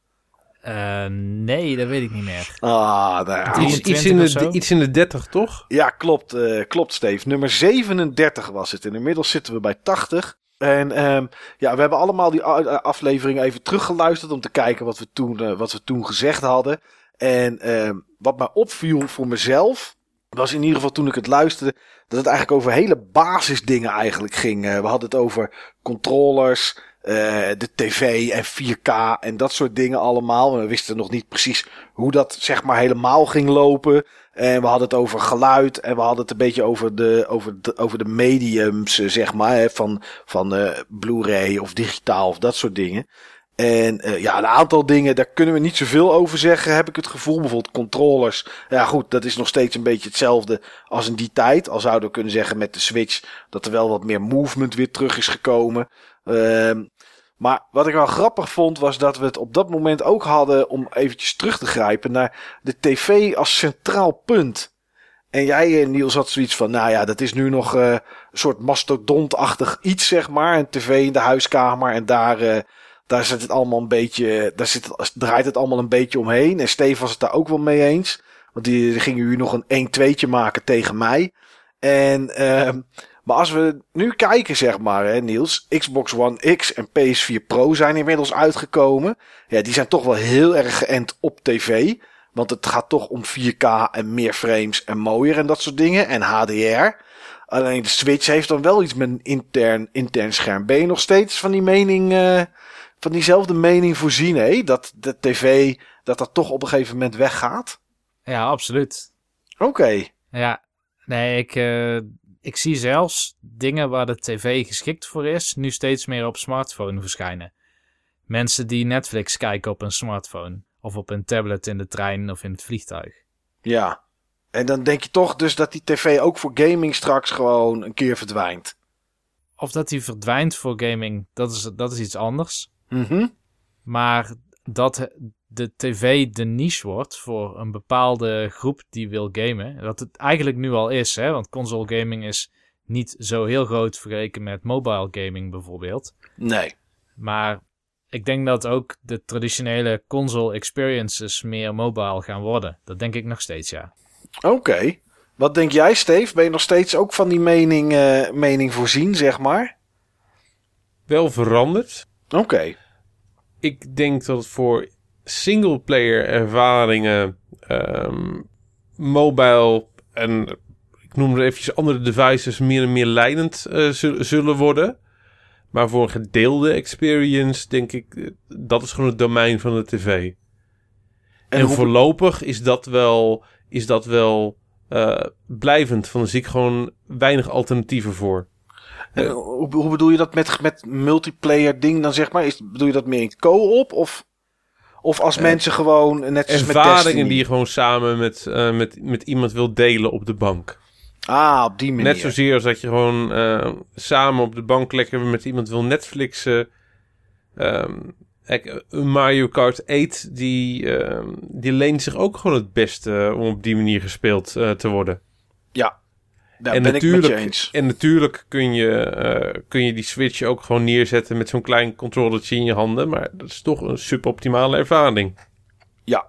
Uh, nee, dat weet ik niet meer. Ah, nou, iets, iets, in de, iets in de 30, toch? Ja, klopt, uh, klopt Steve. Nummer 37 was het. En inmiddels zitten we bij 80. En um, ja, we hebben allemaal die aflevering even teruggeluisterd om te kijken wat we toen, uh, wat we toen gezegd hadden. En uh, wat mij opviel voor mezelf, was in ieder geval toen ik het luisterde, dat het eigenlijk over hele basisdingen eigenlijk ging. Uh, we hadden het over controllers, uh, de tv en 4K en dat soort dingen allemaal. We wisten nog niet precies hoe dat zeg maar helemaal ging lopen. En we hadden het over geluid en we hadden het een beetje over de, over de, over de mediums, zeg maar, hè, van, van Blu-ray of digitaal of dat soort dingen. En uh, ja, een aantal dingen, daar kunnen we niet zoveel over zeggen, heb ik het gevoel. Bijvoorbeeld controllers. Ja goed, dat is nog steeds een beetje hetzelfde als in die tijd. Al zouden we kunnen zeggen met de Switch dat er wel wat meer movement weer terug is gekomen. Uh, maar wat ik wel grappig vond, was dat we het op dat moment ook hadden om eventjes terug te grijpen naar de tv als centraal punt. En jij, Niels, had zoiets van, nou ja, dat is nu nog uh, een soort mastodontachtig iets, zeg maar. Een tv in de huiskamer en daar... Daar zit het allemaal een beetje, daar zit, draait het allemaal een beetje omheen. En Steve was het daar ook wel mee eens. Want die, gingen u nog een 1-2'tje maken tegen mij. En, uh, maar als we nu kijken, zeg maar, hè, Niels. Xbox One X en PS4 Pro zijn inmiddels uitgekomen. Ja, die zijn toch wel heel erg geënt op tv. Want het gaat toch om 4K en meer frames en mooier en dat soort dingen. En HDR. Alleen de Switch heeft dan wel iets met een intern, intern scherm. Ben je nog steeds van die mening... Uh, van diezelfde mening voorzien, hè? Dat de tv, dat dat toch op een gegeven moment weggaat? Ja, absoluut. Oké. Okay. Ja, nee, ik, uh, ik zie zelfs dingen waar de tv geschikt voor is, nu steeds meer op smartphone verschijnen. Mensen die Netflix kijken op een smartphone. Of op een tablet in de trein of in het vliegtuig. Ja. En dan denk je toch dus dat die tv ook voor gaming straks gewoon een keer verdwijnt. Of dat die verdwijnt voor gaming, dat is, dat is iets anders. Mm -hmm. Maar dat de tv de niche wordt voor een bepaalde groep die wil gamen. Dat het eigenlijk nu al is, hè? want console gaming is niet zo heel groot vergeleken met mobile gaming bijvoorbeeld. Nee. Maar ik denk dat ook de traditionele console experiences meer mobile gaan worden. Dat denk ik nog steeds, ja. Oké. Okay. Wat denk jij, Steve? Ben je nog steeds ook van die mening, uh, mening voorzien, zeg maar? Wel veranderd. Oké. Ik denk dat voor singleplayer ervaringen, ehm, mobile en ik noem er eventjes andere devices meer en meer leidend eh, zul- zullen worden. Maar voor een gedeelde experience denk ik, eh, dat is gewoon het domein van de tv. En, voorlopig is dat wel, is dat wel eh, blijvend. Van, daar zie ik gewoon weinig alternatieven voor. En hoe, hoe bedoel je dat met, met multiplayer ding dan zeg maar? Is, bedoel je dat meer in co-op of, of als mensen gewoon net als met Ervaringen die je gewoon samen met, eh, met, met iemand wil delen op de bank. Ah, op die manier. Net zozeer als dat je gewoon eh, samen op de bank lekker met iemand wil Netflixen. Ehm, een Mario Kart 8, die, ehm, die leent zich ook gewoon het beste om op die manier gespeeld eh, te worden. Daar en, ben ik met natuurlijk, je eens. en natuurlijk kun je, eh, kun je die Switch ook gewoon neerzetten met zo'n klein controllertje in je handen. Maar dat is toch een suboptimale ervaring. Ja.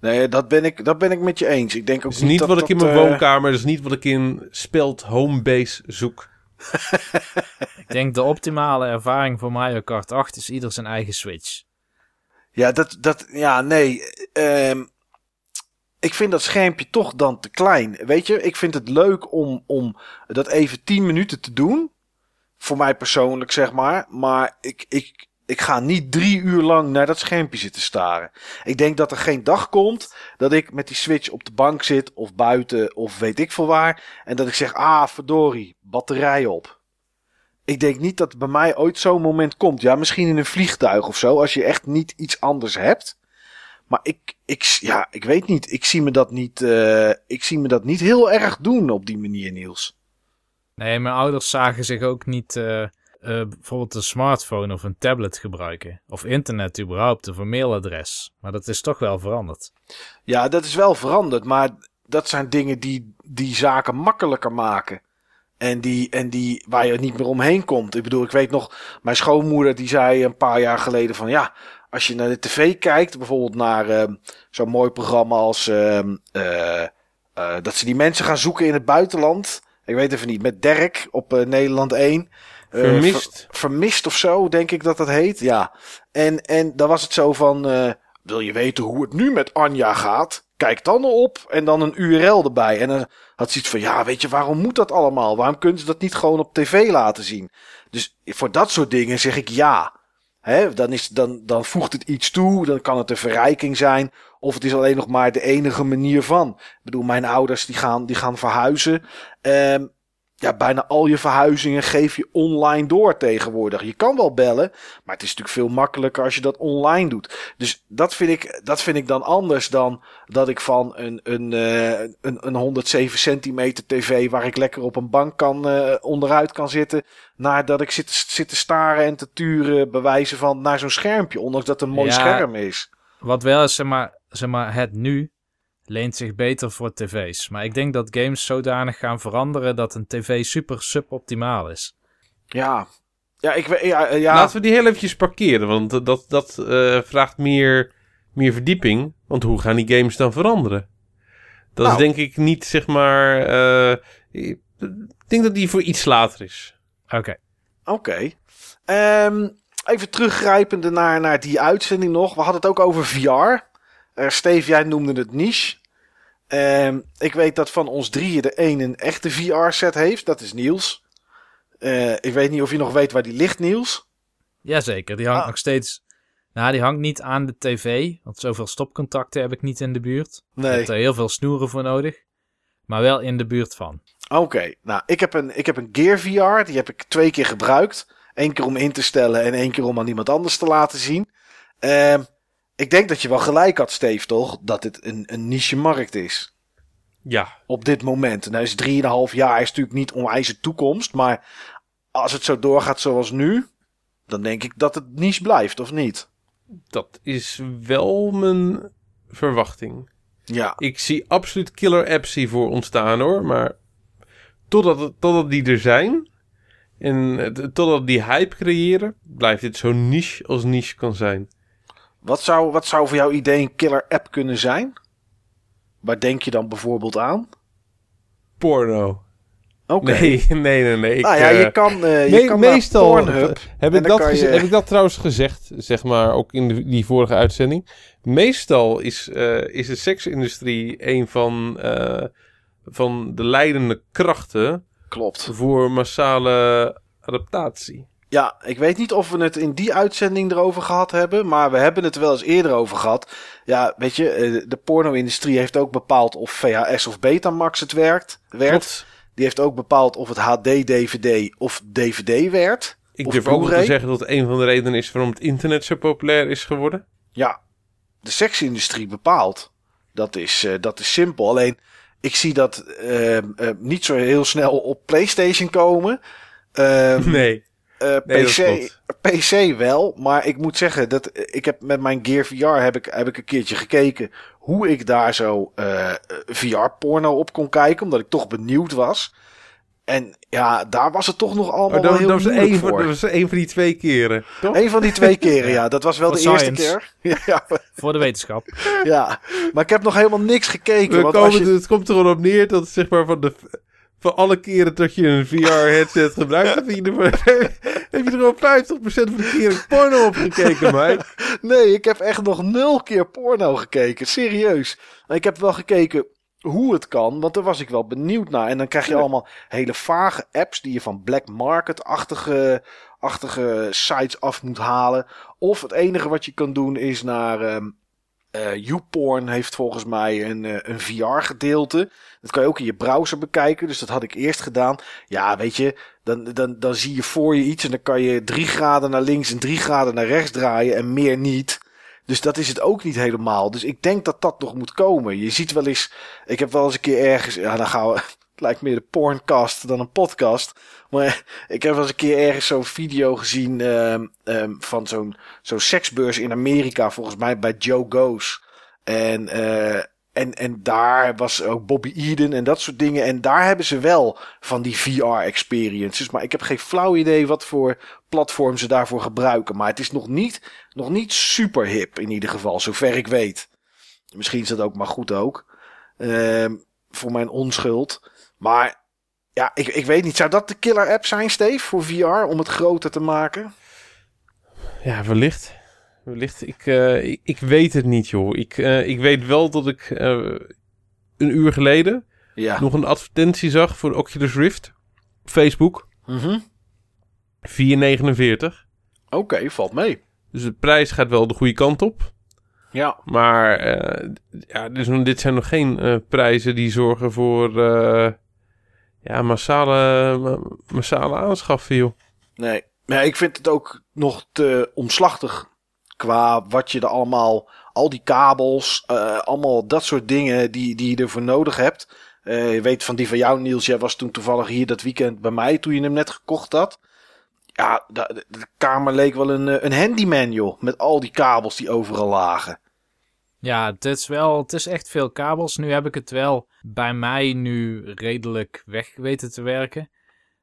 Nee, dat ben ik, dat ben ik met je eens. Ik denk ook Dat is niet dat wat ik in mijn eh, woonkamer, dat is niet wat ik in speld homebase zoek. Ik denk de optimale ervaring voor Mario Kart 8 is ieder zijn eigen Switch. Ja, dat, dat, ja, nee. ehm, ik vind dat schermpje toch dan te klein. Weet je, ik vind het leuk om, om dat even 10 minuten te doen. Voor mij persoonlijk, zeg maar. Maar ik, ik, ik ga niet drie uur lang naar dat schermpje zitten staren. Ik denk dat er geen dag komt dat ik met die switch op de bank zit of buiten of weet ik veel waar. En dat ik zeg, ah verdorie, batterij op. Ik denk niet dat bij mij ooit zo'n moment komt. Ja, misschien in een vliegtuig of zo, als je echt niet iets anders hebt. Maar ik, ik, ja, ik weet niet. Ik zie me dat niet, eh, ik zie me dat niet heel erg doen op die manier, Niels. Nee, mijn ouders zagen zich ook niet eh, eh, bijvoorbeeld een smartphone of een tablet gebruiken. Of internet überhaupt, of een mailadres. Maar dat is toch wel veranderd. Ja, dat is wel veranderd, maar dat zijn dingen die, die zaken makkelijker maken. En, die, en die, waar je niet meer omheen komt. Ik bedoel, ik weet nog, mijn schoonmoeder die zei een paar jaar geleden van ja, als je naar de tv kijkt, bijvoorbeeld naar ehm, zo'n mooi programma als ehm, eh, eh, dat ze die mensen gaan zoeken in het buitenland. Ik weet even niet, met Dirk op eh, Nederland 1. Eh, Vermist. ver- vermist of zo, denk ik dat dat heet. Ja. En, en dan was het zo van, wil je weten hoe het nu met Anja gaat? Kijk dan op en dan een URL erbij. En dan had ze iets van, ja, weet je, waarom moet dat allemaal? Waarom kunnen ze dat niet gewoon op tv laten zien? Dus voor dat soort dingen zeg ik ja. Dan, is, dan, dan voegt het iets toe, dan kan het een verrijking zijn. Of het is alleen nog maar de enige manier van. Ik bedoel, mijn ouders die gaan, die gaan verhuizen. Ehm, ja, bijna al je verhuizingen geef je online door tegenwoordig. Je kan wel bellen, maar het is natuurlijk veel makkelijker als je dat online doet. Dus dat vind ik, dat vind ik dan anders dan dat ik van een, een, eh, een, een 107 centimeter tv waar ik lekker op een bank kan, eh, onderuit kan zitten. Naar dat ik zit, zit te staren en te turen, bewijzen van naar zo'n schermpje. Ondanks dat het een mooi Ja. scherm is. Wat wel is, zeg maar, zeg maar, het nu leent zich beter voor tv's. Maar ik denk dat games zodanig gaan veranderen dat een tv super suboptimaal is. Ja. Ja, ik weet, ja, eh, ja. Laten we die heel eventjes parkeren, want dat, dat, dat eh, vraagt meer, meer verdieping. Want hoe gaan die games dan veranderen? Dat Nou. is denk ik niet, zeg maar... eh, ik denk dat die voor iets later is. Oké. Oké. Ehm, even teruggrijpende naar, naar die uitzending nog. We hadden het ook over VR. Eh Steve, jij noemde het niche. Ehm, ik weet dat van ons drieën de een een echte VR-set heeft. Dat is Niels. Eh, ik weet niet of je nog weet waar die ligt, Niels. Jazeker, die hangt Ah. nog steeds... Nou, die hangt niet aan de tv, want zoveel stopcontacten heb ik niet in de buurt. Nee. hebt er heel veel snoeren voor nodig. Maar wel in de buurt van. Oké, nou, ik heb, een, ik heb een Gear VR. Die heb ik twee keer gebruikt. Eén keer om in te stellen en één keer om aan iemand anders te laten zien. Ehm, ik denk dat je wel gelijk had, Steve, toch? Dat het een, een niche markt is. Ja, op dit moment. Nou is 3,5 jaar is natuurlijk niet onwijs de toekomst. Maar als het zo doorgaat zoals nu, dan denk ik dat het niche blijft, of niet? dat is wel mijn verwachting. Ja, Ik zie absoluut killer apps hiervoor ontstaan hoor, maar totdat, totdat die er zijn en totdat die hype creëren, blijft dit zo niche als niche kan zijn. Wat zou, wat zou voor jouw idee een killer app kunnen zijn? Waar denk je dan bijvoorbeeld aan? Porno. Oké. Nee, nee, nee, nee. Ik, nou ja, eh, je kan, eh, je kan meestal Pornhub. heb ik, dat kan geze- je- heb ik dat trouwens gezegd, zeg maar, ook in de- die vorige uitzending. Meestal is, eh, is de seksindustrie een van, eh, van de leidende krachten Klopt. voor massale adaptatie. Ja, ik weet niet of we het in die uitzending erover gehad hebben, maar we hebben het er wel eens eerder over gehad. Ja, weet je, eh, de porno-industrie heeft ook bepaald of VHS of Betamax het werkt, werd. Klopt. Die heeft ook bepaald of het HD-DVD of DVD werd. Ik durf ook te zeggen dat een van de redenen is waarom het internet zo populair is geworden. Ja, de seksindustrie bepaalt. Dat is, eh, dat is simpel. Alleen, ik zie dat eh, eh, niet zo heel snel op PlayStation komen. Ehm, Nee. Eh, Nee, PC. PC wel, maar ik moet zeggen dat ik heb met mijn Gear VR heb ik, heb ik een keertje gekeken hoe ik daar zo eh, VR-porno op kon kijken, omdat ik toch benieuwd was. En ja, daar was het toch nog allemaal dat, heel dat, was moeilijk één, voor. van- dat was één van die twee keren. Toch? Eén van die twee keren, ja. Dat was wel de eerste keer. Ja, Voor de wetenschap. ja, maar ik heb nog helemaal niks gekeken. We Want komen, als je, Het komt er gewoon op neer dat zeg maar van de van alle keren dat je een VR-headset gebruikt, heb je, er, heb je er gewoon 50% van de keren porno op gekeken, Mike. Nee, ik heb echt nog nul keer porno gekeken. Serieus. Ik heb wel gekeken hoe het kan, want daar was ik wel benieuwd naar. En dan krijg je allemaal hele vage apps die je van black market-achtige achtige sites af moet halen. Of het enige wat je kan doen is naar... ehm eh, YouPorn heeft volgens mij een, eh, een VR-gedeelte. Dat kan je ook in je browser bekijken. Dus dat had ik eerst gedaan. Ja, weet je, dan, dan, dan zie je voor je iets en dan kan je drie graden naar links en drie graden naar rechts draaien en meer niet. Dus dat is het ook niet helemaal. Dus ik denk dat dat nog moet komen. Je ziet wel eens, ik heb wel eens een keer ergens, ja, dan gaan we, het lijkt meer de porncast dan een podcast. Maar ik heb wel eens een keer ergens zo'n video gezien ehm, ehm, van zo'n zo'n seksbeurs in Amerika, volgens mij bij Joe Goes. En, eh, en, en daar was ook Bobby Eden en dat soort dingen. En daar hebben ze wel van die VR-experiences. Maar ik heb geen flauw idee wat voor platform ze daarvoor gebruiken. Maar het is nog niet, nog niet super hip in ieder geval, zover ik weet. Misschien is dat ook maar goed ook. Ehm, voor mijn onschuld. Maar ja, ik, ik weet niet. Zou dat de killer app zijn, Steve, voor VR? Om het groter te maken? Ja, wellicht. Wellicht. Ik, eh, ik, ik weet het niet, joh. Ik, eh, ik weet wel dat ik eh, een uur geleden Ja. nog een advertentie zag voor de Oculus Rift. Op Facebook. Mhm. 4,49. Oké, valt mee. Dus de prijs gaat wel de goede kant op. Ja. Maar eh, ja, dus, dit zijn nog geen prijzen die zorgen voor ja, massale, ma- massale aanschaffen, joh. Nee. Ja, ik vind het ook nog te omslachtig qua wat je er allemaal, al die kabels, eh, allemaal dat soort dingen die, die je ervoor nodig hebt. Eh, je weet van die van jou, Niels, jij was toen toevallig hier dat weekend bij mij toen je hem net gekocht had. Ja, de, de kamer leek wel een, eh, een handyman, joh, met al die kabels die overal lagen. Ja, het is wel, het is echt veel kabels. Nu heb ik het wel bij mij nu redelijk weg weten te werken.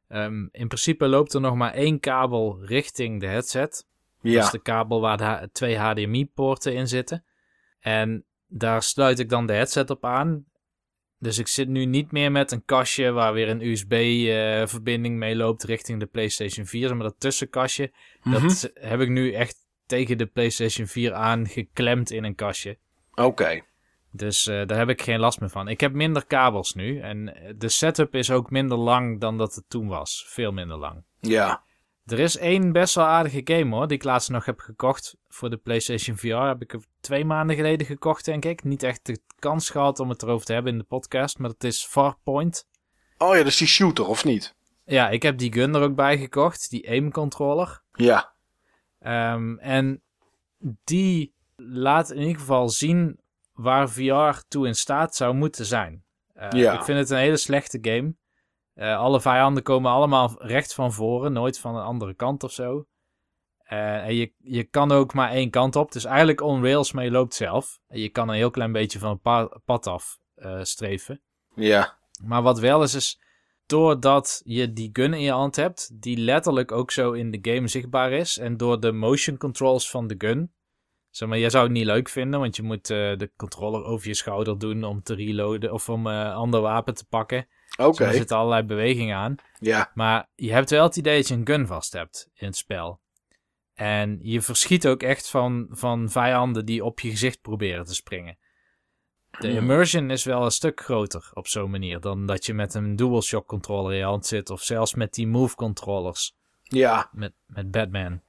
Ehm, in principe loopt er nog maar één kabel richting de headset. Dat Ja, is de kabel waar de twee HDMI-poorten in zitten. En daar sluit ik dan de headset op aan. Dus ik zit nu niet meer met een kastje waar weer een USB-verbinding mee loopt richting de PlayStation 4. Maar dat tussenkastje, Mhm. dat heb ik nu echt tegen de PlayStation 4 aangeklemd in een kastje. Oké. Dus eh, daar heb ik geen last meer van. Ik heb minder kabels nu. En de setup is ook minder lang dan dat het toen was. Veel minder lang. Ja, Er is één best wel aardige game hoor, die ik laatst nog heb gekocht voor de PlayStation VR. Heb ik er twee maanden geleden gekocht, denk ik. Niet echt de kans gehad om het erover te hebben in de podcast, maar het is Farpoint. oh ja, dat is die shooter, of niet? Ja, ik heb die gun er ook bij gekocht, die aim controller. Ja, Ehm, en die laat in ieder geval zien waar VR toe in staat zou moeten zijn. Eh, Ja. Ik vind het een hele slechte game. Eh, alle vijanden komen allemaal recht van voren, nooit van een andere kant of zo. Eh, en je, je kan ook maar één kant op. Dus eigenlijk on rails, maar je loopt zelf. En je kan een heel klein beetje van het pa- pad af streven. ja, Maar wat wel is, is doordat je die gun in je hand hebt, die letterlijk ook zo in de game zichtbaar is. En door de motion controls van de gun. Zeg maar, jij zou het niet leuk vinden, want je moet eh, de controller over je schouder doen om te reloaden of om eh, een ander wapen te pakken. Oké. er zitten allerlei bewegingen aan. Ja. Maar je hebt wel het idee dat je een gun vast hebt in het spel. En je verschiet ook echt van, van vijanden die op je gezicht proberen te springen. De Hmm. immersion is wel een stuk groter op zo'n manier dan dat je met een DualShock controller in je hand zit. Of zelfs met die Move controllers Ja. met, met Batman.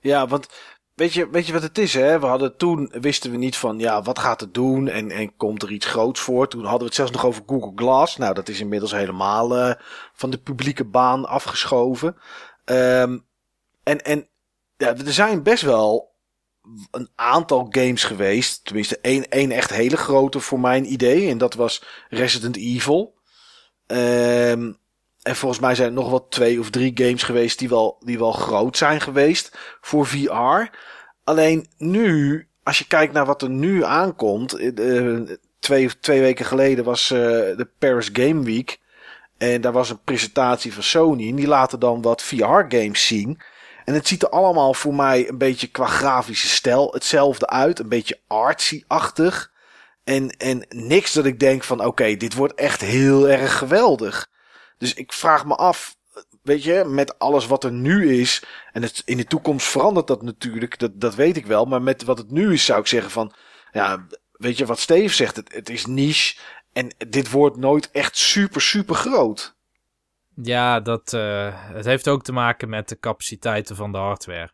Ja, want weet je, weet je wat het is, hè? We hadden toen, wisten we niet van, ja, wat gaat het doen en, en komt er iets groots voor? Toen hadden we het zelfs nog over Google Glass. Nou, dat is inmiddels helemaal eh, van de publieke baan afgeschoven. Ehm, en, en ja, er zijn best wel een aantal games geweest. Tenminste, één, één echt hele grote voor mijn idee. En dat was Resident Evil. Ehm, en volgens mij zijn er nog wel twee of drie games geweest die wel, die wel groot zijn geweest voor VR. Alleen nu, als je kijkt naar wat er nu aankomt. eh, twee, twee weken geleden was eh, de Paris Game Week. En daar was een presentatie van Sony. En die laten dan wat VR-games zien. En het ziet er allemaal voor mij een beetje qua grafische stijl hetzelfde uit. Een beetje artsy-achtig. En, en niks dat ik denk van oké, dit wordt echt heel erg geweldig. Dus ik vraag me af, weet je, met alles wat er nu is. En het, in de toekomst verandert dat natuurlijk, dat, dat weet ik wel. Maar met wat het nu is zou ik zeggen van, ja, weet je wat Steve zegt, het, het is niche. En dit wordt nooit echt super, super groot. Ja, dat, eh, het heeft ook te maken met de capaciteiten van de hardware.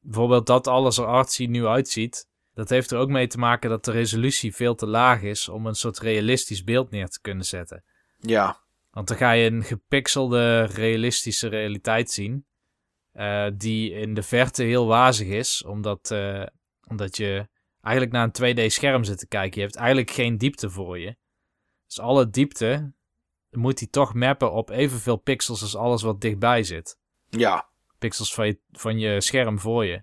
Bijvoorbeeld dat alles er artsy nu uitziet. Dat heeft er ook mee te maken dat de resolutie veel te laag is om een soort realistisch beeld neer te kunnen zetten. Ja, Want dan ga je een gepixelde realistische realiteit zien. eh, die in de verte heel wazig is. Omdat, eh, omdat je eigenlijk naar een 2D scherm zit te kijken. Je hebt eigenlijk geen diepte voor je. Dus alle diepte moet hij toch mappen op evenveel pixels als alles wat dichtbij zit. ja, Pixels van je, van je scherm voor je.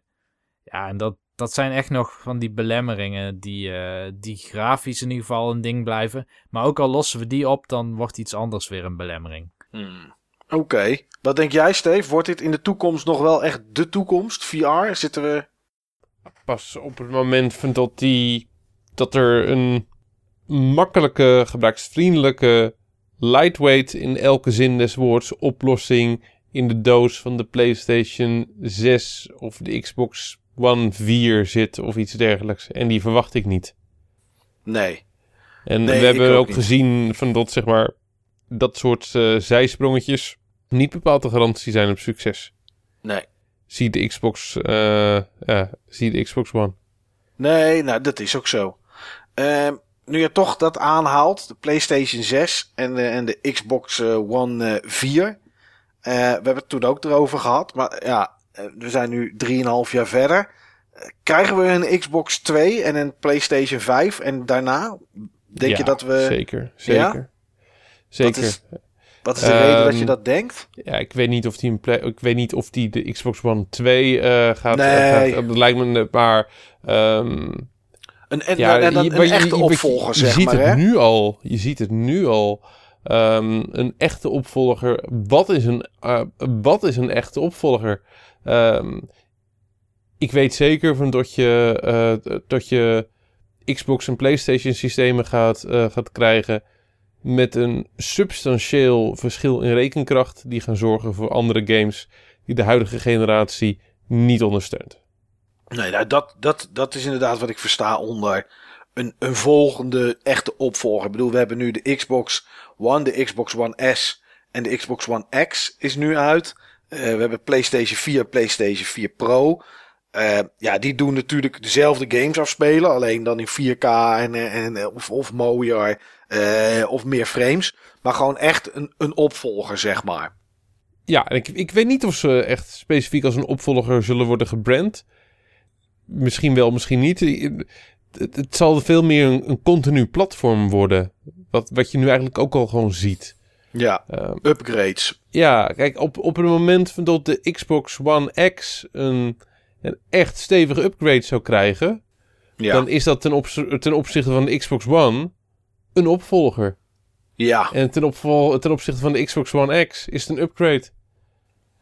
Ja, en dat, dat zijn echt nog van die belemmeringen die, eh, die grafisch in ieder geval een ding blijven. Maar ook al lossen we die op, dan wordt iets anders weer een belemmering. Hmm. Oké. Wat denk jij, Steve? Wordt dit in de toekomst nog wel echt de toekomst? VR? Zitten we. Pas op het moment van dat, die, dat er een makkelijke, gebruiksvriendelijke, lightweight in elke zin des woords oplossing in de doos van de PlayStation 6 of de Xbox One 4 zit of iets dergelijks. En die verwacht ik niet. Nee. En Nee, we hebben ook gezien van dat, zeg maar, dat soort eh, zijsprongetjes niet bepaald de garantie zijn op succes. Nee. Zie de Xbox, eh, zie de Xbox One. Nee, nou, dat is ook zo. Ehm, nu je toch dat aanhaalt, de PlayStation 6 en de, en de Xbox eh, One eh, 4. Eh, we hebben het toen ook erover gehad. Maar ja, we zijn nu 3,5 jaar verder. Eh, krijgen we een Xbox 2 en een PlayStation 5 en daarna? Denk Ja, je dat we. Zeker, zeker. Zeker. is- Wat is de reden dat je Ehm, dat denkt? Ja, ik weet niet of die, een ik weet niet of die de Xbox One 2 eh, gaat, Nee. eh, gaat. Dat lijkt me, maar... ehm, Een, en, ja, en dan je- een je- echte je- je- opvolger, je, zeg ziet het nu al. Je ziet het nu al. Ehm, een echte opvolger. Wat is een, eh, wat is een echte opvolger? Ehm, ik weet zeker van dat je, eh, dat je Xbox en PlayStation systemen gaat, eh, gaat krijgen. Met een substantieel verschil in rekenkracht. Die gaan zorgen voor andere games. Die de huidige generatie niet ondersteunt. Nee, nou, dat, dat, dat is inderdaad wat ik versta onder een, een volgende echte opvolger. Ik bedoel, we hebben nu de Xbox One, de Xbox One S en de Xbox One X is nu uit. Eh, we hebben PlayStation 4, PlayStation 4 Pro. Eh, ja, die doen natuurlijk dezelfde games afspelen, alleen dan in 4K en, en, of, of mooier eh, of meer frames. Maar gewoon echt een, een opvolger, zeg maar. Ja, ik, ik weet niet of ze echt specifiek als een opvolger zullen worden gebrand. Misschien wel, misschien niet. Het, het zal veel meer een, een continu platform worden. Wat, wat je nu eigenlijk ook al gewoon ziet. Ja, Ehm, upgrades. ja, kijk, op, op het moment dat de Xbox One X een, een echt stevige upgrade zou krijgen... Ja, dan is dat ten, opz- ten opzichte van de Xbox One een opvolger. ja, En ten, opvol, ten opzichte van de Xbox One X is het een upgrade.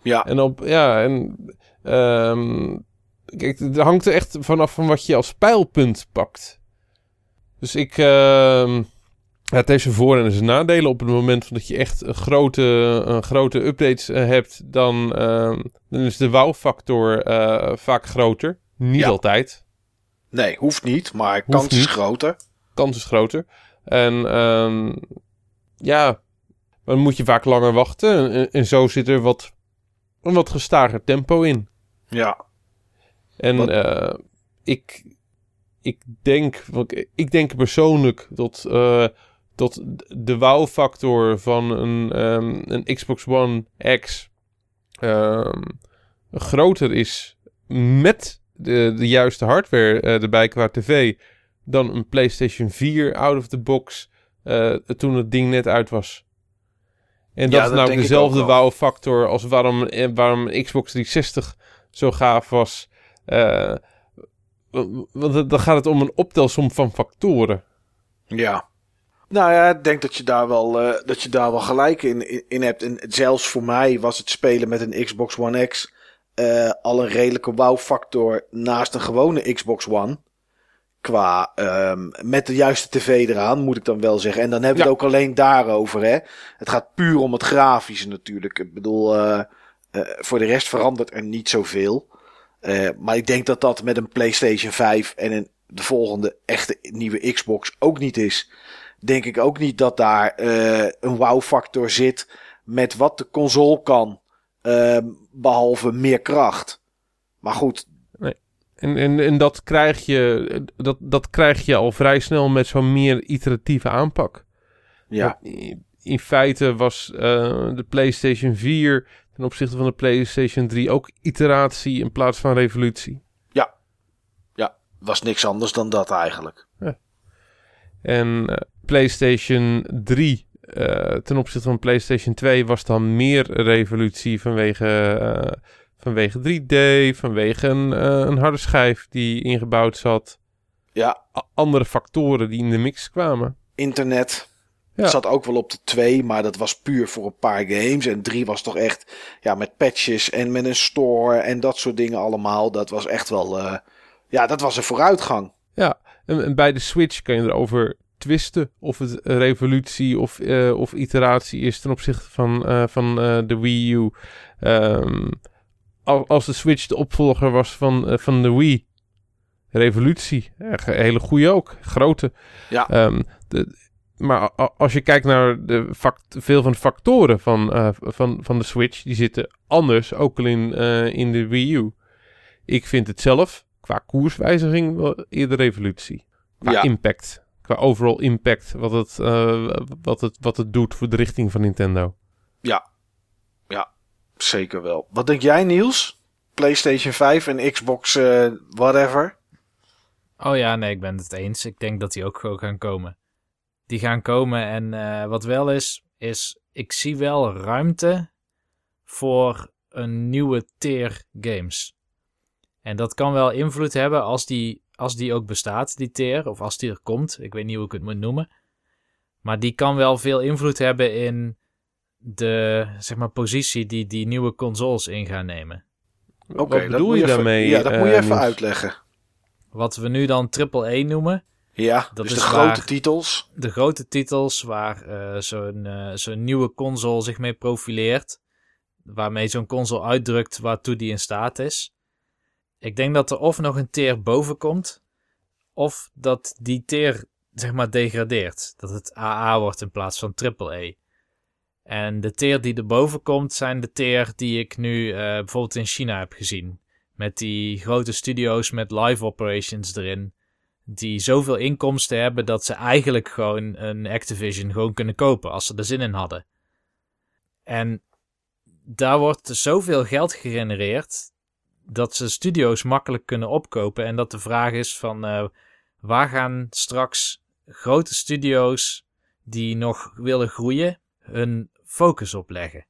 ja. En op, ja, en ehm, kijk, het hangt er echt vanaf van wat je als pijlpunt pakt. Dus ik, ehm, het heeft zijn voor- en zijn nadelen. Op het moment dat je echt grote, een grote updates eh, hebt, dan, ehm, dan is de wow-factor eh, vaak groter. Niet Ja. altijd. Nee, hoeft niet, maar kans is groter. Kans is groter. En ehm, ja, dan moet je vaak langer wachten. En, en zo zit er wat, een wat gestager tempo in. Ja, En eh, ik, ik, denk, ik- denk persoonlijk dat, eh, dat de wow-factor van een, ehm, een Xbox One X ehm, groter is met de, de juiste hardware eh, erbij qua tv dan een PlayStation 4 out of the box eh, toen het ding net uit was. En dat Ja, is nou dezelfde wow-factor als waarom, eh, waarom een Xbox 360 zo gaaf was. Want dan gaat het om een optelsom van factoren. ja. Nou ja, ik denk dat je daar wel, eh, dat je daar wel gelijk in, in, in hebt. En zelfs voor mij was het spelen met een Xbox One X eh, al een redelijke wow-factor naast een gewone Xbox One. Qua ehm, met de juiste tv eraan, moet ik dan wel zeggen. En dan hebben we het ook alleen daarover. Hè? Het gaat puur om het grafische natuurlijk. Ik bedoel, eh, voor de rest verandert er niet zoveel. Maar ik denk dat dat met een PlayStation 5 en een, de volgende echte nieuwe Xbox ook niet is. Denk ik ook niet dat daar eh, een wow-factor zit met wat de console kan. ehm, behalve meer kracht. Maar goed, En, en, en dat, krijg je, dat, dat krijg je al vrij snel met zo'n meer iteratieve aanpak. ja. In- feite was eh, de PlayStation 4 ten opzichte van de PlayStation 3 ook iteratie in plaats van revolutie. was niks anders dan dat eigenlijk. En eh, PlayStation 3 eh, ten opzichte van PlayStation 2 was dan meer revolutie vanwege, eh, vanwege 3D, vanwege een, eh, een harde schijf die ingebouwd zat. Ja, A- andere factoren die in de mix kwamen. internet. Ja. Zat ook wel op de 2, maar dat was puur voor een paar games. En 3 was toch echt ja, met patches en met een store en dat soort dingen allemaal. Dat was echt wel. ja, dat was een vooruitgang. Ja, en, en bij de Switch kan je erover twisten of het revolutie of, eh, of iteratie is ten opzichte van, eh, van eh, de Wii U. Ehm, al- als de Switch de opvolger was van, van de Wii, revolutie. Hele goede ook, grote. Ja. Ehm, de, maar als je kijkt naar de fact, veel van de factoren van, van, van de Switch, die zitten anders, ook al in, in de Wii U. Ik vind het zelf, qua koerswijziging, wel eerder revolutie. Qua Ja. impact. Qua overall impact, wat het, eh, wat, het, wat het doet voor de richting van Nintendo. Zeker wel. Wat denk jij, Niels? PlayStation 5 en Xbox, eh, whatever. Oh ja, nee, ik ben het eens. Ik denk dat die ook gewoon gaan komen. Die gaan komen en eh, wat wel is, is ik zie wel ruimte voor een nieuwe tier games. En dat kan wel invloed hebben als die, als die ook bestaat, die tier, of als die er komt. Ik weet niet hoe ik het moet noemen. Maar die kan wel veel invloed hebben in de zeg maar, positie die die nieuwe consoles in gaan nemen. Oké, wat bedoel je even- daarmee? Ja, dat moet je eh, even uitleggen. Wat we nu dan AAA noemen, Ja, Dat dus is de grote titels. de grote titels waar eh, zo'n eh, zo'n nieuwe console zich mee profileert. Waarmee zo'n console uitdrukt waartoe die in staat is. Ik denk dat er of nog een tier boven komt, of dat die tier zeg maar degradeert. Dat het AA wordt in plaats van AAA. En de tier die erboven komt zijn de tier die ik nu eh, bijvoorbeeld in China heb gezien. Met die grote studio's met live operations erin die zoveel inkomsten hebben dat ze eigenlijk gewoon een Activision gewoon kunnen kopen als ze er zin in hadden. En daar wordt zoveel geld gegenereerd dat ze studio's makkelijk kunnen opkopen en dat de vraag is van eh, waar gaan straks grote studio's die nog willen groeien hun focus op leggen.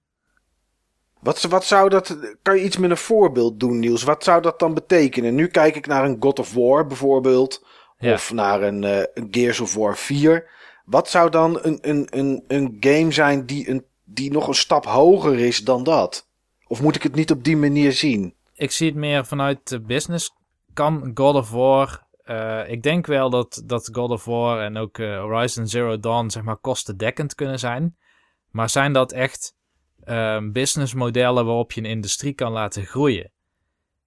Wat, wat zou dat. Kan je iets met een voorbeeld doen, Niels? Wat zou dat dan betekenen? Nu kijk ik naar een God of War bijvoorbeeld. Ja. Of naar een, eh, een Gears of War 4. Wat zou dan een, een, een, een game zijn die, een, die nog een stap hoger is dan dat? Of moet ik het niet op die manier zien? Ik zie het meer vanuit de business. Kan God of War eh, ik denk wel dat, dat God of War en ook eh, Horizon Zero Dawn zeg maar kostendekkend kunnen zijn. Maar zijn dat echt ehm, businessmodellen waarop je een industrie kan laten groeien?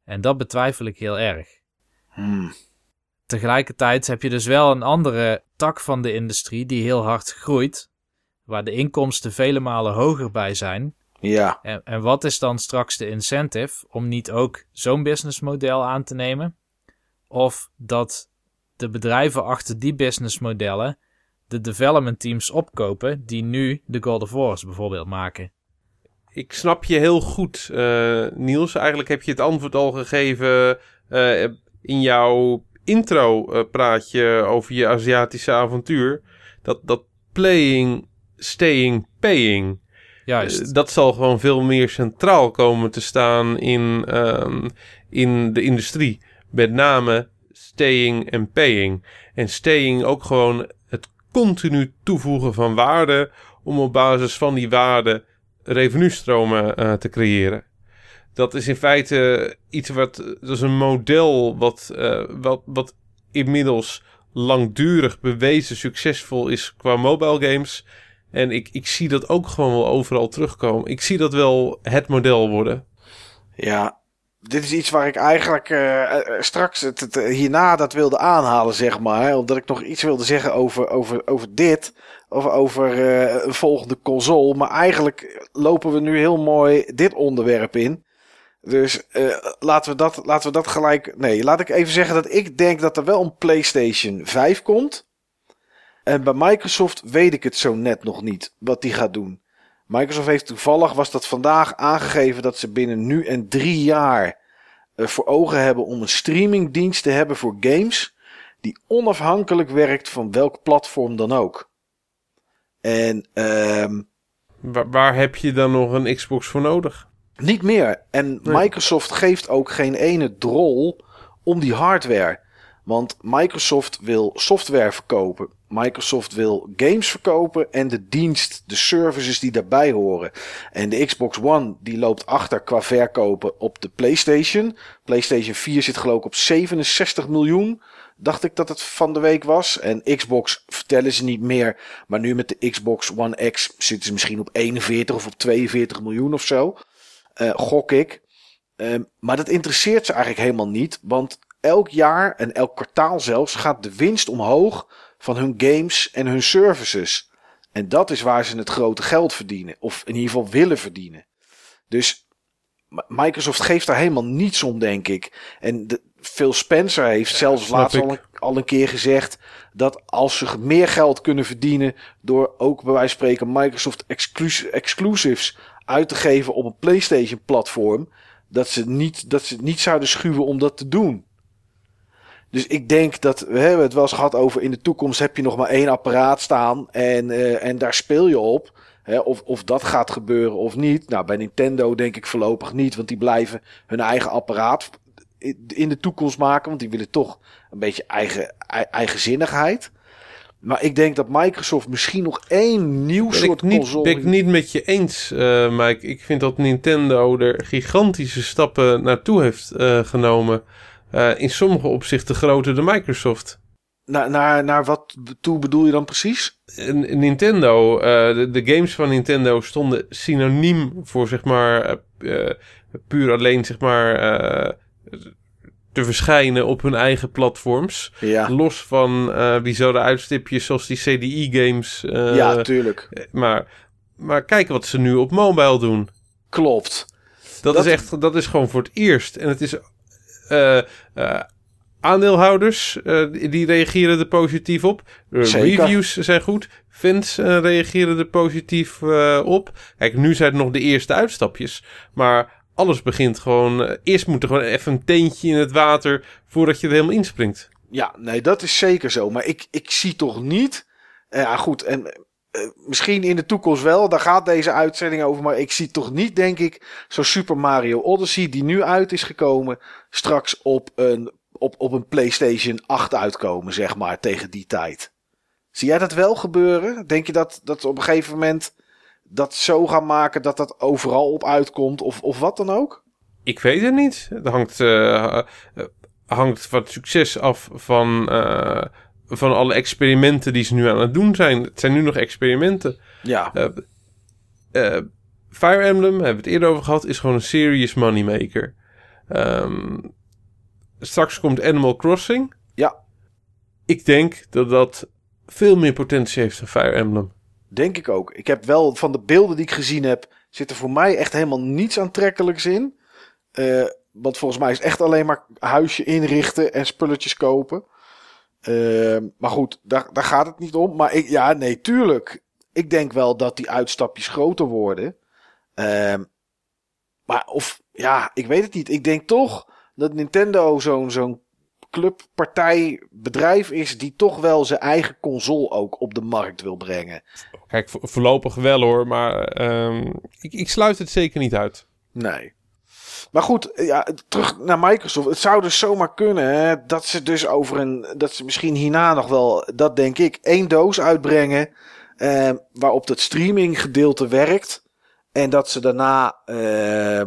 En dat betwijfel ik heel erg. Hmm. Tegelijkertijd heb je dus wel een andere tak van de industrie die heel hard groeit, waar de inkomsten vele malen hoger bij zijn. Ja, En, en wat is dan straks de incentive om niet ook zo'n businessmodel aan te nemen? Of dat de bedrijven achter die businessmodellen de development teams opkopen die nu de God of Wars bijvoorbeeld maken. Ik snap je heel goed, eh, Niels. Eigenlijk heb je het antwoord al gegeven eh, in jouw intro-praatje over je Aziatische avontuur. Dat, dat playing, staying, paying. Juist. Eh, dat zal gewoon veel meer centraal komen te staan in, ehm, in de industrie. Met name staying en paying. En staying ook gewoon het continu toevoegen van waarde om op basis van die waarde revenue-stromen eh, te creëren. Dat is in feite iets wat, dat is een model wat, eh, wat, wat inmiddels langdurig bewezen succesvol is qua mobile games. En ik, ik zie dat ook gewoon wel overal terugkomen. Ik zie dat wel het model worden. ja. Dit is iets waar ik eigenlijk eh, eh, straks het, eh, hierna dat wilde aanhalen, zeg maar. Omdat ik nog iets wilde zeggen over, over, over dit. Over, over een volgende console. Maar eigenlijk lopen we nu heel mooi dit onderwerp in. Dus laten, we dat, laten we dat gelijk. Nee, laat ik even zeggen dat ik denk dat er wel een PlayStation 5 komt. En bij Microsoft weet ik het zo net nog niet wat die gaat doen. Microsoft heeft toevallig, was dat vandaag, aangegeven dat ze binnen nu en drie jaar eh, voor ogen hebben om een streamingdienst te hebben voor games. Die onafhankelijk werkt van welk platform dan ook. En ehm Waar, waar heb je dan nog een Xbox voor nodig? Niet meer. En Nee. Microsoft geeft ook geen ene drol om die hardware. Want Microsoft wil software verkopen. Microsoft wil games verkopen en de dienst, de services die daarbij horen. En de Xbox One die loopt achter qua verkopen op de PlayStation. PlayStation 4 zit geloof ik op 67 miljoen. Dacht ik dat het van de week was. En Xbox vertellen ze niet meer. Maar nu met de Xbox One X zitten ze misschien op 41 of op 42 miljoen of zo. Eh, gok ik. Ehm, maar dat interesseert ze eigenlijk helemaal niet. Want elk jaar en elk kwartaal zelfs gaat de winst omhoog van hun games en hun services. En dat is waar ze het grote geld verdienen. Of in ieder geval willen verdienen. Dus Microsoft geeft daar helemaal niets om, denk ik. En de, Phil Spencer heeft zelfs laatst al een, al een keer gezegd dat als ze meer geld kunnen verdienen door ook bij wijze van spreken Microsoft exclus- exclusives uit te geven op een PlayStation platform, dat ze, niet, dat ze het niet zouden schuwen om dat te doen. Dus ik denk dat we hebben het wel eens gehad over in de toekomst heb je nog maar één apparaat staan en, eh, en daar speel je op. Hè, of, of dat gaat gebeuren of niet. Nou, bij Nintendo denk ik voorlopig niet, want die blijven hun eigen apparaat in- de toekomst maken, want die willen toch een beetje eigen, ei- eigenzinnigheid. Maar ik denk dat Microsoft misschien nog één nieuw Ben soort ik niet, console... ben ik niet met je eens, eh, Mike. Ik vind dat Nintendo er gigantische stappen naartoe heeft eh, genomen. Eh, in sommige opzichten groter dan Microsoft. Naar, naar, naar wat toe bedoel je dan precies? Nintendo, eh, de, de games van Nintendo stonden synoniem voor zeg maar eh, puur alleen zeg maar te verschijnen op hun eigen platforms. Ja, Los van bizarre uitstipjes zoals die CDI-games. eh, ja tuurlijk. maar, maar kijk wat ze nu op mobile doen. Klopt. Dat, Dat- is echt, dat is gewoon voor het eerst. En het is. Eh, eh, aandeelhouders eh, die- reageren er positief op. Reviews zijn goed. Fans reageren er positief op. Kijk, nu zijn het nog de eerste uitstapjes. Maar alles begint gewoon. eerst moet er gewoon even een teentje in het water. voordat je er helemaal inspringt. Ja, nee, dat is zeker zo. Maar ik, ik zie toch niet. Ja, goed. En eh, misschien in de toekomst wel. Daar gaat deze uitzending over. Maar ik zie toch niet, denk ik, zo'n Super Mario Odyssey. die nu uit is gekomen. straks op een, op, op een PlayStation 8 uitkomen, zeg maar, tegen die tijd. Zie jij dat wel gebeuren? Denk je dat, dat op een gegeven moment. dat zo gaan maken dat dat overal op uitkomt? Of, of wat dan ook? Ik weet het niet. Het hangt, eh, hangt wat succes af van, eh, van alle experimenten die ze nu aan het doen zijn. Het zijn nu nog experimenten. Ja, Eh, eh, Fire Emblem, hebben we het eerder over gehad, is gewoon een serious moneymaker. Ehm straks komt Animal Crossing. Ja. Ik denk dat dat veel meer potentie heeft dan Fire Emblem. denk ik ook. Ik heb wel van de beelden die ik gezien heb, zit er voor mij echt helemaal niets aantrekkelijks in. Eh, want volgens mij is het echt alleen maar huisje inrichten en spulletjes kopen. Eh, maar goed, daar, daar gaat het niet om. Maar ik, ja, nee, tuurlijk. Ik denk wel dat die uitstapjes groter worden. Ehm, maar of, ja, ik weet het niet. Ik denk toch dat Nintendo zo'n zo'n clubpartij bedrijf is die toch wel zijn eigen console ook op de markt wil brengen. Kijk, vo- voorlopig wel hoor, maar ehm, ik, ik sluit het zeker niet uit. Nee. Maar goed, ja, terug naar Microsoft. Het zou dus zomaar kunnen hè, dat ze dus over een. dat ze misschien hierna nog wel, dat denk ik, één doos uitbrengen. eh, waarop het streaminggedeelte werkt. En dat ze daarna. eh,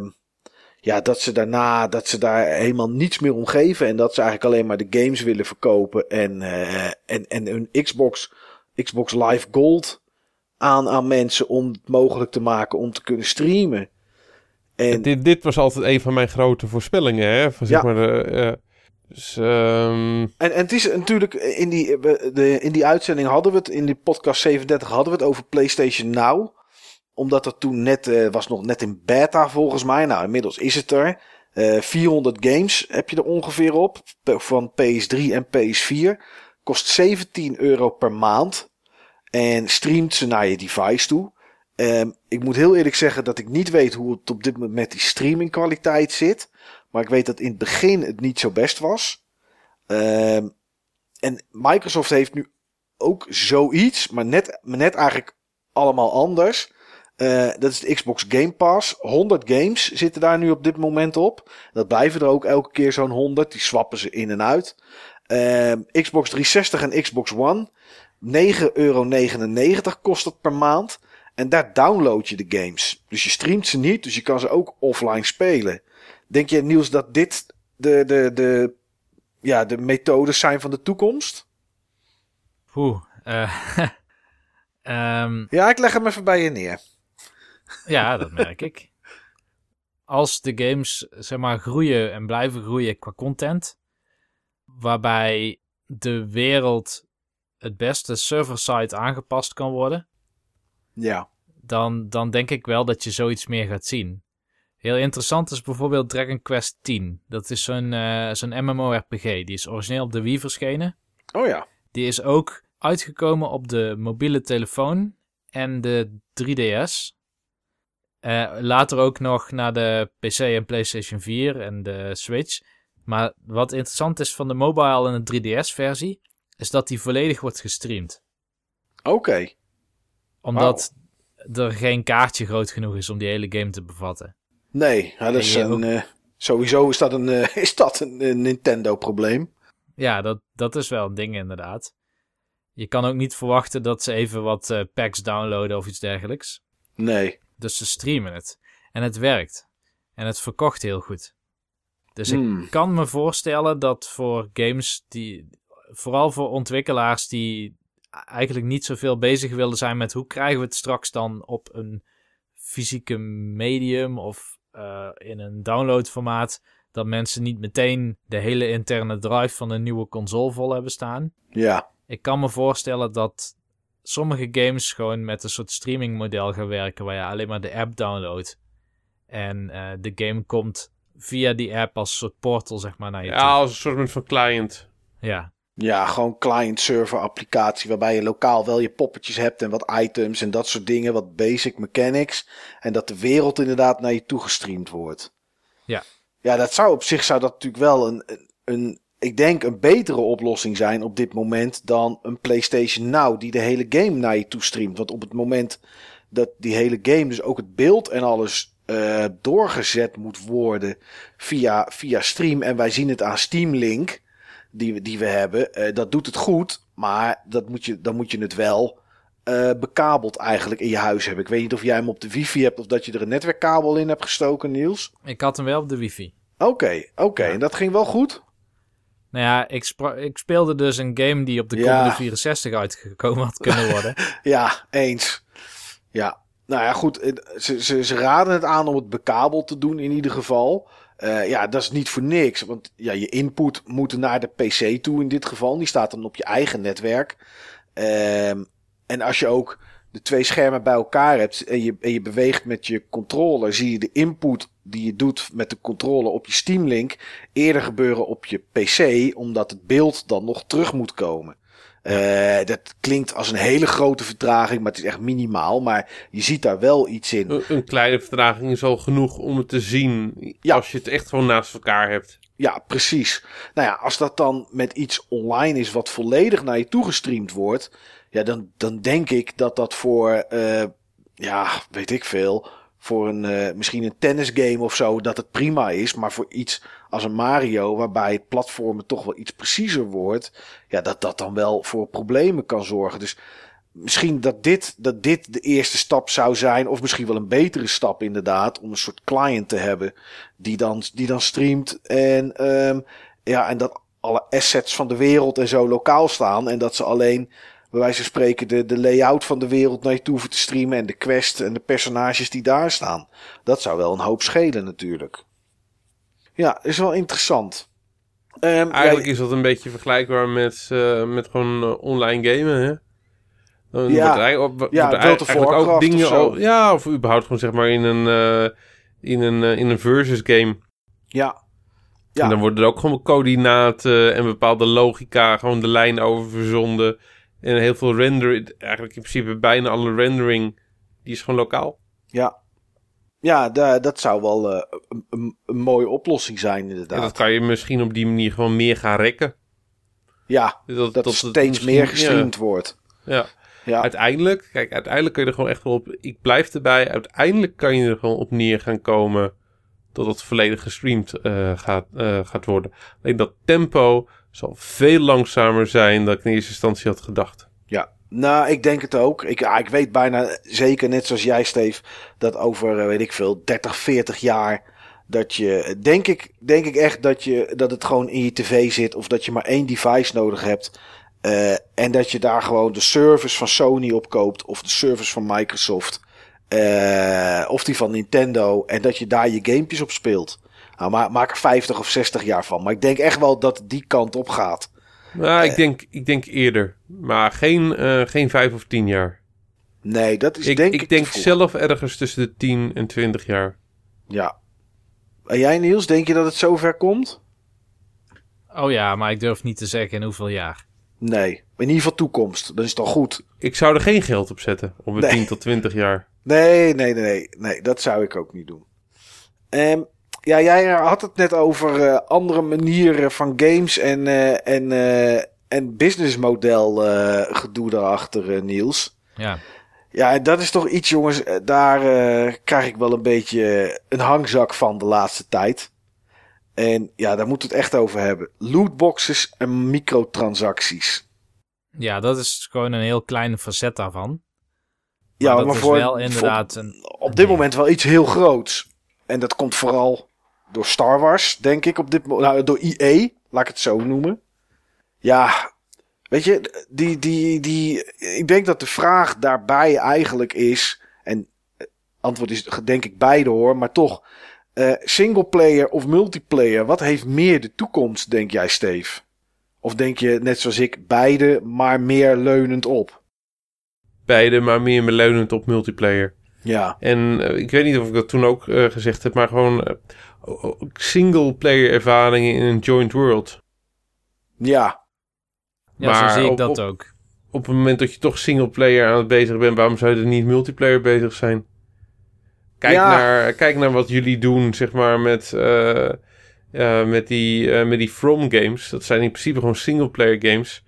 ja, dat ze daarna. dat ze daar helemaal niets meer om geven. En dat ze eigenlijk alleen maar de games willen verkopen. En, eh, en, en hun Xbox. Xbox Live Gold. Aan, aan mensen om het mogelijk te maken om te kunnen streamen. En Dit, dit was altijd een van mijn grote voorspellingen, hè? Van, zeg Ja. maar de, eh, dus, ehm, En, en het is natuurlijk, in die, we- de, in die uitzending hadden we het, in die podcast 37 hadden we het over PlayStation Now. Omdat het toen net, eh, was nog net in beta volgens mij. Nou, inmiddels is het er. Eh 400 games heb je er ongeveer op. Van PS3 en PS4. Kost 17 euro per maand. En streamt ze naar je device toe. Ehm, ik moet heel eerlijk zeggen dat ik niet weet hoe het op dit moment met die streamingkwaliteit zit. Maar ik weet dat in het begin het niet zo best was. Ehm, en Microsoft heeft nu ook zoiets, maar net, net eigenlijk allemaal anders. Eh, dat is de Xbox Game Pass. 100 games zitten daar nu op dit moment op. Dat blijven er ook elke keer zo'n 100. Die swappen ze in en uit. Ehm, Xbox 360 en Xbox One. 9,99 euro kost het per maand. En daar download je de games. Dus je streamt ze niet, dus je kan ze ook offline spelen. Denk je, Niels, dat dit de, de, de, ja, de methodes zijn van de toekomst? Oeh. eh, ehm, Ja, ik leg hem even bij je neer. ja, dat merk ik. Als de games zeg maar groeien en blijven groeien qua content, waarbij de wereld het beste server-side aangepast kan worden, Ja. dan, dan denk ik wel dat je zoiets meer gaat zien. Heel interessant is bijvoorbeeld Dragon Quest 10. Dat is zo'n eh, zo'n MMORPG. Die is origineel op de Wii verschenen. Oh ja. Die is ook uitgekomen op de mobiele telefoon en de 3DS. Eh, later ook nog naar de PC en PlayStation 4 en de Switch. Maar wat interessant is van de mobile en de 3DS-versie, is dat die volledig wordt gestreamd. Oké. Omdat er geen kaartje groot genoeg is om die hele game te bevatten. Nee, dat is een, ook- eh, sowieso is dat een, eh, is dat een, eh, Nintendo-probleem. Ja, dat, dat is wel een ding inderdaad. Je kan ook niet verwachten dat ze even wat packs downloaden of iets dergelijks. Nee. Dus ze streamen het. En het werkt. En het verkocht heel goed. Dus Hmm. ik kan me voorstellen dat voor games die. Vooral voor ontwikkelaars die eigenlijk niet zoveel bezig willen zijn met hoe krijgen we het straks dan op een fysieke medium of eh, in een downloadformaat. Dat mensen niet meteen de hele interne drive van een nieuwe console vol hebben staan. Ja. Ik kan me voorstellen dat sommige games gewoon met een soort streamingmodel gaan werken waar je alleen maar de app downloadt. En eh, de game komt via die app als soort portal, zeg maar, naar je ja, toe. als een soort van client. Ja, Ja, gewoon client-server applicatie waarbij je lokaal wel je poppetjes hebt en wat items en dat soort dingen, wat basic mechanics. En dat de wereld inderdaad naar je toe gestreamd wordt. Ja. Ja, dat zou op zich zou dat natuurlijk wel een, een, ik denk een betere oplossing zijn op dit moment dan een PlayStation Now die de hele game naar je toe streamt. Want op het moment dat die hele game, dus ook het beeld en alles eh, doorgezet moet worden via, via stream. En wij zien het aan Steam Link die we, die we hebben. eh, dat doet het goed, maar dat moet je, dan moet je het wel eh, bekabeld eigenlijk in je huis hebben. Ik weet niet of jij hem op de wifi hebt of dat je er een netwerkkabel in hebt gestoken, Niels. ik had hem wel op de wifi. Oké, oké. Ja. En dat ging wel goed? Nou ja, ik, ik speelde dus een game die op de Ja. Commodore 64 uitgekomen had kunnen worden. Ja, eens. Ja, nou ja, goed. Ze, ze, ze raden het aan om het bekabeld te doen in ieder geval. Eh, ja, dat is niet voor niks. Want ja, je input moet naar de PC toe in dit geval. Die staat dan op je eigen netwerk. Ehm, en als je ook de twee schermen bij elkaar hebt en je, en je beweegt met je controller, zie je de input die je doet met de controller op je Steam Link eerder gebeuren op je PC, omdat het beeld dan nog terug moet komen. Eh, dat klinkt als een hele grote vertraging, maar het is echt minimaal. Maar je ziet daar wel iets in. Een, een kleine vertraging is al genoeg om het te zien. Ja. Als je het echt gewoon naast elkaar hebt. Ja, precies. Nou ja, als dat dan met iets online is wat volledig naar je toe gestreamd wordt, ja, dan, dan denk ik dat dat voor, eh, ja, weet ik veel, voor een, eh, misschien een tennisgame of zo, dat het prima is. Maar voor iets als een Mario, waarbij het platformen toch wel iets preciezer wordt, ja, dat dat dan wel voor problemen kan zorgen. Dus misschien dat dit, dat dit de eerste stap zou zijn, of misschien wel een betere stap inderdaad, om een soort client te hebben die dan, die dan streamt. En, ehm, ja, en dat alle assets van de wereld en zo lokaal staan. En dat ze alleen, bij wijze van spreken, de, de layout van de wereld naar je toe hoeven te streamen. En de quest en de personages die daar staan. Dat zou wel een hoop schelen natuurlijk. Ja, is wel interessant. Ehm, Eigenlijk ja, is dat een beetje vergelijkbaar met, eh, met gewoon eh, online gamen, hè? Dan Ja. wordt er wordt Ja, er eigenlijk ook dingen of al- ja, of überhaupt gewoon zeg maar in een, eh, in een, in een versus game. ja. Ja. En dan worden er ook gewoon coördinaten en bepaalde logica, gewoon de lijn over verzonden. En heel veel render, eigenlijk in principe bijna alle rendering, die is gewoon lokaal. Ja, ja da- dat zou wel eh, een, mooie oplossing zijn inderdaad. En dat kan je misschien op die manier gewoon meer gaan rekken. ja, Dat, dat, steeds meer ja. gestreamd wordt. Ja. Ja, Uiteindelijk, kijk, uiteindelijk kun je er gewoon echt wel op. Ik blijf erbij. Uiteindelijk kan je er gewoon op neer gaan komen. Dat het volledig gestreamd eh, gaat, eh, gaat worden. Alleen dat tempo zal veel langzamer zijn dan ik in eerste instantie had gedacht. Ja, nou, ik denk het ook. Ik, ik weet bijna zeker, net zoals jij, Steve, dat over, eh, weet ik veel, 30, 40 jaar. Dat je, denk ik, denk ik echt dat, je, dat het gewoon in je tv zit. Of dat je maar één device nodig hebt. eh, en dat je daar gewoon de service van Sony op koopt. Of de service van Microsoft. eh, of die van Nintendo. En dat je daar je gamepjes op speelt. Nou, ma maak er 50 of 60 jaar van. Maar ik denk echt wel dat het die kant op gaat. Nou, Eh. ik, denk, ik denk eerder. Maar geen, eh, geen vijf of tien jaar. Nee, dat is Ik, denk ik, ik denk zelf ergens tussen de 10 en 20 jaar. Ja. En jij Niels, denk je dat het zover komt? Oh ja, maar ik durf niet te zeggen in hoeveel jaar. Nee. In ieder geval toekomst. Dat is toch goed? Ik zou er geen geld op zetten. Op een Nee. 10 tot 20 jaar. Nee, nee, nee, nee. Nee, dat zou ik ook niet doen. Ehm, ja, jij had het net over eh, andere manieren van games en, eh, en, eh, en businessmodel eh, gedoe daarachter, eh, Niels. Ja. Ja, en dat is toch iets, jongens. eh, Daar eh, krijg ik wel een beetje een hangzak van de laatste tijd. En ja, daar moeten we het echt over hebben. Lootboxes en microtransacties. ja, dat is gewoon een heel kleine facet daarvan. Ja, maar voor, wel inderdaad een... op dit moment wel iets heel groots. En dat komt vooral door Star Wars, denk ik. Op dit, mo- nou, door EA, laat ik het zo noemen. Ja, weet je, die, die, die, ik denk dat de vraag daarbij eigenlijk is... En het antwoord is denk ik beide hoor, maar toch... eh singleplayer of multiplayer, wat heeft meer de toekomst, denk jij, Steve? Of denk je, net zoals ik, beide, maar meer leunend op? Beide, maar meer leunend op multiplayer. Ja, En eh, ik weet niet of ik dat toen ook eh, gezegd heb, maar gewoon eh, single-player ervaringen in een joint world. ja, Ja, Maar zo zie ik op- dat op- ook. Op het moment dat je toch single-player aan het bezig bent, waarom zou je er niet multiplayer bezig zijn? Kijk, Ja. naar, kijk naar wat jullie doen, zeg maar, met, eh, eh, met, die, eh, met die From games. Dat zijn in principe gewoon single-player games.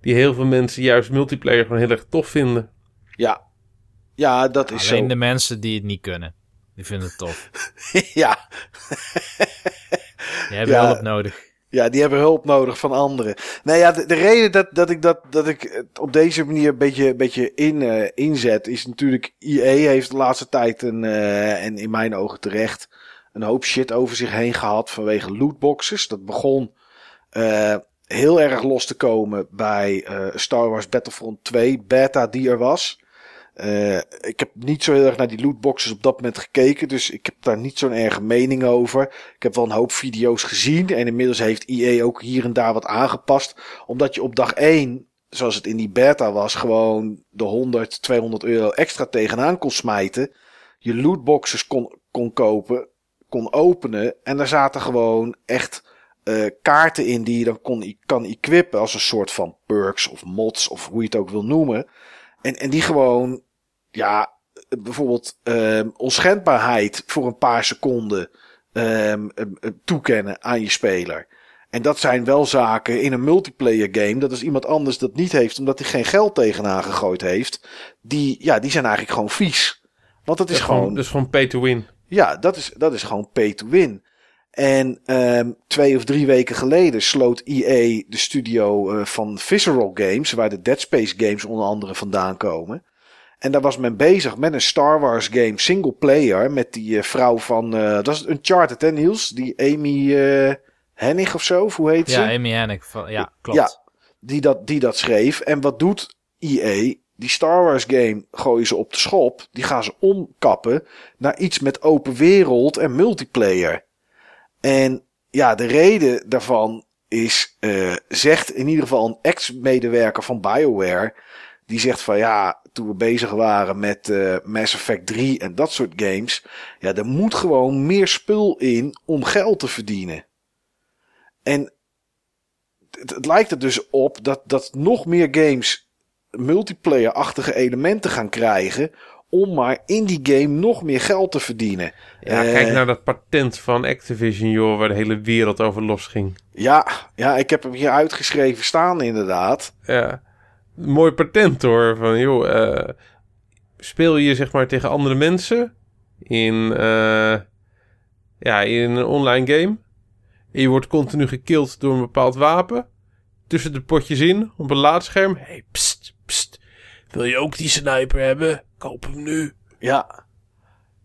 Die heel veel mensen juist multiplayer gewoon heel erg tof vinden. ja. Ja, dat is Alleen zo. de mensen die het niet kunnen. Die vinden het tof. ja. Die hebben Ja. hulp nodig. ja, die hebben hulp nodig van anderen. Nou ja, de, de reden dat, dat, ik dat, dat ik het op deze manier een beetje, een beetje in, eh, inzet, is natuurlijk... EA heeft de laatste tijd, een, eh, en in mijn ogen terecht, een hoop shit over zich heen gehad vanwege lootboxes. Dat begon eh, heel erg los te komen bij Star Wars Battlefront 2 beta die er was. Eh, ik heb niet zo heel erg naar die lootboxes op dat moment gekeken, dus ik heb daar niet zo'n erge mening over. Ik heb wel een hoop video's gezien en inmiddels heeft EA ook hier en daar wat aangepast, omdat je op dag 1 zoals het in die beta was, gewoon de 100, 200 euro extra tegenaan kon smijten. Je lootboxes kon, kon kopen, kon openen. En daar zaten gewoon echt uh, kaarten in die je dan kon, kan equippen als een soort van perks of mods of hoe je het ook wil noemen. En, en die gewoon, ja, bijvoorbeeld um, onschendbaarheid voor een paar seconden um, toekennen aan je speler. En dat zijn wel zaken in een multiplayer game. Dat is iemand anders dat niet heeft, omdat hij geen geld tegenaan gegooid heeft. Die, ja, die zijn eigenlijk gewoon vies. Want het is, gewoon, gewoon. Dat is gewoon pay to win. Ja, dat is, dat is gewoon pay to win. En um, twee of drie weken geleden sloot EA de studio uh, van Visceral Games, waar de Dead Space games onder andere vandaan komen. En daar was men bezig met een Star Wars game single player met die uh, vrouw van, uh, dat is Uncharted hè Niels? Die Amy Hennig of zo, hoe heet ze? Ja, Amy Hennig, ja klopt. Ja, die dat, die dat schreef. En wat doet EA? Die Star Wars game gooien ze op de schop. Die gaan ze omkappen naar iets met open wereld en multiplayer. En ja, de reden daarvan is, uh, zegt in ieder geval een ex-medewerker van BioWare. Die zegt van ja, toen we bezig waren met uh, Mass Effect 3 en dat soort games. Ja, er moet gewoon meer spul in om geld te verdienen. En het, het, lijkt er dus op dat, dat nog meer games multiplayer-achtige elementen gaan krijgen. Om maar in die game nog meer geld te verdienen. Ja, uh, kijk naar dat patent van Activision, joh, waar de hele wereld over losging. Ja, ja, ik heb hem hier uitgeschreven staan, inderdaad. Ja, mooi patent hoor. Van joh, uh, speel je zeg maar tegen andere mensen in, uh, ja, in een online game. En je wordt continu gekild door een bepaald wapen. Tussen de potjes in, op een laadscherm. Hé, hey, pst. Wil je ook die sniper hebben? Koop hem nu. Ja.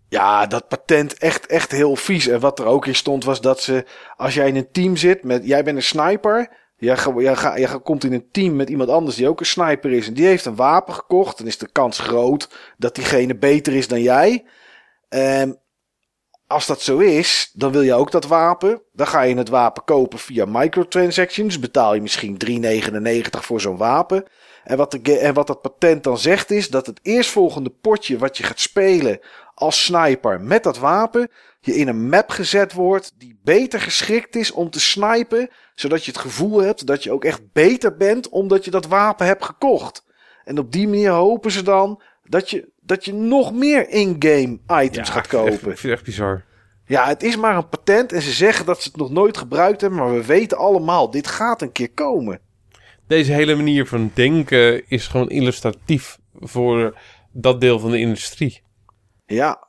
Ja, dat patent echt, echt heel vies. En wat er ook in stond was dat ze, als jij in een team zit met, jij bent een sniper. Jij komt in een team met iemand anders die ook een sniper is. En die heeft een wapen gekocht. Dan is de kans groot dat diegene beter is dan jij. Um, als dat zo is, dan wil je ook dat wapen. Dan ga je het wapen kopen via microtransactions. Betaal je misschien 3,99 voor zo'n wapen. En wat, de, en wat dat patent dan zegt is dat het eerstvolgende potje wat je gaat spelen als sniper met dat wapen, je in een map gezet wordt die beter geschikt is om te snipen, zodat je het gevoel hebt dat je ook echt beter bent omdat je dat wapen hebt gekocht. En op die manier hopen ze dan dat je, dat je nog meer in-game items ja, gaat kopen. Ik vind het echt bizar. Ja, het is maar een patent en ze zeggen dat ze het nog nooit gebruikt hebben, maar we weten allemaal, dit gaat een keer komen. Deze hele manier van denken is gewoon illustratief voor dat deel van de industrie. Ja.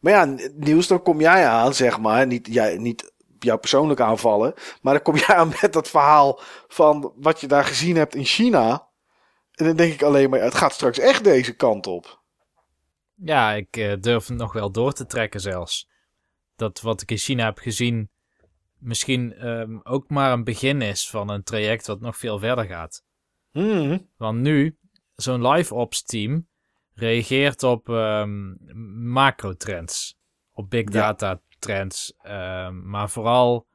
Maar ja, Niels, dan kom jij aan, zeg maar, niet, jij, niet jou persoonlijk aanvallen, maar dan kom jij aan met dat verhaal van wat je daar gezien hebt in China. En dan denk ik alleen maar, het gaat straks echt deze kant op. Ja, ik uh, durf het nog wel door te trekken zelfs. Dat wat ik in China heb gezien misschien um, ook maar een begin is van een traject wat nog veel verder gaat. Mm. Want nu, zo'n live ops team reageert op um, macro-trends. Op big data ja. trends. Um, maar vooral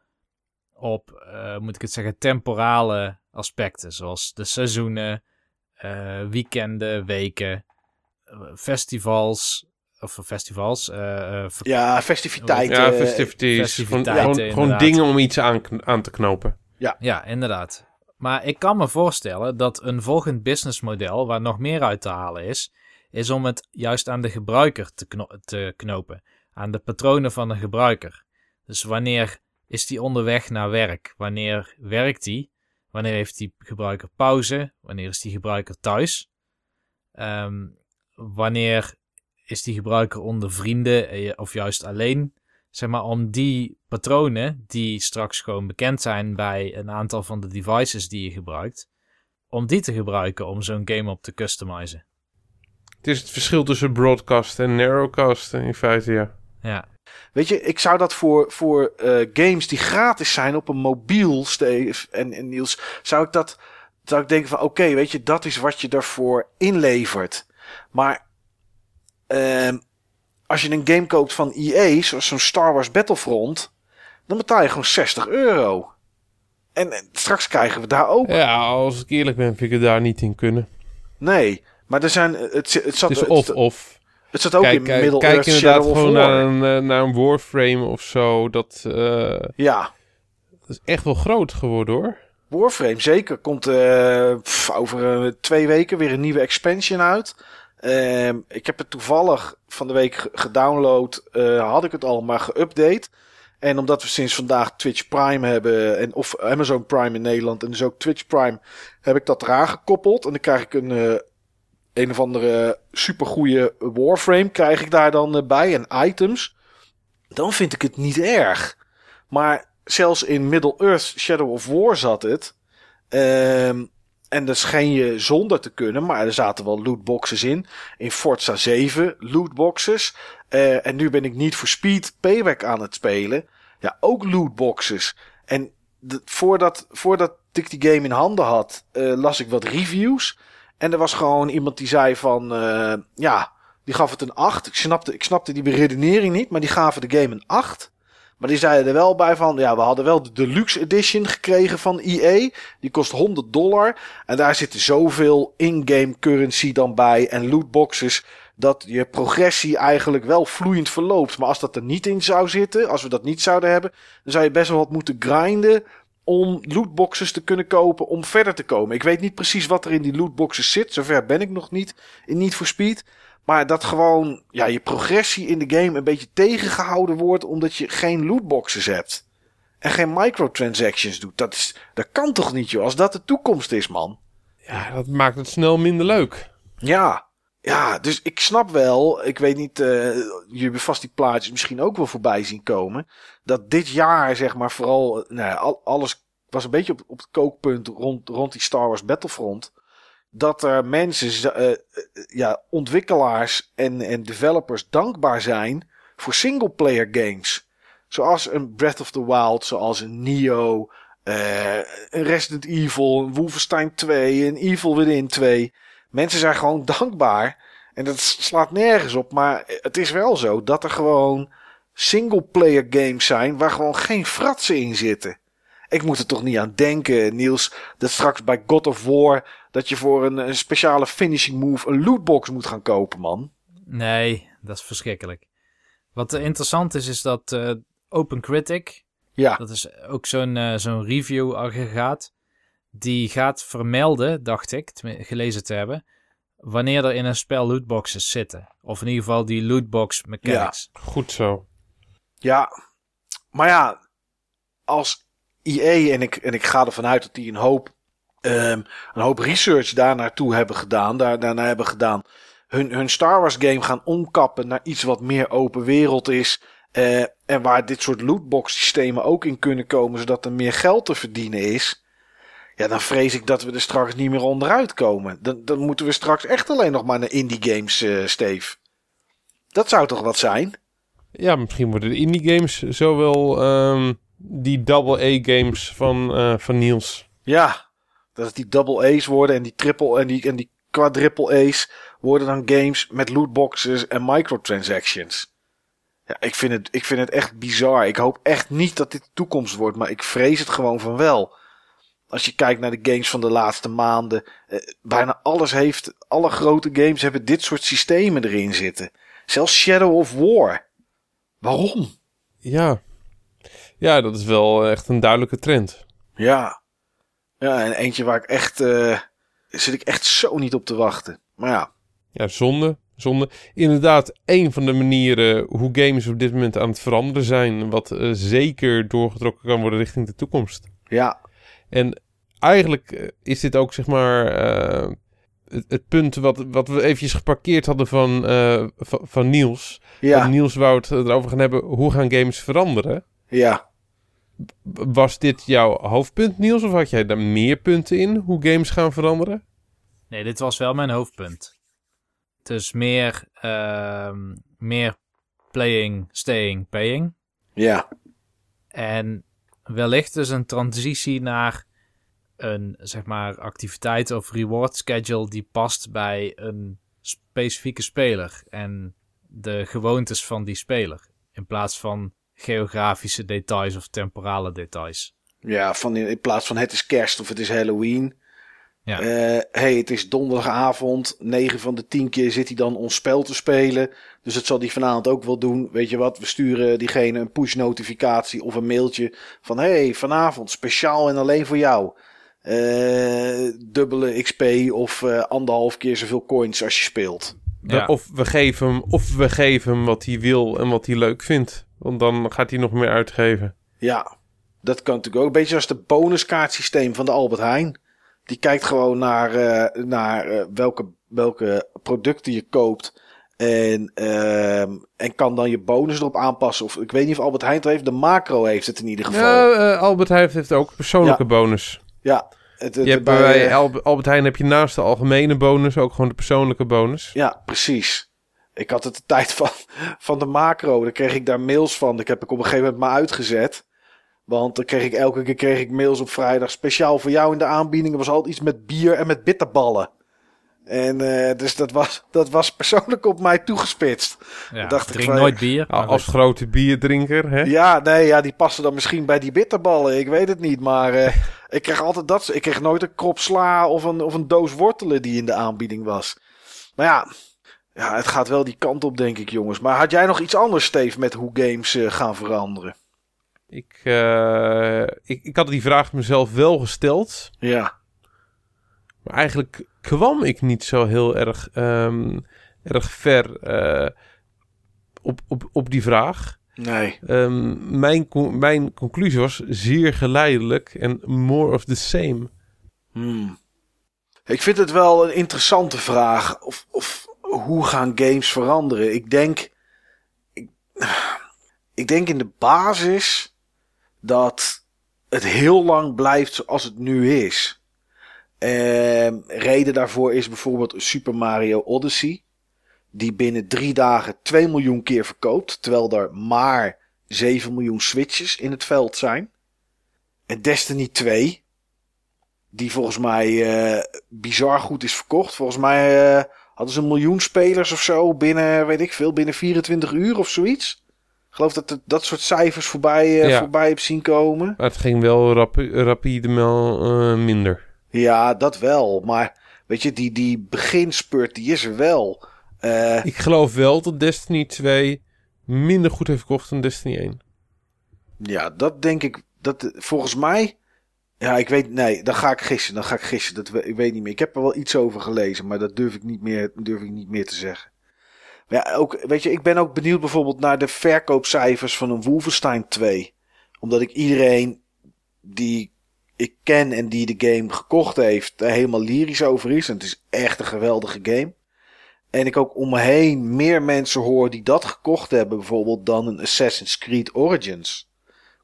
op, uh, moet ik het zeggen, temporale aspecten. Zoals de seizoenen, uh, weekenden, weken, festivals. Of festivals. Uh, ja, festiviteiten. Ja, festivities. festiviteiten gewoon, gewoon dingen om iets aan, aan te knopen. Ja. ja, inderdaad. Maar ik kan me voorstellen dat een volgend businessmodel waar nog meer uit te halen is, is om het juist aan de gebruiker te, kno te knopen. Aan de patronen van de gebruiker. Dus wanneer is die onderweg naar werk? Wanneer werkt die? Wanneer heeft die gebruiker pauze? Wanneer is die gebruiker thuis? Um, wanneer is die gebruiker onder vrienden of juist alleen? Zeg maar om die patronen, die straks gewoon bekend zijn bij een aantal van de devices die je gebruikt, om die te gebruiken om zo'n game op te customizen. Het is het verschil tussen broadcast en narrowcast in feite, ja. Ja. weet je, ik zou dat voor, voor eh, games die gratis zijn op een mobiel, Steve en, en Niels, zou ik dat, zou ik denken van, oké, weet je, dat is wat je daarvoor inlevert. Maar ehm als je een game koopt van EA, zoals zo'n Star Wars Battlefront, dan betaal je gewoon 60 euro. En, en straks krijgen we daar ook. Ja, als ik eerlijk ben, vind ik het daar niet in kunnen. Nee, maar er zijn, het, het, zat, Het is het, of-of. het zat ook Kijk, in Middle kijk Earth inderdaad Shadow of gewoon naar een, eh, naar een Warframe of zo. Dat, eh, Ja, dat is echt wel groot geworden hoor. Warframe zeker. Komt eh, pff, over twee weken weer een nieuwe expansion uit. Ehm, ik heb het toevallig van de week ge- gedownload. had ik het al maar geüpdate. En omdat we sinds vandaag Twitch Prime hebben. En, of Amazon Prime in Nederland. En dus ook Twitch Prime. Heb ik dat eraan gekoppeld. En dan krijg ik een, een of andere supergoeie Warframe. Krijg ik daar dan eh, bij. En items. Dan vind ik het niet erg. Maar zelfs in Middle-earth Shadow of War zat het. Ehm, en dat scheen je zonder te kunnen, maar er zaten wel lootboxes in. In Forza 7 lootboxes. Eh, en nu ben ik niet voor Speed Payback aan het spelen. Ja, ook lootboxes. En voordat, voordat ik die game in handen had, eh, las ik wat reviews. En er was gewoon iemand die zei van, eh, ja, die gaf het een 8. Ik snapte, ik snapte die beredenering niet, maar die gaven de game een 8. Maar die zeiden er wel bij van, ja, we hadden wel de deluxe edition gekregen van EA. Die kost 100 dollar. En daar zitten zoveel in-game currency dan bij en lootboxes. Dat je progressie eigenlijk wel vloeiend verloopt. Maar als dat er niet in zou zitten, als we dat niet zouden hebben, dan zou je best wel wat moeten grinden om lootboxes te kunnen kopen om verder te komen. Ik weet niet precies wat er in die lootboxes zit. Zover ben ik nog niet in Need for Speed. Maar dat gewoon ja, je progressie in de game een beetje tegengehouden wordt omdat je geen lootboxes hebt. En geen microtransactions doet. Dat, is, dat kan toch niet, joh? Als dat de toekomst is, man. Ja, dat maakt het snel minder leuk. Ja, ja, dus ik snap wel. Ik weet niet, eh jullie hebben vast die plaatjes misschien ook wel voorbij zien komen. Dat dit jaar, zeg maar, vooral, nou alles was een beetje op, op het kookpunt rond, rond die Star Wars Battlefront. Dat er mensen, eh, eh, ja, ontwikkelaars en, en developers dankbaar zijn voor singleplayer games. Zoals een Breath of the Wild, zoals een Neo, eh, een Resident Evil, een Wolfenstein 2, een Evil Within 2. Mensen zijn gewoon dankbaar. En dat slaat nergens op. Maar het is wel zo dat er gewoon single-player games zijn waar gewoon geen fratsen in zitten. Ik moet er toch niet aan denken, Niels, dat straks bij God of War dat je voor een, een speciale finishing move een lootbox moet gaan kopen, man. Nee, dat is verschrikkelijk. Wat interessant is, is dat eh OpenCritic, Ja, dat is ook zo'n eh, zo'n review-aggregaat, die gaat vermelden, dacht ik, gelezen te hebben, wanneer er in een spel lootboxes zitten. Of in ieder geval die lootbox mechanics. Goed zo. ja. Maar ja, als EA en ik, en ik ga ervan uit dat die een hoop, ehm, een hoop research daar naartoe hebben gedaan, daar, daarna hebben gedaan. Hun, hun Star Wars game gaan omkappen naar iets wat meer open wereld is. eh, en waar dit soort lootbox systemen ook in kunnen komen, zodat er meer geld te verdienen is. Ja, dan vrees ik dat we er straks niet meer onderuit komen. Dan, dan moeten we straks echt alleen nog maar naar indie games, eh Steve. Dat zou toch wat zijn? Ja, misschien worden de indie games zowel ehm, die double-A-games van, eh, van Niels. Ja, dat het die double A's worden en die triple en die, en die quadruple A's worden dan games met lootboxes en microtransactions. Ja, ik vind, het, ik vind het echt bizar. Ik hoop echt niet dat dit de toekomst wordt, maar ik vrees het gewoon van wel. Als je kijkt naar de games van de laatste maanden, eh, bijna alles heeft, alle grote games hebben dit soort systemen erin zitten. Zelfs Shadow of War. Waarom? Ja. Ja, dat is wel echt een duidelijke trend. Ja. Ja, en eentje waar ik echt, eh, zit ik echt zo niet op te wachten. Maar ja, Ja, zonde. Zonde. Inderdaad, een van de manieren hoe games op dit moment aan het veranderen zijn. Wat eh, zeker doorgetrokken kan worden richting de toekomst. ja, En eigenlijk eh, is dit ook zeg maar eh, het, het punt wat, wat we eventjes geparkeerd hadden van, eh, van, van Niels. ja, Want Niels wou het erover gaan hebben. Hoe gaan games veranderen? ja. Was dit jouw hoofdpunt, Niels? Of had jij daar meer punten in? Hoe games gaan veranderen? Nee, dit was wel mijn hoofdpunt. Dus meer, ehm, meer playing, staying, paying. Ja, En wellicht dus een transitie naar een zeg maar activiteit of reward schedule die past bij een specifieke speler en de gewoontes van die speler. In plaats van geografische details of temporale details. ja van in, in plaats van het is kerst of het is Halloween. Ja. Eh, hey, het is donderdagavond. 9 van de 10 keer zit hij dan ons spel te spelen. Dus dat zal hij vanavond ook wel doen. Weet je wat? We sturen diegene een push notificatie of een mailtje. Van hey, vanavond speciaal en alleen voor jou. Eh, dubbele XP of eh, anderhalf keer zoveel coins als je speelt. Ja. Of, we geven hem, of we geven hem wat hij wil en wat hij leuk vindt. Want dan gaat hij nog meer uitgeven. Ja, dat kan natuurlijk ook. Een beetje als het bonuskaartsysteem van de Albert Heijn. Die kijkt gewoon naar, eh, naar eh, welke, welke producten je koopt. En, ehm, en kan dan je bonus erop aanpassen. Of ik weet niet of Albert Heijn het heeft. De macro heeft het in ieder geval. Ja, eh, Albert Heijn heeft ook persoonlijke Ja. bonus. Ja, het, het- Je hebt bij, bij Al- Albert Heijn heb je naast de algemene bonus ook gewoon de persoonlijke bonus. Ja, precies. Ik had het de tijd van, van de macro. Daar kreeg ik daar mails van. Ik heb ik op een gegeven moment maar uitgezet. Want dan kreeg ik elke keer kreeg ik mails op vrijdag. Speciaal voor jou in de aanbieding. Er was altijd iets met bier en met bitterballen. En eh, dus dat was, dat was persoonlijk op mij toegespitst. Ja, dacht ik drink van- nooit bier. Als goed. grote bierdrinker, hè? Ja, nee, ja, die passen dan misschien bij die bitterballen. Ik weet het niet. Maar eh, ik kreeg altijd dat. Ik kreeg nooit een krop sla of een, of een doos wortelen die in de aanbieding was. Maar ja, ja, het gaat wel die kant op, denk ik, jongens. Maar had jij nog iets anders, Steve, met hoe games eh, gaan veranderen? Ik, eh, ik, ik had die vraag mezelf wel gesteld. Ja, Maar eigenlijk kwam ik niet zo heel erg, ehm, erg ver eh, op, op, op die vraag. nee. Ehm, mijn, mijn conclusie was zeer geleidelijk en more of the same. Hmm. Ik vind het wel een interessante vraag. Of, of hoe gaan games veranderen? Ik denk. Ik, ik denk in de basis dat het heel lang blijft zoals het nu is. Ehm, reden daarvoor is bijvoorbeeld Super Mario Odyssey. Die binnen drie dagen 2 miljoen keer verkoopt. Terwijl er maar 7 miljoen Switches in het veld zijn. En Destiny 2 die volgens mij eh, bizar goed is verkocht. Volgens mij eh, hadden ze een miljoen spelers of zo binnen, weet ik veel, binnen 24 uur of zoiets. Geloof dat het, dat soort cijfers voorbij, eh, Ja. voorbij heb zien komen. Maar het ging wel rapi- rapide wel eh, minder. Ja, dat wel. Maar weet je, die, die beginspurt, die is er wel. Eh, Ik geloof wel dat Destiny 2 minder goed heeft verkocht dan Destiny 1. ja, dat denk ik. Dat, volgens mij. Ja, ik weet. Nee, dan ga ik gissen. Dan ga ik gissen. Dat, ik weet niet meer. Ik heb er wel iets over gelezen, maar dat durf ik niet meer, durf ik niet meer te zeggen. Ja, ook, weet je, ik ben ook benieuwd bijvoorbeeld naar de verkoopcijfers van een Wolfenstein 2. Omdat ik iedereen die ik ken en die de game gekocht heeft, er helemaal lyrisch over is. En het is echt een geweldige game. En ik ook om me heen meer mensen hoor die dat gekocht hebben, bijvoorbeeld dan een Assassin's Creed Origins.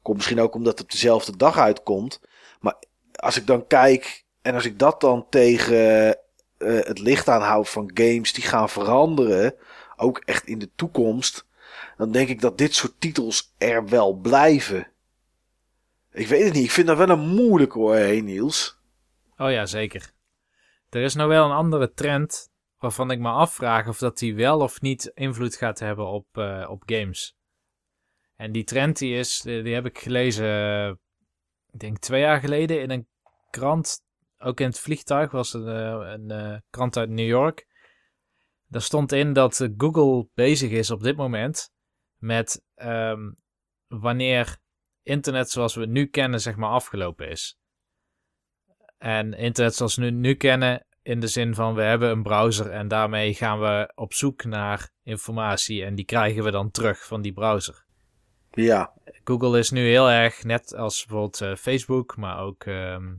Komt misschien ook omdat het op dezelfde dag uitkomt. Maar als ik dan kijk en als ik dat dan tegen eh, het licht aanhoud van games die gaan veranderen, ook echt in de toekomst, dan denk ik dat dit soort titels er wel blijven. Ik weet het niet, ik vind dat wel een moeilijk hoor, hé Niels. Oh ja, zeker. Er is nou wel een andere trend waarvan ik me afvraag of dat die wel of niet invloed gaat hebben op, eh, op games. En die trend die is, die, die heb ik gelezen, eh, ik denk twee jaar geleden in een krant, ook in het vliegtuig, was een, eh, een eh, krant uit New York. Daar stond in dat eh, Google bezig is op dit moment met ehm, wanneer internet zoals we het nu kennen, zeg maar, afgelopen is. En internet zoals we nu kennen, in de zin van we hebben een browser en daarmee gaan we op zoek naar informatie en die krijgen we dan terug van die browser. Ja, Google is nu heel erg, net als bijvoorbeeld eh, Facebook, maar ook ehm,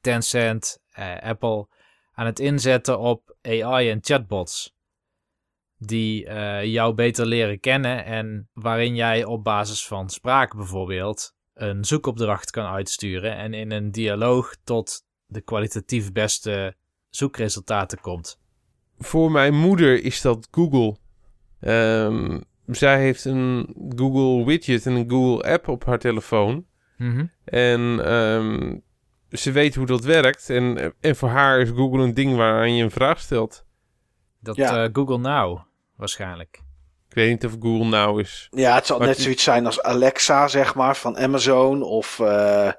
Tencent, eh, Apple, aan het inzetten op AI en chatbots. Die eh, jou beter leren kennen en waarin jij op basis van spraak bijvoorbeeld een zoekopdracht kan uitsturen en in een dialoog tot de kwalitatief beste zoekresultaten komt. Voor mijn moeder is dat Google. Ehm, zij heeft een Google widget en een Google app op haar telefoon. Mhm. En ehm, ze weet hoe dat werkt. En, en voor haar is Google een ding waaraan je een vraag stelt. Dat Ja. eh, Google Now, waarschijnlijk. Ik weet niet of Google nou is. Ja, het zal Maar net zoiets zijn als Alexa, zeg maar, van Amazon. Of, eh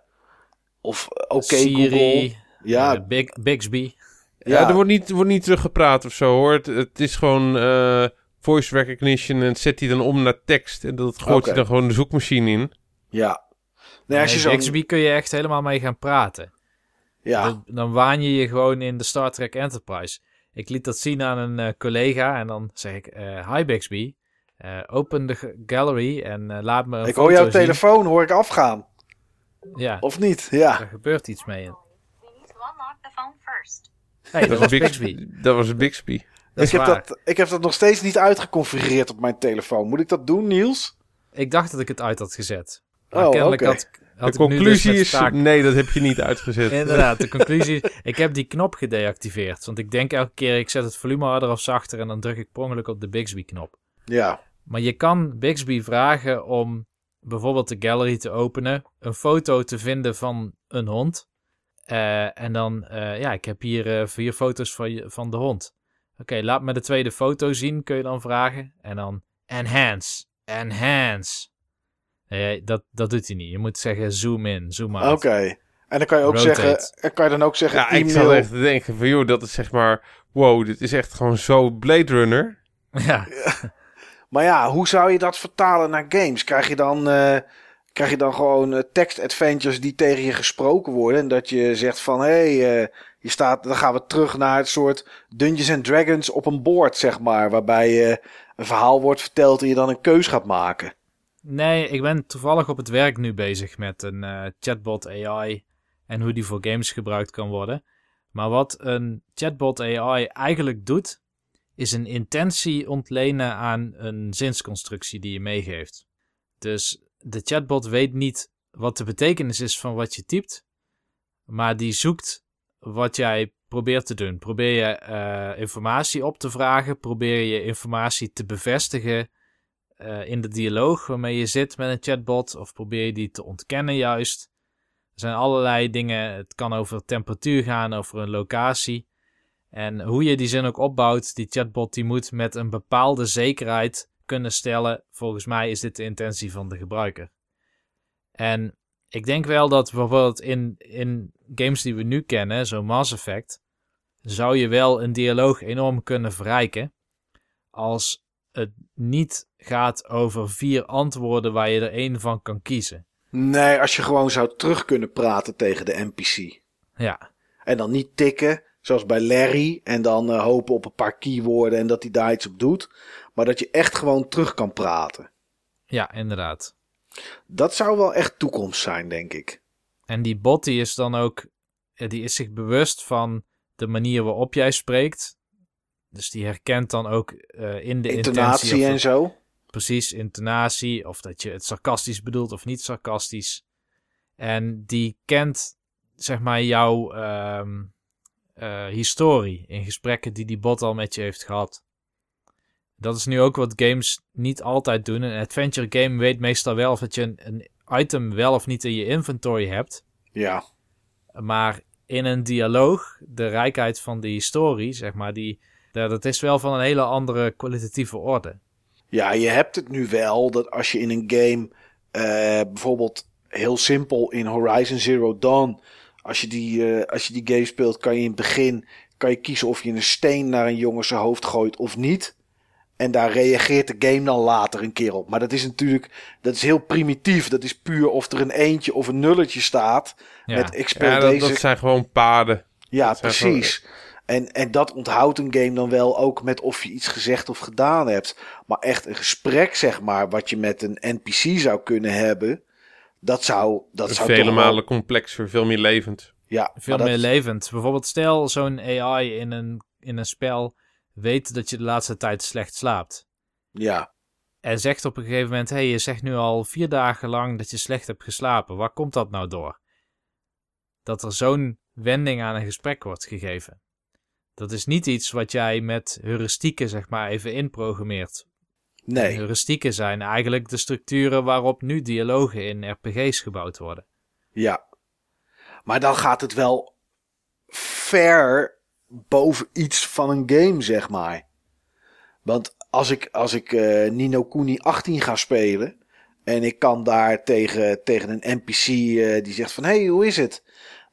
of Oké Siri, Google. Ja, eh, Big, Bixby. Ja, ja, er wordt niet, wordt niet teruggepraat of zo hoor. Het, het is gewoon eh, voice recognition en zet die dan om naar tekst. En dat gooit je dan gewoon de zoekmachine in. ja. Nee, als je Nee, zo'n- Bixby kun je echt helemaal mee gaan praten. Ja, Dan, dan waan je je gewoon in de Star Trek Enterprise. Ik liet dat zien aan een eh, collega en dan zeg ik... eh, Hi Bixby, eh, open de gallery en eh, laat me een ik foto hoor jouw zien." telefoon, hoor ik afgaan. Ja, Of niet? Ja. er gebeurt iets mee. We need to unlock the phone first. Hey, dat was Bixby. Dat was Bixby. Dat Ik heb, waar. dat, ik heb dat nog steeds niet uitgeconfigureerd op mijn telefoon. Moet ik dat doen, Niels? Ik dacht dat ik het uit had gezet. Maar Oh, kennelijk had, had de dus conclusie is, staak- nee, dat heb je niet uitgezet. Inderdaad, de conclusie is, ik heb die knop gedeactiveerd. Want ik denk elke keer, ik zet het volume harder of zachter en dan druk ik per ongeluk op de Bixby-knop. Ja. Maar je kan Bixby vragen om bijvoorbeeld de gallery te openen, een foto te vinden van een hond. Eh, en dan, eh, ja, ik heb hier eh, vier foto's van, je, van de hond. Oké, laat me de tweede foto zien, kun je dan vragen. En dan enhance, enhance. Nee, dat, dat doet hij niet. Je moet zeggen zoom in, zoom out. Oké. En dan kan je ook Rotate. zeggen, en kan je dan ook zeggen Ja, ik zat echt te denken van, joh, dat is zeg maar... Wow, dit is echt gewoon zo Blade Runner. Ja, Maar ja, hoe zou je dat vertalen naar games? Krijg je dan, eh, krijg je dan gewoon eh, text-adventures die tegen je gesproken worden? En dat je zegt van, hé, hey, eh, je staat, dan gaan we terug naar het soort Dungeons and Dragons op een board, zeg maar. Waarbij eh, een verhaal wordt verteld en je dan een keus gaat maken. Nee, ik ben toevallig op het werk nu bezig met een eh, chatbot AI en hoe die voor games gebruikt kan worden. Maar wat een chatbot AI eigenlijk doet, is een intentie ontlenen aan een zinsconstructie die je meegeeft. Dus de chatbot weet niet wat de betekenis is van wat je typt, maar die zoekt wat jij probeert te doen. Probeer je eh, informatie op te vragen, probeer je informatie te bevestigen eh, in de dialoog waarmee je zit met een chatbot, of probeer je die te ontkennen juist. Er zijn allerlei dingen, het kan over temperatuur gaan, over een locatie. En hoe je die zin ook opbouwt, die chatbot die moet met een bepaalde zekerheid kunnen stellen, volgens mij is dit de intentie van de gebruiker. En ik denk wel dat bijvoorbeeld in, in games die we nu kennen, zo Mass Effect, zou je wel een dialoog enorm kunnen verrijken als het niet gaat over vier antwoorden waar je er één van kan kiezen. Nee, als je gewoon zou terug kunnen praten tegen de NPC. Ja, En dan niet tikken, zoals bij Larry. En dan eh, hopen op een paar keywoorden en dat hij daar iets op doet. Maar dat je echt gewoon terug kan praten. ja, inderdaad. Dat zou wel echt toekomst zijn, denk ik. En die bot die is dan ook, eh, die is zich bewust van de manier waarop jij spreekt. Dus die herkent dan ook eh, in de Intonatie intentie en zo. precies intonatie, of dat je het sarcastisch bedoelt of niet sarcastisch. En die kent, zeg maar, jouw ehm, eh, historie in gesprekken die die bot al met je heeft gehad. Dat is nu ook wat games niet altijd doen. Een adventure game weet meestal wel of dat je een, een item wel of niet in je inventory hebt. Ja. Maar in een dialoog, de rijkheid van die historie, zeg maar, die, dat dat is wel van een hele andere kwalitatieve orde. Ja, je hebt het nu wel dat als je in een game, eh, bijvoorbeeld heel simpel in Horizon Zero Dawn, als je, die, eh, als je die game speelt, kan je in het begin kan je kiezen of je een steen naar een jongen zijn hoofd gooit of niet. En daar reageert de game dan later een keer op. Maar dat is natuurlijk, dat is heel primitief. Dat is puur of er een eentje of een nulletje staat. Ja. Met ik speel Ja, dat, deze. dat zijn gewoon paden. Ja, Dat precies. En, en dat onthoudt een game dan wel ook met of je iets gezegd of gedaan hebt. Maar echt een gesprek, zeg maar, wat je met een NPC zou kunnen hebben. Dat zou, dat zou Vele wel- malen complexer, veel meer levend. Ja, Veel meer dat- levend. Bijvoorbeeld stel zo'n AI in een, in een spel weet dat je de laatste tijd slecht slaapt. Ja, En zegt op een gegeven moment, hé, hey, je zegt nu al vier dagen lang dat je slecht hebt geslapen. Waar komt dat nou door? Dat er zo'n wending aan een gesprek wordt gegeven. Dat is niet iets wat jij met heuristieken, zeg maar, even inprogrammeert. Nee. Heuristieken zijn eigenlijk de structuren waarop nu dialogen in RPG's gebouwd worden. Ja. Maar dan gaat het wel ver boven iets van een game, zeg maar. Want als ik, als ik eh, Nino Kuni 18 ga spelen. En ik kan daar tegen, tegen een NPC eh, die zegt van... Hé, hey, hoe is het?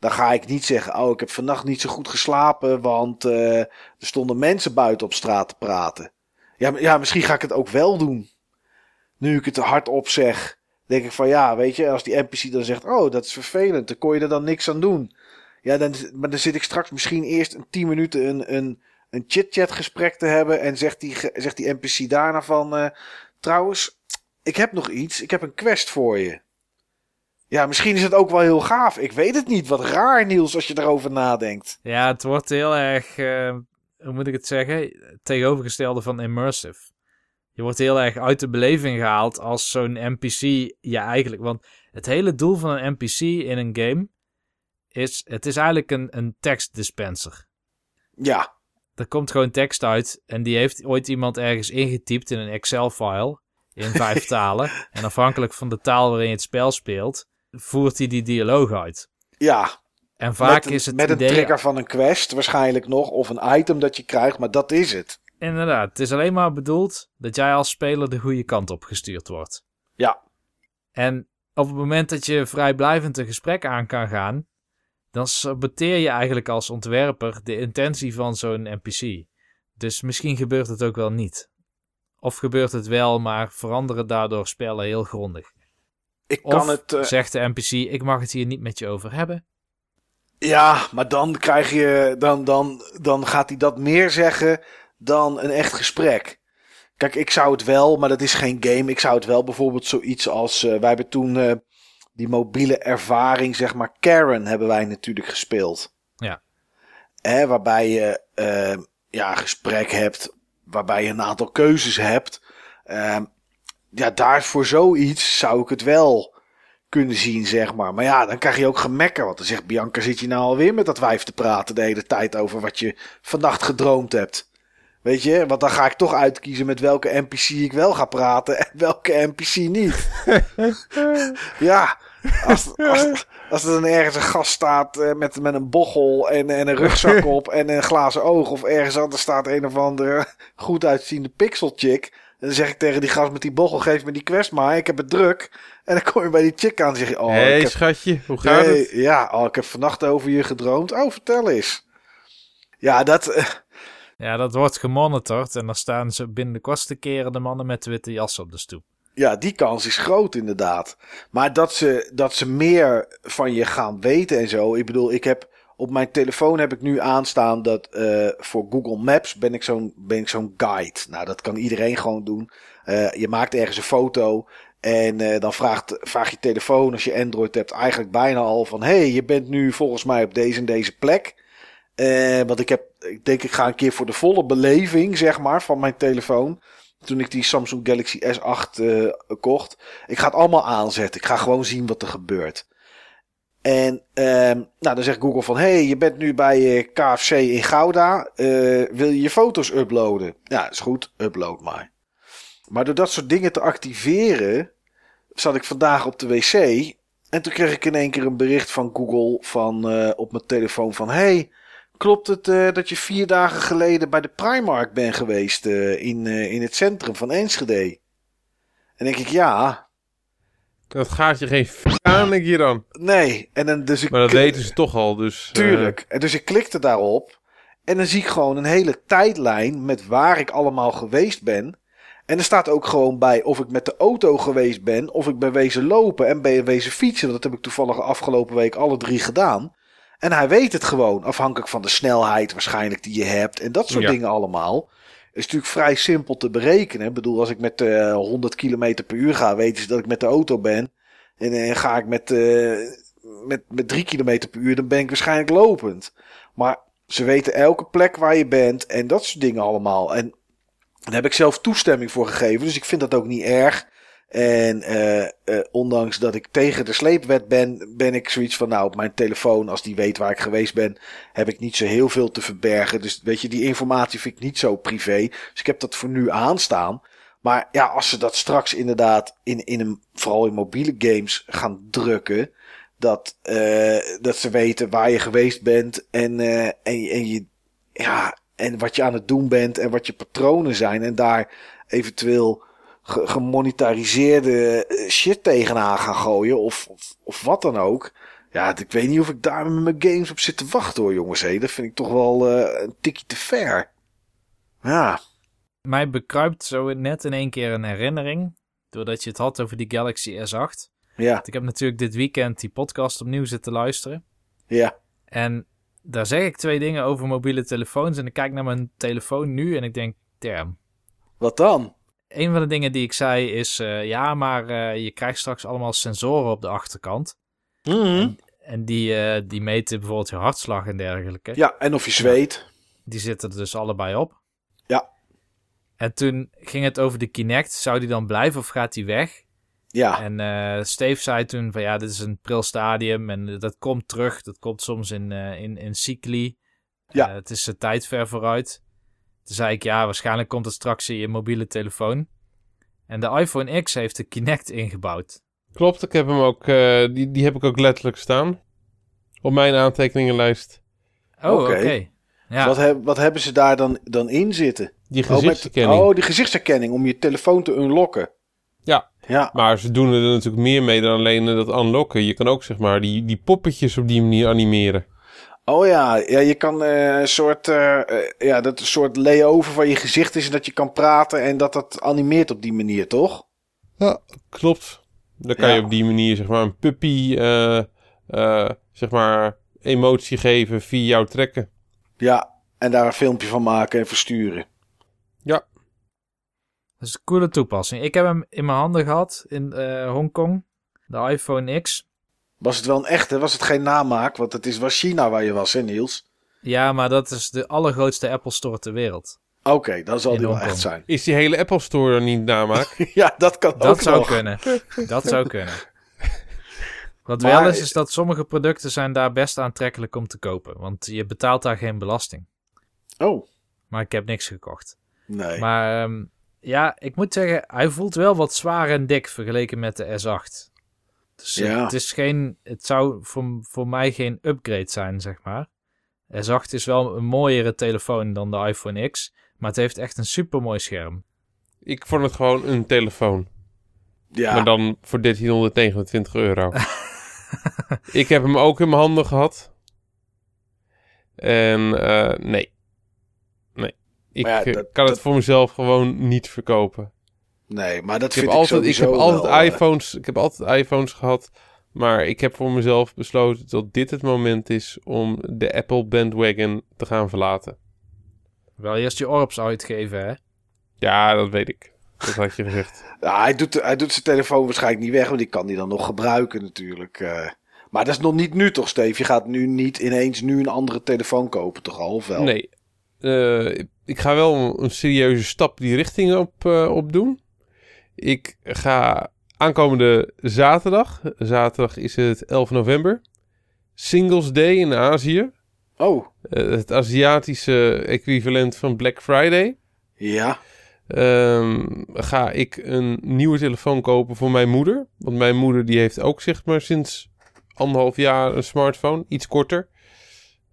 Dan ga ik niet zeggen... Oh, ik heb vannacht niet zo goed geslapen... Want eh, er stonden mensen buiten op straat te praten. Ja, ja, misschien ga ik het ook wel doen. Nu ik het hardop zeg... Denk ik van ja, weet je... Als die NPC dan zegt... Oh, dat is vervelend. Dan kon je er dan niks aan doen. Ja, dan, maar dan zit ik straks misschien eerst een 10 minuten een, een, een chit-chat gesprek te hebben. En zegt die, zegt die NPC daarna van... eh, trouwens, ik heb nog iets. Ik heb een quest voor je. Ja, misschien is het ook wel heel gaaf. Ik weet het niet. Wat raar, Niels, als je erover nadenkt. Ja, het wordt heel erg, eh, hoe moet ik het zeggen, tegenovergestelde van immersive. Je wordt heel erg uit de beleving gehaald als zo'n NPC je eigenlijk... Want het hele doel van een NPC in een game is... Het is eigenlijk een, een tekstdispenser. Ja, Er komt gewoon tekst uit en die heeft ooit iemand ergens ingetypt in een Excel-file in vijf talen. En afhankelijk van de taal waarin je het spel speelt, voert hij die dialoog uit. ja. En vaak een, is het met idee... een trigger van een quest waarschijnlijk nog. Of een item dat je krijgt. Maar dat is het. Inderdaad, het is alleen maar bedoeld dat jij als speler de goede kant op gestuurd wordt. Ja, En op het moment dat je vrijblijvend een gesprek aan kan gaan, dan saboteer je eigenlijk als ontwerper de intentie van zo'n NPC. Dus misschien gebeurt het ook wel niet. Of gebeurt het wel, maar veranderen daardoor spellen heel grondig. Ik Of kan het... eh, zegt de NPC, ik mag het hier niet met je over hebben. Ja, maar dan krijg je. Dan, dan, dan gaat hij dat meer zeggen dan een echt gesprek. Kijk, ik zou het wel, maar dat is geen game. Ik zou het wel bijvoorbeeld zoiets als. eh, wij hebben toen eh, die mobiele ervaring, zeg maar. Karen hebben wij natuurlijk gespeeld. Ja. Hè, waarbij je ja, gesprek hebt. Waarbij je een aantal keuzes hebt. Ja, daar voor zoiets zou ik het wel kunnen zien, zeg maar. Maar ja, dan krijg je ook gemekker. Want dan zegt Bianca, zit je nou alweer met dat wijf te praten de hele tijd over wat je vannacht gedroomd hebt. Weet je, want dan ga ik toch uitkiezen met welke NPC ik wel ga praten en welke NPC niet. ja, als, als, als er dan ergens een gast staat eh, met, met een bochel en, en een rugzak op en een glazen oog. Of ergens anders staat een of andere goed uitziende pixelchick. En dan zeg ik tegen die gast met die bochel, geef me die quest maar, ik heb het druk. En dan kom je bij die chick aan en zeg je, oh, Hé, hey, ik heb, schatje, hoe gaat het? Ja, oh, ik heb vannacht over je gedroomd. Oh, vertel eens. Ja, dat... eh, Ja, dat wordt gemonitord en dan staan ze binnen de kortste keren de mannen met de witte jas op de stoep. Ja, die kans is groot inderdaad. Maar dat ze, dat ze meer van je gaan weten en zo. Ik bedoel, ik heb op mijn telefoon heb ik nu aanstaan dat eh, voor Google Maps ben ik zo'n ben ik zo'n guide. Nou, dat kan iedereen gewoon doen. Eh, je maakt ergens een foto en eh, dan vraagt, vraagt je telefoon als je Android hebt eigenlijk bijna al van... hey, je bent nu volgens mij op deze en deze plek. Want ik heb, ik denk ik ga een keer voor de volle beleving, zeg maar, van mijn telefoon. Toen ik die Samsung Galaxy S8 eh, kocht. Ik ga het allemaal aanzetten. Ik ga gewoon zien wat er gebeurt. En ehm, nou, dan zegt Google van... hey, je bent nu bij eh, KFC in Gouda. Eh, wil je je foto's uploaden? Ja, is goed. Upload maar. Maar door dat soort dingen te activeren... zat ik vandaag op de wc... en toen kreeg ik in één keer een bericht van Google... Van, eh, op mijn telefoon van... hey, klopt het dat je vier dagen geleden... bij de Primark bent geweest... in, in het centrum van Enschede? En denk ik, ja... Dat gaat je geen f aan, denk je dan. Nee, en dan dus ik Maar dat weten ze toch al, dus... eh, Tuurlijk. En dus ik klikte daarop. En dan zie ik gewoon een hele tijdlijn met waar ik allemaal geweest ben. En er staat ook gewoon bij of ik met de auto geweest ben, of ik ben wezen lopen en ben wezen fietsen. Dat heb ik toevallig afgelopen week alle drie gedaan. En hij weet het gewoon, afhankelijk van de snelheid waarschijnlijk die je hebt en dat soort Ja. dingen allemaal. Is natuurlijk vrij simpel te berekenen. Ik bedoel, als ik met eh 100 km per uur ga, weten ze dat ik met de auto ben. En eh, ga ik met, eh, met, met 3 km per uur, dan ben ik waarschijnlijk lopend. Maar ze weten elke plek waar je bent en dat soort dingen allemaal. En daar heb ik zelf toestemming voor gegeven, dus ik vind dat ook niet erg. En eh, eh, ondanks dat ik tegen de sleepwet ben, ben ik zoiets van, nou, op mijn telefoon, als die weet waar ik geweest ben, heb ik niet zo heel veel te verbergen. Dus weet je, die informatie vind ik niet zo privé. Dus ik heb dat voor nu aanstaan. Maar ja, als ze dat straks inderdaad in, in een, vooral in mobiele games gaan drukken. Dat, eh, dat ze weten waar je geweest bent en, en, en, je, ja, en wat je aan het doen bent en wat je patronen zijn. En daar eventueel ge- gemonetariseerde eh, shit tegenaan gaan gooien. Of, of, of wat dan ook. Ja, ik weet niet of ik daar met mijn games op zit te wachten hoor, jongens. Hé. Dat vind ik toch wel eh, een tikje te ver. Ja, Mij bekruipt zo net in één keer een herinnering. Doordat je het had over die Galaxy S8. ja, Want Ik heb natuurlijk dit weekend die podcast opnieuw zitten luisteren. ja. En daar zeg ik twee dingen over mobiele telefoons. En ik kijk naar mijn telefoon nu en ik denk, damn. Wat dan? Een van de dingen die ik zei is, eh, ja, maar eh, je krijgt straks allemaal sensoren op de achterkant. Mhm. En die, eh, die meten bijvoorbeeld je hartslag en dergelijke. Ja, en of je zweet. Die zitten er dus allebei op. Ja. En toen ging het over de Kinect. Zou die dan blijven of gaat die weg? Ja, En Steve zei toen van ja, dit is een pril stadium en dat komt terug. Dat komt soms in, in, in cycli. Ja. Het is een tijd ver vooruit. Toen zei ik ja, waarschijnlijk komt het straks in je mobiele telefoon. En de iPhone X heeft de Kinect ingebouwd. Klopt, ik heb hem ook, eh, die, die heb ik ook letterlijk staan. Op mijn aantekeningenlijst. Oh, oké. Ja, wat, heb, wat hebben ze daar dan, dan in zitten? Die Oh, met- gezichtsherkenning. oh, die gezichtsherkenning om je telefoon te unlocken. Ja. Ja, Maar ze doen er natuurlijk meer mee dan alleen eh, dat unlocken. Je kan ook zeg maar die, die poppetjes op die manier animeren. Oh ja, ja je kan eh, een soort, eh, eh, ja, dat een soort layover van je gezicht is en dat je kan praten en dat dat animeert op die manier, toch? Ja, klopt. Dan kan Ja. je op die manier zeg maar een puppy eh, eh, zeg maar emotie geven via jouw trekken. Ja, en daar een filmpje van maken en versturen. dat is een coole toepassing. Ik heb hem in mijn handen gehad in eh, Hongkong. De iPhone X. Was het wel een echte? Was het geen namaak? Want het is, was China waar je was, hè Niels? Ja, maar dat is de allergrootste Apple Store ter wereld. Oké, dan zal In die wel echt zijn. Is die hele Apple Store niet namaak? ja, dat kan Dat ook zou nog. kunnen. Dat zou kunnen. Wat Maar- wel is, is dat sommige producten zijn daar best aantrekkelijk om te kopen. Want je betaalt daar geen belasting. Oh, Maar ik heb niks gekocht. nee. Maar ehm, ja, ik moet zeggen, hij voelt wel wat zwaar en dik vergeleken met de S8. Dus Ja. het is geen, het zou voor, voor mij geen upgrade zijn, zeg maar. S8 is wel een mooiere telefoon dan de iPhone X. Maar het heeft echt een supermooi scherm. Ik vond het gewoon een telefoon. ja, Maar dan voor 1329 euro. ik heb hem ook in mijn handen gehad. En eh, nee. Nee. Ik ja, eh, dat- kan het voor mezelf gewoon niet verkopen. Nee, maar dat Ik heb vind altijd, ik ik sowieso heb altijd wel, eh, iPhones, ik heb altijd iPhones gehad. Maar ik heb voor mezelf besloten dat dit het moment is om de Apple bandwagon te gaan verlaten. Wel eerst je orbs uitgeven, hè? Ja, dat weet ik. Dat had je gezegd. Ja, hij, doet, hij doet zijn telefoon waarschijnlijk niet weg, want die kan die dan nog gebruiken natuurlijk. eh. maar dat is nog niet nu toch, Steve? Je gaat nu niet ineens nu een andere telefoon kopen, toch al? Of wel? Nee. Eh, ik ga wel een serieuze stap die richting op, eh, op doen. Ik ga aankomende zaterdag, zaterdag is het 11 november, Singles Day in Azië. Oh, Eh, het Aziatische equivalent van Black Friday. ja. Ehm, ga ik een nieuwe telefoon kopen voor mijn moeder. Want mijn moeder die heeft ook zeg maar sinds anderhalf jaar een smartphone. Iets korter.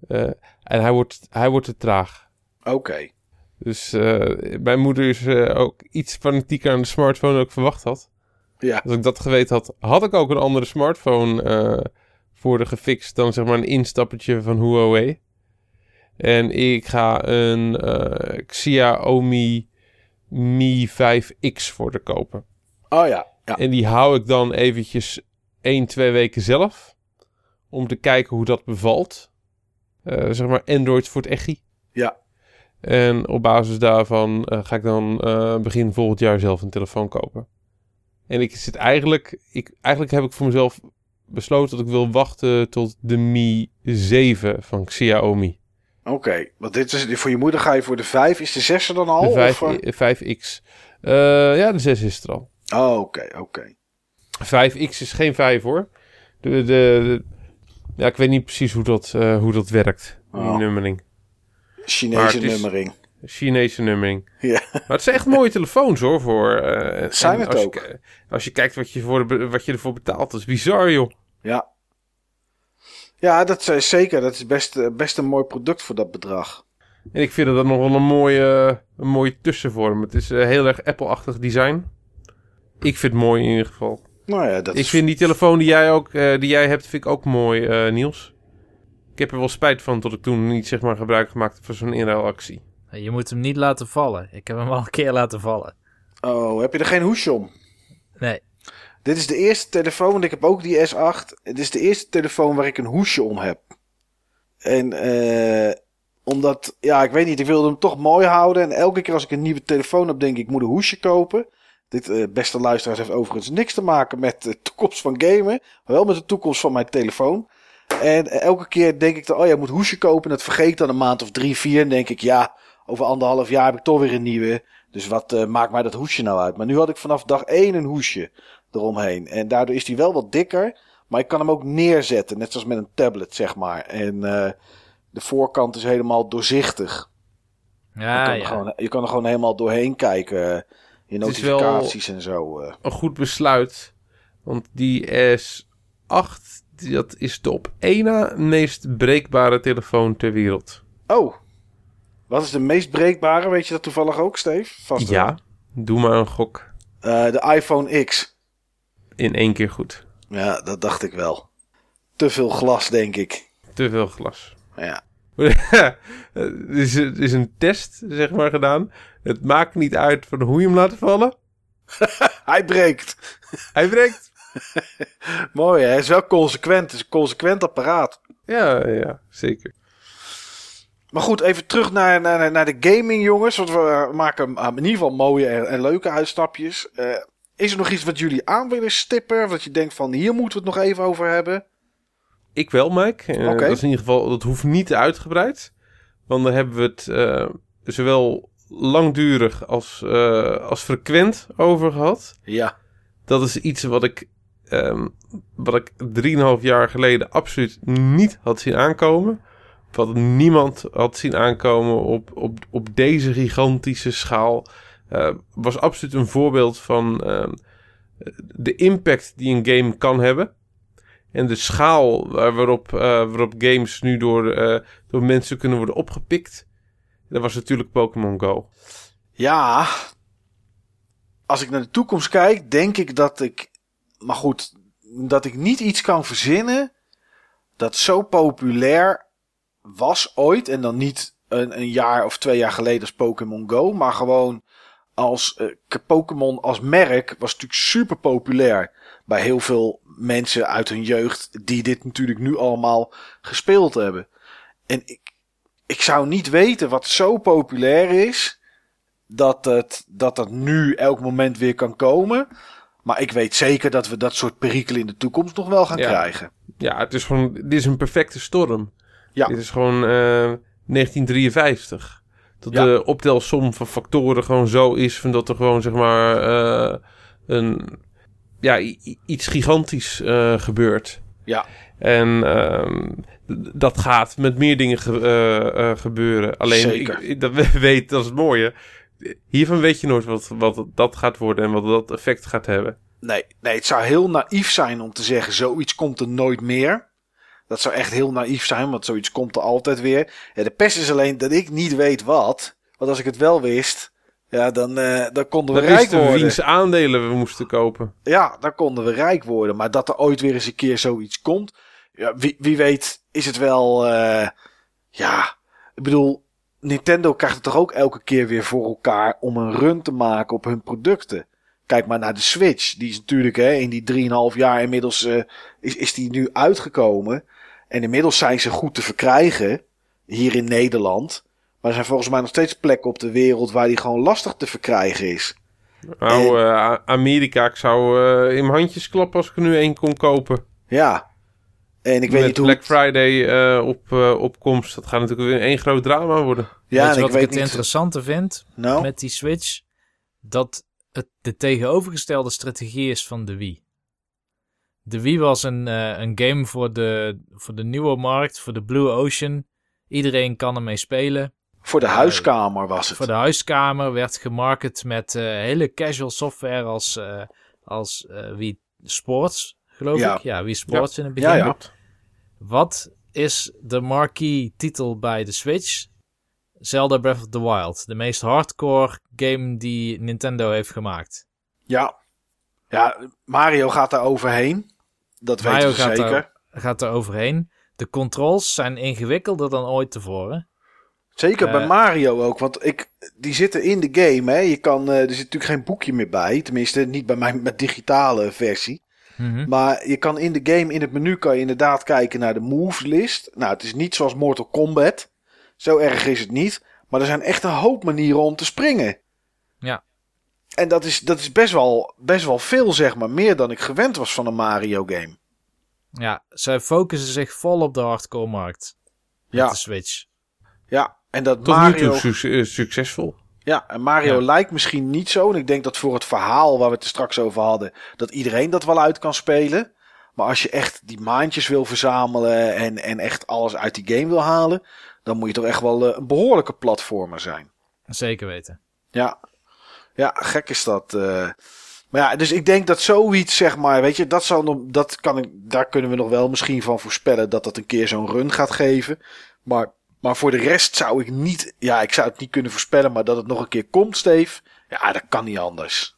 Eh, en hij wordt, hij wordt te traag. Oké. Dus eh, mijn moeder is eh, ook iets fanatieker aan de smartphone dan ik verwacht had. Ja. Als ik dat geweten had, had ik ook een andere smartphone eh, voor de gefixt dan zeg maar een instappertje van Huawei. En ik ga een Xiaomi Mi 5X voor de kopen. Oh ja. ja. En die hou ik dan eventjes 1, 2 weken zelf. Om te kijken hoe dat bevalt. Zeg maar Android voor het echi. Ja. En op basis daarvan eh, ga ik dan eh, begin volgend jaar zelf een telefoon kopen. En ik zit eigenlijk, ik, eigenlijk heb ik voor mezelf besloten dat ik wil wachten tot de Mi 7 van Xiaomi. Oké. Want dit is, voor je moeder ga je voor de 5. Is de 6 er dan al? De 5, of, eh? 5X. Eh, ja, de 6 is er al. Oh, oké, oké. 5X is geen 5 hoor. De, de, de- ja, ik weet niet precies hoe dat, hoe dat werkt. Die Oh. nummering. Chinese nummering. Chinese nummering. Ja. Maar het zijn echt mooie telefoons hoor. Voor, eh, Zijn het als ook. Je, als je kijkt wat je, voor de, wat je ervoor betaalt, dat is bizar joh. Ja. Ja, dat is zeker. Dat is best, eh, best een mooi product voor dat bedrag. En ik vind dat nog wel een mooie, een mooie tussenvorm. Het is eh, heel erg Apple-achtig design. Ik vind het mooi in ieder geval. Nou ja, dat Ik is... vind die telefoon die jij, ook, eh, die jij hebt, vind ik ook mooi, eh, Niels. Ik heb er wel spijt van dat ik toen niet zeg maar, gebruik gemaakt heb van zo'n inruilactie. Je moet hem niet laten vallen. Ik heb hem al een keer laten vallen. Oh, heb je er geen hoesje om? Nee. Dit is de eerste telefoon, want ik heb ook die S8. Het is de eerste telefoon waar ik een hoesje om heb. En eh omdat, ja, ik weet niet, ik wilde hem toch mooi houden. En elke keer als ik een nieuwe telefoon heb, denk ik, ik moet een hoesje kopen. Dit, eh, beste luisteraars, heeft overigens niks te maken met de toekomst van gamen. Maar wel met de toekomst van mijn telefoon. En eh, elke keer denk ik dan, oh ja, ik moet hoesje kopen. En dat vergeet ik dan een maand of drie, vier. En denk ik, ja, over anderhalf jaar heb ik toch weer een nieuwe. Dus wat eh, maakt mij dat hoesje nou uit? Maar nu had ik vanaf dag één een hoesje eromheen. En daardoor is die wel wat dikker. Maar ik kan hem ook neerzetten. Net zoals met een tablet, zeg maar. En eh, de voorkant is helemaal doorzichtig. je, Ja, kan er ja. gewoon, je kan er gewoon helemaal doorheen kijken. eh, is wel- notificaties en zo. eh. Een goed besluit. Want die S8, die- dat is de op één na meest breekbare telefoon ter wereld. Oh, wat is de meest breekbare? Weet je dat toevallig ook, Steve? Vast wel. Ja, doe maar een gok. Eh, de iPhone X. In één keer goed. Ja, dat dacht ik wel. Te veel glas, denk ik. Te veel glas. Ja. er, is, er is een test, zeg maar, gedaan. Het maakt niet uit van hoe je hem laat vallen. Hij breekt. Hij breekt. Mooi? Hij is wel consequent. Het is een consequent apparaat. Ja, ja, zeker. Maar goed, even terug naar, naar, naar de gaming, jongens. Want we maken ah, in ieder geval mooie en, en leuke uitstapjes. Eh, is er nog iets wat jullie aan willen stippen? Of dat je denkt van, hier moeten we het nog even over hebben? Ik wel, Mike. Eh, Oké. Dat is in ieder geval, dat hoeft niet uitgebreid. Want dan hebben we het eh, zowel langdurig als, eh, als frequent over gehad. Ja. Dat is iets wat ik, ehm, wat ik 3,5 jaar geleden absoluut niet had zien aankomen. Wat niemand had zien aankomen op, op, op deze gigantische schaal. Eh, was absoluut een voorbeeld van ehm, de impact die een game kan hebben. En de schaal waar- waarop, eh, waarop games nu door, eh, door mensen kunnen worden opgepikt. Dat was natuurlijk Pokémon Go. Ja. Als ik naar de toekomst kijk, denk ik dat ik. Maar goed, dat ik niet iets kan verzinnen. dat zo populair was ooit. En dan niet een, een jaar of twee jaar geleden als Pokémon Go. Maar gewoon als. eh, Pokémon als merk was natuurlijk super populair. Bij heel veel mensen uit hun jeugd. die dit natuurlijk nu allemaal gespeeld hebben. En ik, ik zou niet weten wat zo populair is dat het, dat dat nu elk moment weer kan komen. Maar ik weet zeker dat we dat soort perikelen in de toekomst nog wel gaan Ja. krijgen. Ja, het is gewoon, dit is een perfecte storm. Ja. Dit is gewoon eh, 1953. Dat Ja. de optelsom van factoren gewoon zo is van dat er gewoon zeg maar eh, een, ja, iets gigantisch eh, gebeurt. Ja. En ehm, dat gaat met meer dingen ge- eh, eh, gebeuren. Alleen, Zeker. Ik, dat we weet, dat is het mooie. Hiervan weet je nooit wat, wat dat gaat worden en wat dat effect gaat hebben. Nee, nee, het zou heel naïef zijn om te zeggen: zoiets komt er nooit meer. Dat zou echt heel naïef zijn, want zoiets komt er altijd weer. Ja, de pest is alleen dat ik niet weet wat. Want als ik het wel wist, ja, dan, eh, dan konden we rijk worden. wiens aandelen we moesten kopen. Ja, dan konden we rijk worden. Maar dat er ooit weer eens een keer zoiets komt. Ja, wie, wie weet is het wel. eh, ja, ik bedoel, Nintendo krijgt het toch ook elke keer weer voor elkaar om een run te maken op hun producten. Kijk maar naar de Switch. Die is natuurlijk hè, in die 3,5 jaar inmiddels eh, is, is die nu uitgekomen. En inmiddels zijn ze goed te verkrijgen hier in Nederland. Maar er zijn volgens mij nog steeds plekken op de wereld waar die gewoon lastig te verkrijgen is. Nou, eh, Amerika, ik zou eh, in mijn handjes klappen als ik er nu één kon kopen. Ja. En ik weet Met niet hoe. Black Friday eh, op, eh, op komst. Dat gaat natuurlijk weer één groot drama worden. Ja, weet en je ik wat weet ik het niet. interessante vind Nou, met die Switch? Dat het de tegenovergestelde strategie is van de Wii. De Wii was een, eh, een game voor de, voor de nieuwe markt, voor de Blue Ocean. Iedereen kan ermee spelen. Voor de huiskamer was het. Voor de huiskamer werd gemarket met hele casual software als, eh, als eh, wie Sports, geloof Ja. ik. Ja, wie Sports in het begin. Ja, ja. Wat is de marquee titel bij de Switch? Zelda Breath of the Wild. De meest hardcore game die Nintendo heeft gemaakt. Ja. Ja, Mario gaat daar overheen. Dat Mario weten we gaat zeker. daar- Gaat er overheen. De controls zijn ingewikkelder dan ooit tevoren. Zeker bij Eh, Mario ook, want ik, die zitten in de game. Hè. Je kan, eh, er zit natuurlijk geen boekje meer bij. Tenminste, niet bij mijn met digitale versie. Mhm. Maar je kan in de game, in het menu, kan je inderdaad kijken naar de moves list. Nou, het is niet zoals Mortal Kombat. Zo erg is het niet. Maar er zijn echt een hoop manieren om te springen. Ja. En dat is, dat is best, wel, best wel veel, zeg maar. Meer dan ik gewend was van een Mario game. Ja, zij focussen zich vol op de hardcore markt. Met Ja, de Switch. ja. En dat Tot Mario... nu toe suc- eh, succesvol. Ja, en Mario Ja. lijkt misschien niet zo. En ik denk dat voor het verhaal waar we het er straks over hadden, dat iedereen dat wel uit kan spelen. Maar als je echt die maandjes wil verzamelen en, en echt alles uit die game wil halen, dan moet je toch echt wel eh, een behoorlijke platformer zijn. Zeker weten. Ja, ja gek is dat. eh. Maar ja, dus ik denk dat zoiets, zeg maar, weet je, dat, zal nog, dat kan ik, daar kunnen we nog wel misschien van voorspellen dat dat een keer zo'n run gaat geven. Maar, maar voor de rest zou ik niet, ja, ik zou het niet kunnen voorspellen, maar dat het nog een keer komt, Steve, ja, dat kan niet anders.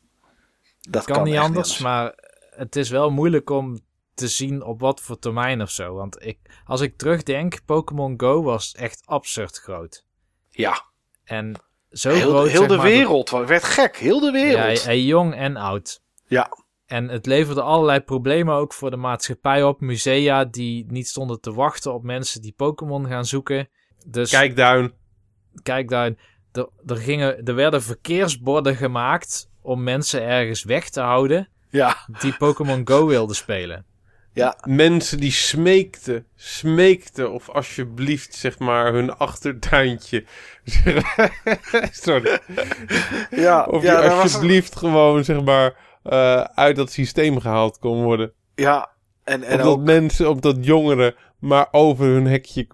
Dat kan, niet anders, maar het is wel moeilijk om te zien op wat voor termijn of zo. Want ik, als ik terugdenk, Pokémon Go was echt absurd groot. Ja, En zo heel, groot, heel de maar, dat- wereld, het werd gek, heel de Ja, wereld. eh, jong en oud. Ja. En het leverde allerlei problemen ook voor de maatschappij op. Musea die niet stonden te wachten op mensen die Pokémon gaan zoeken. Dus Kijkduin. kijk daar, er, er, gingen, er werden verkeersborden gemaakt om mensen ergens weg te houden Ja, die Pokémon Go wilden spelen. ja, Mensen die smeekten, smeekten of alsjeblieft zeg maar hun achtertuintje. Sorry. ja. Of ja, die alsjeblieft gewoon zeg maar eh, uit dat systeem gehaald kon worden. ja. En, en Omdat ook, mensen, omdat jongeren maar over hun hekje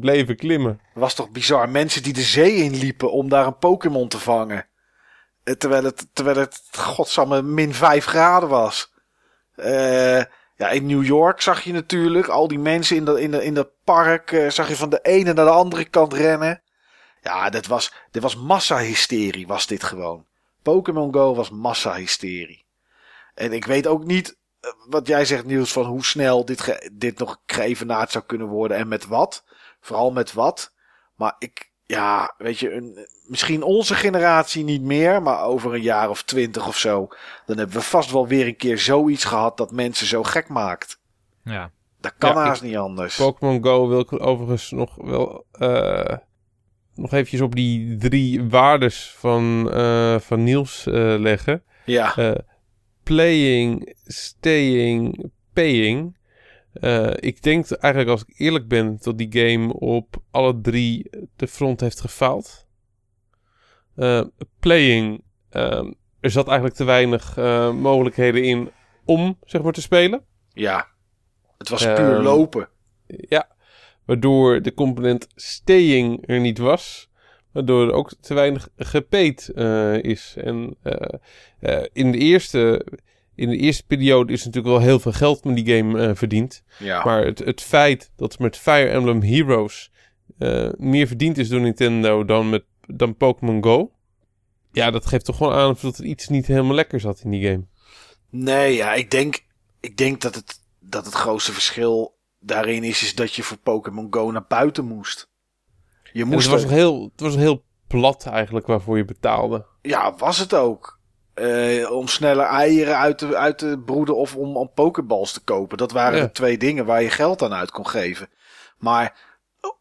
bleven klimmen. was toch bizar. Mensen die de zee in liepen om daar een Pokémon te vangen. Eh, Terwijl het, terwijl het godsamme min 5 graden was. Eh, ja, in New York zag je natuurlijk al die mensen in dat, in dat, in dat park. eh, zag je van de ene naar de andere kant rennen. Ja, dit was, dit was massahysterie, was dit gewoon. Pokémon Go was massahysterie. En ik weet ook niet wat jij zegt, Niels, van hoe snel dit, ge- dit nog geëvenaard zou kunnen worden en met wat. Vooral met wat. Maar ik, ja, weet je, een, misschien onze generatie niet meer, maar over een jaar of twintig of zo, dan hebben we vast wel weer een keer zoiets gehad dat mensen zo gek maakt. Ja, Dat kan Ja, haast niet anders. Pokémon Go wil ik overigens nog wel eh, nog eventjes op die drie waardes van, eh, van Niels eh, leggen. Ja, playing, staying, paying. Eh, ik denk eigenlijk als ik eerlijk ben dat die game op alle drie de front heeft gefaald. Eh, playing, ehm, er zat eigenlijk te weinig eh, mogelijkheden in om zeg maar te spelen. ja. Het was puur Ehm, lopen. Ja, waardoor de component staying er niet was. Waardoor er ook te weinig gepaid eh, is. En eh, eh, in, de eerste, in de eerste periode is natuurlijk wel heel veel geld met die game verdiend. Ja. Maar het, het feit dat met Fire Emblem Heroes meer verdiend is door Nintendo dan, met, dan Pokémon Go. Ja, dat geeft toch gewoon aan dat er iets niet helemaal lekker zat in die game. Nee, ja, ik denk, ik denk dat, het, dat het grootste verschil daarin is, is dat je voor Pokémon Go naar buiten moest. Je En moest het, was ook- heel, het was heel plat eigenlijk waarvoor je betaalde. Ja, was het ook. Eh, om sneller eieren uit te, uit te broeden of om, om pokeballs te kopen. Dat waren Ja. de twee dingen waar je geld aan uit kon geven. Maar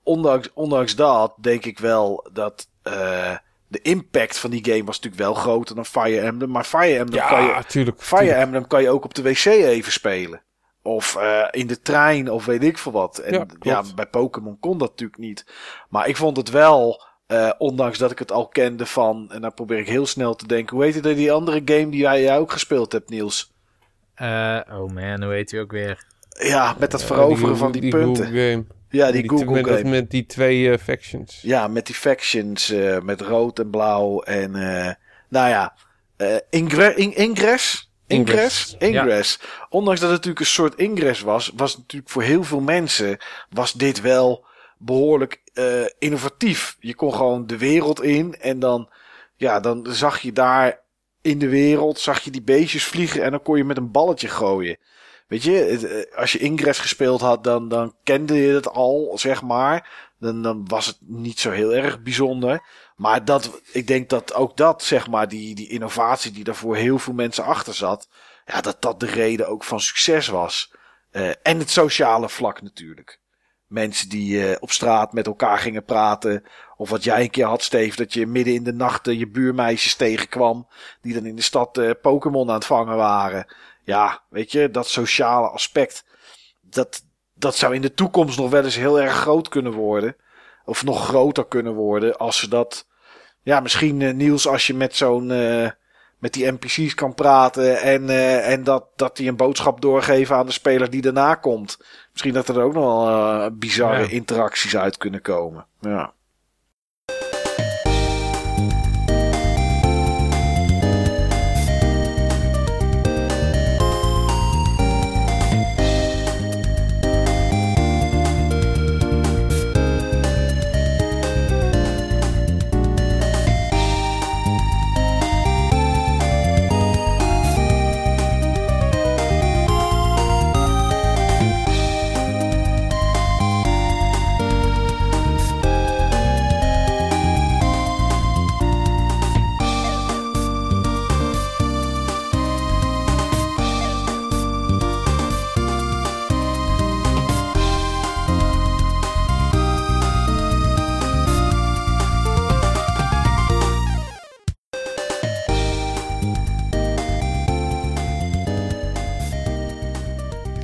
ondanks, ondanks dat denk ik wel dat eh, de impact van die game was natuurlijk wel groter dan Fire Emblem. Maar Fire Emblem, kan, je, tuurlijk. Fire Emblem kan je ook op de wc even spelen. Of eh, in de trein of weet ik veel wat. En Ja, bij Pokémon kon dat natuurlijk niet. Maar ik vond het wel, eh, ondanks dat ik het al kende van... En dan probeer ik heel snel te denken. Hoe heette die andere game die jij, jij ook gespeeld hebt, Niels? Eh, oh man, hoe heet hij ook weer? Ja, met dat veroveren van die, punten. Google game. Ja, die, Die Google met, dat- game. met die twee factions. Ja, met die factions, eh, met rood en blauw en eh, nou ja, eh, ingre- in- ingress. Ingress? Ondanks dat het natuurlijk een soort ingress was, was natuurlijk voor heel veel mensen was dit wel behoorlijk eh, innovatief. Je kon gewoon de wereld in en dan, ja, dan zag je daar in de wereld, zag je die beestjes vliegen en dan kon je met een balletje gooien. Weet je, eh, als je Ingress gespeeld had, dan, dan kende je het al, zeg maar. Dan, dan was het niet zo heel erg bijzonder. Maar dat, ik denk dat ook dat, zeg maar, die, die innovatie die daarvoor heel veel mensen achter zat. Ja, dat dat de reden ook van succes was. Eh, en het sociale vlak natuurlijk. Mensen die eh, op straat met elkaar gingen praten. Of wat jij een keer had, Steve, dat je midden in de nacht eh, je buurmeisjes tegenkwam. Die dan in de stad Pokémon aan het vangen waren. Ja, weet je, dat sociale aspect. Dat, dat zou in de toekomst nog wel eens heel erg groot kunnen worden. Of nog groter kunnen worden. Als ze dat. Ja, misschien eh, Niels, als je met zo'n. eh, met die NPC's kan praten. En, eh, en dat, dat die een boodschap doorgeven aan de speler die daarna komt. Misschien dat er ook nog wel bizarre Ja. interacties uit kunnen komen. Ja.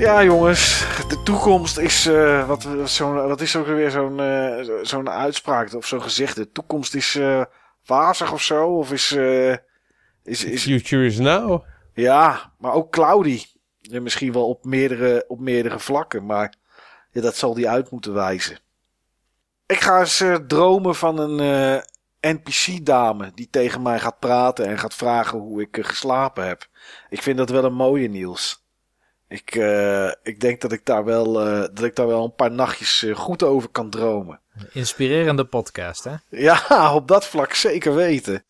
Ja, jongens. De toekomst is. eh, wat, wat is ook weer zo'n eh, zo'n uitspraak of zo'n gezegde? De toekomst is eh, wazig of zo? Of is. is, is Future is now. ja, maar ook cloudy. Ja, misschien wel op meerdere, op meerdere vlakken. Maar ja, dat zal die uit moeten wijzen. Ik ga eens dromen van een NPC-dame die tegen mij gaat praten en gaat vragen hoe ik geslapen heb. Ik vind dat wel een mooie, Niels. Ik, eh, ik denk dat ik, daar wel, eh, dat ik daar wel een paar nachtjes eh, goed over kan dromen. Inspirerende podcast, hè? Ja, op dat vlak zeker weten.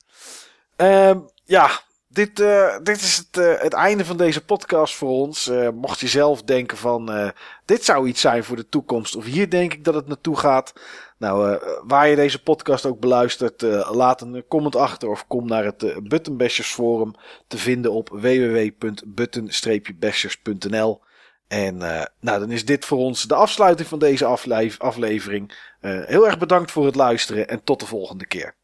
Ehm, ja, dit, dit is het, het einde van deze podcast voor ons. Mocht je zelf denken van dit zou iets zijn voor de toekomst. Of hier denk ik dat het naartoe gaat. Nou, eh, waar je deze podcast ook beluistert, eh, laat een comment achter of kom naar het eh, Buttonbashers forum te vinden op www.button-bashers.nl. En eh, nou, dan is dit voor ons de afsluiting van deze afle- aflevering. Eh, heel erg bedankt voor het luisteren en tot de volgende keer.